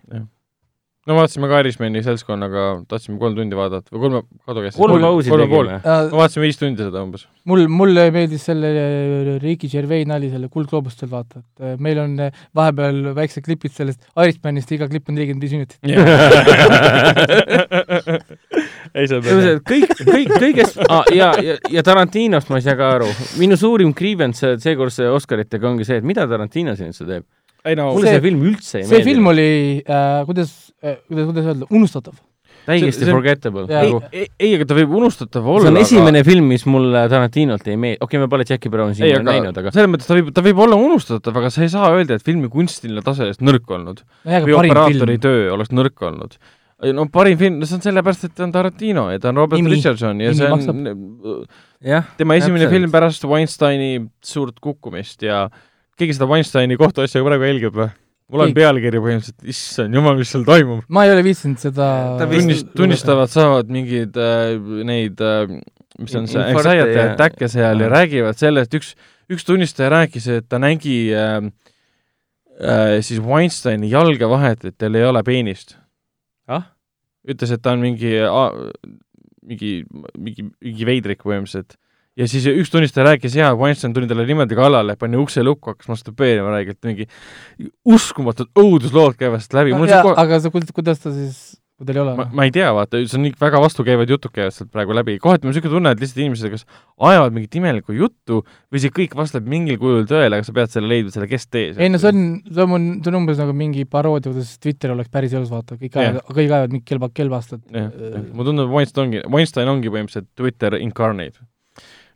No vaatasime ka Irishmani seltskonnaga, tahtsime kolm tundi vaadata või kolme, kaua käis? kolm pausi tegime. no vaatasime viis tundi seda umbes. mul, mulle meeldis selle Ricky Gervais nali selle Kuldgloobustel vaata, et äh, meil on äh, vahepeal väiksed klipid sellest Irishmanist, iga klipp on nelikümmend viis minutit. ei saa teha. kõik, kõik, kõigest ah, ja, ja, ja Tarantinost ma ei saa ka aru. minu suurim grievance seekordse Oscaritega ongi see, et mida Tarantino siin üldse teeb. Ei no mulle see, See- see film üldse ei see meeldi. film oli äh,, kuidas äh,, kuidas, kuidas öelda, unustatav. täiesti see- see- forgettable. Ei Nagu,, ei, ei, aga ta võib unustatav olla. see on esimene film, mis mulle Tarantinolt ei meeldi, okei okay,, me pole Jackie Browni siin ei, aga... aga näinud, aga selles mõttes ta võib, ta võib olla unustatav, aga sa ei saa öelda, et filmi kunstiline tase oleks nõrk olnud või aga operaatori film. töö oleks nõrk olnud. no parim film, no see on sellepärast, et ta on Tarantino ja ta on Robert Nimi- Richardson ja nimi see maksab. on jah, tema esimene Täpselt. film pärast Weinsteini suurt kukkumist ja keegi seda Weinsteini kohtuasja praegu jälgib või? mul on pealkiri põhimõtteliselt, issand jumal, mis seal toimub. ma ei ole viitsinud seda tunnist-, tunnistavad, saavad mingeid äh, neid äh,, mis on see, anxiety ja- attack'e seal ja räägivad sellest, üks, üks tunnistaja rääkis, et ta nägi äh, äh, siis Weinsteini jalge vahet, et tal ei ole peenist. ah, ütles, et ta on mingi, mingi, mingi, mingi veidrik põhimõtteliselt. Ja siis üks tunnistaja rääkis, jaa, Weinstein tuli talle niimoodi kallale, pani ukse lukku, hakkas masturbeerima räigelt, mingi uskumatud õuduslood käivad sealt läbi, see kohe, aga sa, kuidas ta siis, kui tal ei ole ma, ei tea, vaata, see on nii väga vastukäivad jutud käivad sealt praegu läbi, kohati mul on niisugune tunne, et lihtsalt inimesed kas ajavad mingit imelikku juttu või see kõik vastab mingil kujul tõele, aga sa pead selle leidma, selle kes tees. ei no see on, see on, see on umbes nagu mingi paroodia, kuidas Twitter oleks päris elus, vaata, kõik ajavad, kõik ajavad mingi kelba, kelbastat. jah, jah, mulle tundub, et Weinstein ongi, Weinstein ongi põhimõtteliselt Twitter incarnate.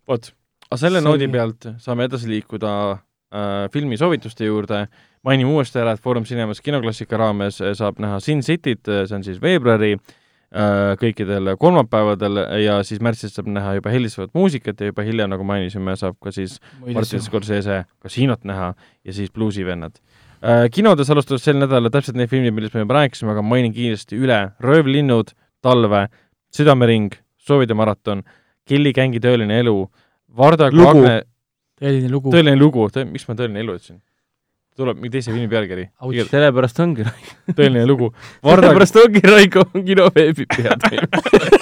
vot, aga selle noodi pealt saame edasi liikuda äh, filmisoovituste juurde, mainime uuesti ära, et Foorum Cinemas kinoklassika raames äh, saab näha Sin Cityt, see on siis veebruari äh, kõikidel kolmapäevadel ja siis märtsis saab näha juba helistavat muusikat ja juba hiljem, nagu mainisime, saab ka siis Martin Scorsese kasiinot näha ja siis Bluesivennad äh,. kinodes alustas sel nädalal täpselt need filmid, millest me juba rääkisime, aga mainin kiiresti üle. Röövlinnud, Talve, Südamering, Soovide maraton, Kelly Gängi tõeline elu, Varda Lugu. Agne selline lugu. tõeline lugu, miks ma tõeline elu ütlesin? tuleb mingi teise filmi pealkiri. Sellepärast ongi, tõeline lugu. Varda sellepärast ongi Raiko kinoveebi pead.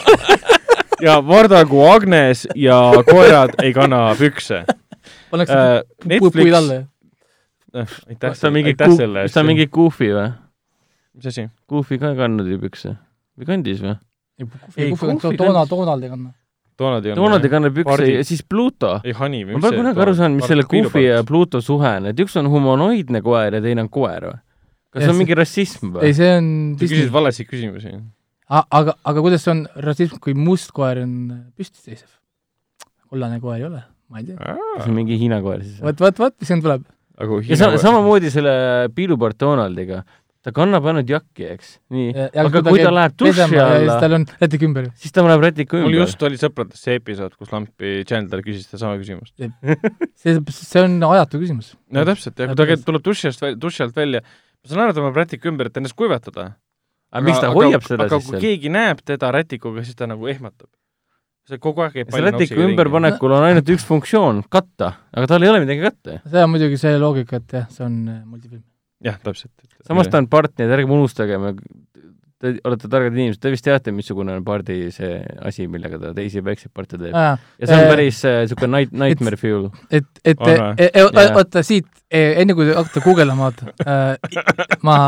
ja Vardagu Agnes ja koerad ei kanna pükse pannakse äh,. pu- puid alla Netflix, ja aitäh ta on mingi aitäh Goofy, selle kas ta on mingi Goofy või? mis asi? Goofy ka ei kandnud ju pükse või kandis või? ei, Goofy Donald, kandis- Donald ei kanna. Donald ei Donald ei kanna pükse ja siis Pluto. ei, Honey või ma pole kunagi aru saanud, mis selle Goofy ja Pluto suhe on, et üks on humanoidne koer ja teine on koer või? kas Jah, see on see- mingi rassism või ei,? see on sa Disney küsisid. valesid küsimusi. aga, aga kuidas see on rassism, kui must koer on püsti seisev? kollane koer ei ole, ma ei tea. see on mingi Hiina koer siis vot, vot, vot, mis siin tuleb. aga ja sa, samamoodi selle piilupart Donaldiga, ta kannab ainult jakki, eks, nii, aga kui ta läheb duši ja siis alla, tal on rätik ümber. siis ta läheb rätiku mul ümber. just oli sõpradest see episood, kus Lampi Chandler küsis sedasama küsimust. see, see on ajatu küsimus. no täpselt, ja kui ta käib, tuleb duši eest, duši alt välja, ma saan aru, et ta paneb rätiku ümber, et ennast kuivatada. aga miks ta hoiab seda aga siis kui seal? keegi näeb teda rätikuga, siis ta nagu ehmatab. see kogu aeg käib see rätiku ümberpanekul on ainult üks funktsioon, katta, aga tal ei ole midagi katta. see on muidugi see loogika, et jah, see on äh, multifilm. jah, täpselt. samas ta on part, nii et ärgem unustagem, te olete targad inimesed, te vist teate, missugune on pardi see asi, millega ta teisi väikseid parte teeb. ja see on äh, päris niisugune night, nightmare fuel. et, et e- e- oota siit, enne kui te hakkate guugeldama, vaata, ma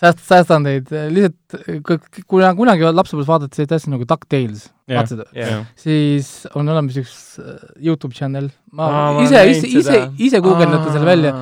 sääst-, säästan teid, lihtsalt kuna kunagi lapsepõlves vaadati sellist asja nagu DuckTales, Jah. vaatasid, jah, siis on olemas üks äh, Youtube channel, ma ise, ise, ise ise guugeldate selle välja,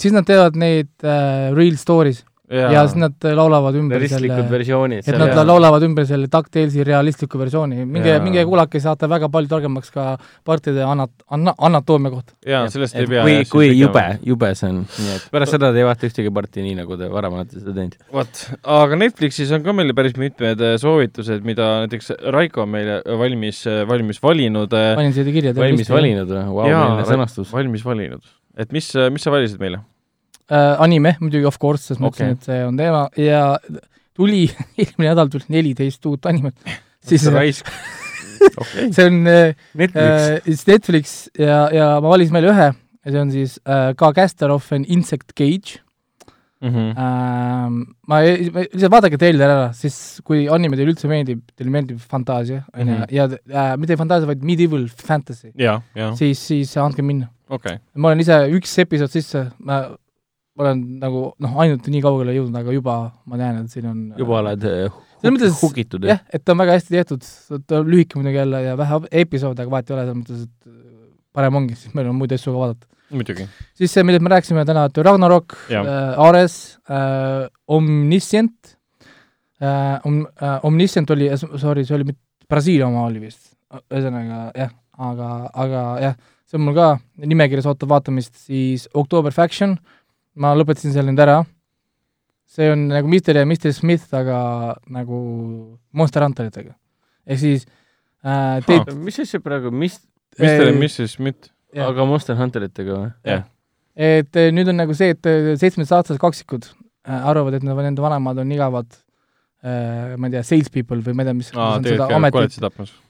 siis nad teevad neid äh, real stories ja, ja siis nad äh, laulavad ümber selle et nad laulavad ümber selle DuckTalesi realistliku versiooni, minge minge kuulake, saate väga palju targemaks ka partide anat-, anna-, anatoomia kohta. jaa, sellest ei pea. kui, kui jube, jube see on, nii et pärast seda te ei vaata ühtegi parti nii, nagu te varem olete seda teinud. vot, aga Netflixis on ka meil päris mitmed äh, soovitused, mida näiteks Raiko on meile valmis, valmis valinud. panin siia kirja. valmis. valinud või? Vau, Jaa, milline sõnastus. valmis valinud. et mis, mis sa valisid meile? Äh, anime muidugi of course, sest ma Okei. ütlesin, et see on teema ja tuli, eelmine nädal tuli neliteist uut animet. siis raisk. okei. see on äh, Netflix. siis Netflix ja, ja ma valisin välja ühe ja see on siis äh, ka Caster of an Insect Cage Mhm. ähm,. ma ei, lihtsalt vaadake treiler ära, siis kui anime teile üldse meeldib, teile meeldib fantaasia, on ju Mhm., ja äh, mitte fantaasia, vaid medieval fantasy, siis, siis andke minna. okei. ma olen ise üks episood sisse, ma ma olen nagu noh, ainult nii kaugele jõudnud, aga juba ma näen, et siin on juba oled äh, Selles mõttes- hukitud, jah, et ta on väga hästi tehtud, ta on lühike muidugi jälle ja vähe episoode, aga vahet ei ole, selles mõttes, et äh, parem ongi, siis meil on muid asju ka vaadata. muidugi. siis see, millest me rääkisime täna, et Ragnarok äh,, Ares äh,, Omniscient äh,, Om- äh,, Omniscient oli, sorry, see oli mit- Brasiilia oma oli vist, ühesõnaga jah, aga, aga jah, see on mul ka nimekirjas ootab vaatamist, siis October Faction, ma lõpetasin selle nüüd ära, see on nagu Mr ja Mr Smith, aga nagu Monster Hunteritega. ehk siis äh, Date, mis asja praegu, mis, Äh, on, Mrs Schmidt? jah. aga Monster Hunteritega või? jah, et eh, nüüd on nagu see, et eh, seitsmeteistaastased kaksikud äh, arvavad, et nad, nende vanemad on igavad äh, ma ei tea, salespeople või ma ei tea, mis aa, seda ametit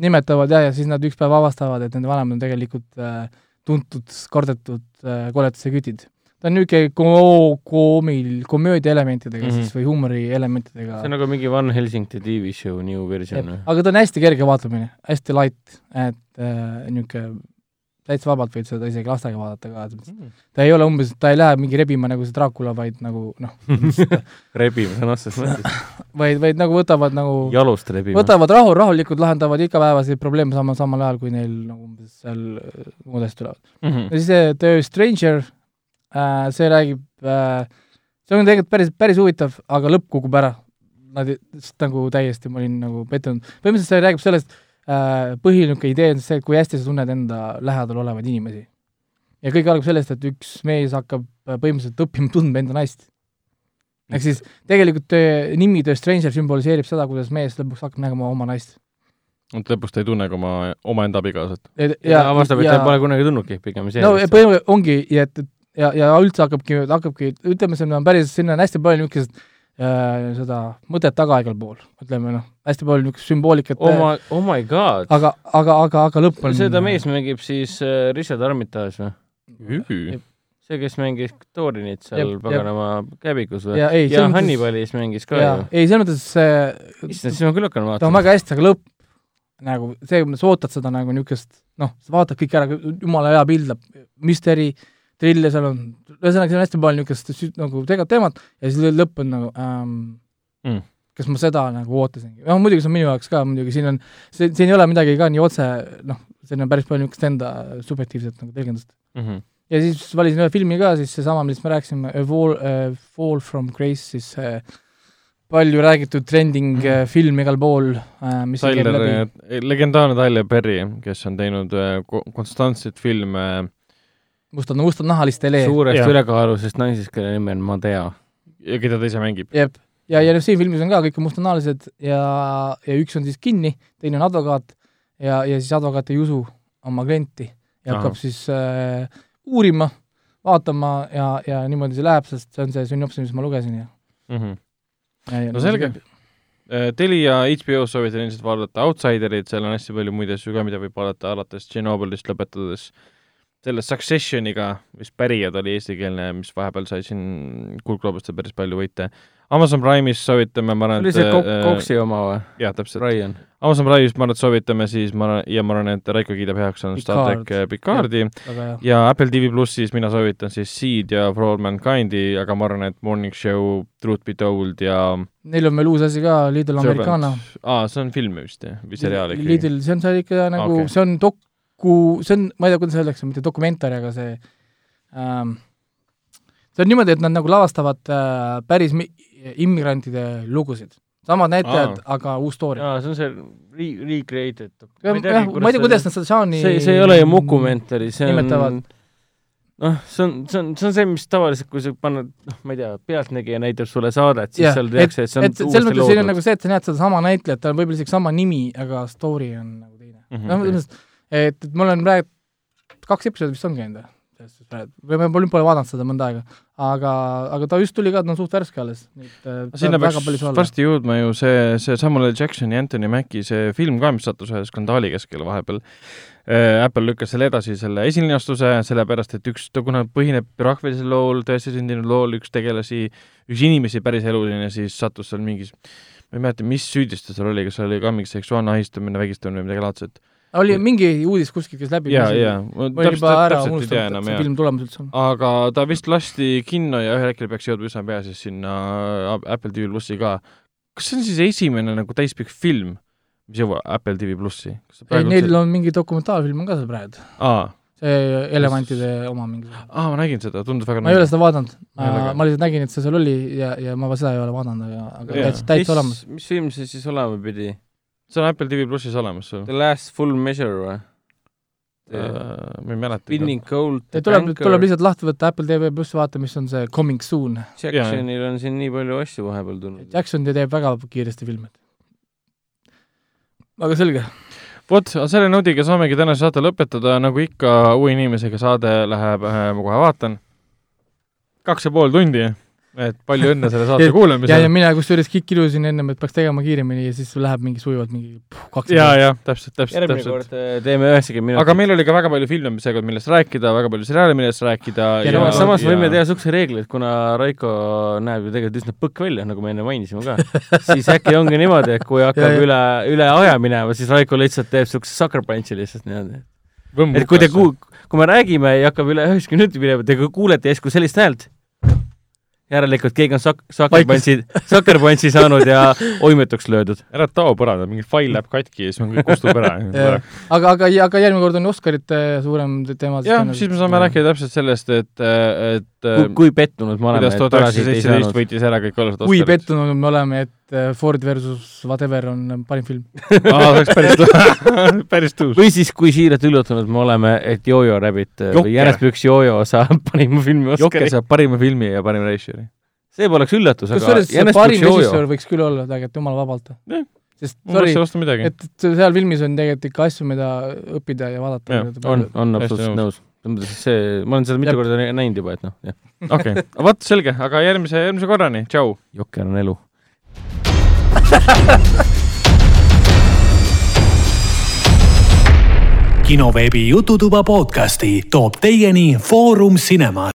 nimetavad ja, ja siis nad üks päev avastavad, et nende vanemad on tegelikult äh, tuntud kardetud äh, koletuse kütid. Ta on niisugune ko-, koomil, komöödia elementidega mm. -hmm. siis või huumori elementidega see on nagu mingi Van Helsingti TV show new version või? aga ta on hästi kerge vaatamine, hästi light, et äh, niisugune täitsa vabalt võid seda isegi lastega vaadata ka, et ta ei ole umbes, ta ei lähe mingi rebima nagu see Dracula, vaid nagu noh, rebime sõna otseses mõttes. vaid, vaid nagu võtavad nagu jalust rebime. võtavad rahu, rahulikult lahendavad igapäevaseid probleeme samal, samal ajal, kui neil nagu umbes seal äh, muudest tulevad. Mhm. ja siis see The Stranger äh,, see räägib äh,, see on tegelikult päris, päris huvitav, aga lõpp kukub ära. Nad nagu täiesti, ma olin nagu pettunud. põhimõtteliselt see räägib sellest äh,, põhiline niisugune idee on see, et kui hästi sa tunned enda lähedal olevaid inimesi. ja kõik algab sellest, et üks mees hakkab äh, põhimõtteliselt õppima tundma enda naist. ehk siis tegelikult töö, nimi The Stranger sümboliseerib seda, kuidas mees lõpuks hakkab nägema oma naist. et lõpus ta ei tunne ka oma, omaenda abikaasat. ja avastab, et ta pole kunagi tundnudki pigem see. no põhimõtteliselt ongi, ja et, ja, ja üldse hakkabki, hakkabki, ütleme, see on päris, sinna on hästi palju niisugust äh, seda mõtet taga igal pool, ütleme noh, hästi palju niisugust sümboolikat oh my, oh my god. aga, aga, aga, aga lõpp on seda mees mängib siis äh, Richard Armitage või? see, kes mängis Thorinit seal paganama käbikus või? ja ei, ja Hannibalis mängis ka jaa ju., ei selles mõttes see, issand, siis ma küll hakkan ta on vaatama. väga hästi, aga lõpp nagu see, sa ootad seda nagu niisugust noh, sa vaatad kõik ära, jumala hea pild läheb, müsteri, trill ja seal on, ühesõnaga siin on hästi palju niisugust nagu tegelikult teemat ja siis lõpp on nagu ähm, Mm. kas ma seda nagu ootasingi, noh muidugi see on minu jaoks ka muidugi, siin on, see, siin ei ole midagi ka nii otse, noh, siin on päris palju niisugust enda subjektiivset nagu tõlgendust. Mhm. ja siis valisin ühe filmi ka, siis seesama, millest me rääkisime, A Fall uh,, Fall from Grace, siis see palju räägitud trending uh, film igal pool uh,, mis Tyler läbi, legendaarne Tyler Perry, kes on teinud äh, ko- konstantseid filme mustad, mustanahaliste lee. suurest ülekaalusest naisest, kelle nimi on Madea. ja keda ta ise mängib. jep, ja, ja noh, siin filmis on ka kõik on mustanahalised ja, ja üks on siis kinni, teine on advokaat ja, ja siis advokaat ei usu oma klienti ja hakkab Ahah. siis äh, uurima, vaatama ja, ja niimoodi see läheb, sest see on see sünopsis, mis ma lugesin ja, Mhm. ja, ja no selge. Telia HBO-s soovitan ilmselt vaadata Outsiderit, seal on hästi palju muid asju ka, mida võib vaadata, alates Tšernobõlist lõpetades selle Successioniga, mis Pärijad oli eestikeelne, mis vahepeal sai siin Kuldgloobustel päris palju võite. Amazon Prime'is soovitame, ma arvan, oli see Kok-, Koksi oma või? jah, täpselt. Amazon Prime'is ma arvan, et soovitame siis, ma arvan, ja ma arvan, et Raiko kiidab heaks, on Star track Picardi väga hea. ja Apple TV plussis mina soovitan siis Seed ja For All Mankind'i, aga ma arvan, et Morning Show, Truth Be Told ja Neil on veel uus asi ka, Lidl Americana. aa, see on film vist jah, või seriaal ikkagi? Lidl, see on seal ikka nagu okay., see on doku, see on, ma ei tea, kuidas öeldakse, mitte dokumentari, aga see ähm, see on niimoodi, et nad nagu lavastavad äh, päris mi- immigrantide lugusid. samad näitlejad, aga uus story. jaa, see on see re-, recreated. ma ei tea, kuidas nad seda žanri see, see ei ole ju Mukumentari, see on nimetavad. noh, see on, see on, see on see, mis tavaliselt, kui sa paned, noh, ma ei tea, Pealtnägija näitab sulle saadet, siis jah, seal tehakse, et see on et selles mõttes siin on nagu loodud. see, et sa näed sedasama näitlejat, tal on võib-olla isegi sama nimi, aga story on nagu teine. Mhm, noh, selles mõttes, et, et mul on praegu kaks episoodi vist on käinud või? või ma pole, pole vaadanud seda mõnda aega, aga, aga ta just tuli ka, ta on suht värske alles. sinna peaks varsti jõudma ju see, see Samuel L. Jacksoni ja Anthony Mackie see film ka, mis sattus ühe skandaali keskele vahepeal. Apple lükkas selle edasi, selle esilinastuse, sellepärast et üks, ta kuna põhineb rahvalisel lool, tõesti sündinud lool, üks tegelasi, üks inimesi päris eluline, siis sattus seal mingis ma ei mäleta, mis süüdistus seal oli, kas seal oli ka mingi seksuaalne ahistamine, vägistamine või midagi laadset. Oli mingi uudis kuskil, kes läbi jaa, jaa, ma juba ära unustanud, et see film tulemas üldse on. aga ta vist lasti kinno ja ühel hetkel peaks jõudma üsna pea siis sinna Apple TV plussi ka. kas see on siis esimene nagu täispikk film, mis jõuab Apple TV plussi? ei, neil on mingi dokumentaalfilm on ka seal praegu, aa, see elevantide oma mingi. aa, ma nägin seda, tundus väga ma ei ole seda vaadanud, ma lihtsalt nägin, et see seal oli ja, ja ma seda ei ole vaadanud, aga, aga täitsa, täitsa olemas.. mis film see siis olema pidi? See on Apple TV plussis olemas sul The Last Full Measure või? uh,? ma ei mäleta. Winning Gold, tuleb, tuleb lihtsalt lahti võtta Apple TV pluss, vaata, mis on see Coming Soon. Jacksonil on siin nii palju asju vahepeal tulnud. Jackson teeb väga kiiresti filme. aga selge, vot, selle noodiga saamegi tänase saate lõpetada, nagu ikka uue inimesega saade läheb äh,, ma kohe vaatan, kaks ja pool tundi. Et palju õnne selle saate ja, ja kuulamisel. mina kusjuures ki- kirusin ennem, et peaks tegema kiiremini ja siis läheb mingi sujuvalt mingi kaks ja, ja täpselt, täpselt, järgmine täpselt. kord äh, teeme üheksakümmend minutit. aga meil oli ka väga palju filme seekord, millest rääkida, väga palju seriaale, millest rääkida. Ja ja, no samas võime teha niisuguse reegli, et kuna Raiko näeb ju tegelikult üsna põkk välja, nagu me enne mainisime ka, siis äkki ongi niimoodi, et kui hakkab Ja, ja. üle, üle aja minema, siis Raiko lihtsalt teeb niisuguse sucker punch'i lihtsalt niimoodi. et kui te kuu-, kui me räägime ja hakkab üle üheksakümne minuti minema, te kuulete järsku sellist häält, järelikult keegi on sak-, sucker punch'i saanud ja oimetuks löödud. ära tao põrandal, mingi fail läheb katki ja siis on kõik kustub ära. aga, aga, aga järgmine kord on Oscarite suurem te- teema. jah, siis me saame rääkida täpselt sellest, et, et kui, kui pettunud me oleme, kuidas et tuhat üheksasada ei seitseteist võitis ära kõik olulist kui. pettunud me oleme, et äh, Ford versus whatever on parim film. aa, see oleks päris, päris tõus. või siis, kui siiralt üllatunud me oleme, et Jojo Rabbit äh, Jokker. või Jänespüks Jojo saab parima filmi Jokker Oscari. saab parima filmi ja parima režissööri. see poleks üllatus, aga see Jänespüks parim Jojo režissöör võiks küll olla tegelikult jumala vabalt Jah.. sest sorry et et seal filmis on tegelikult ikka asju, mida õppida ja vaadata on, on absoluutselt nõus. see, ma olen seda mitu korda nä- näinud juba, et noh, jah, okei, vot selge, aga järgmise, järgmise korrani, tšau. Jokker on elu. kinoveebi Jututuba podcasti toob teieni Foorum Cinema.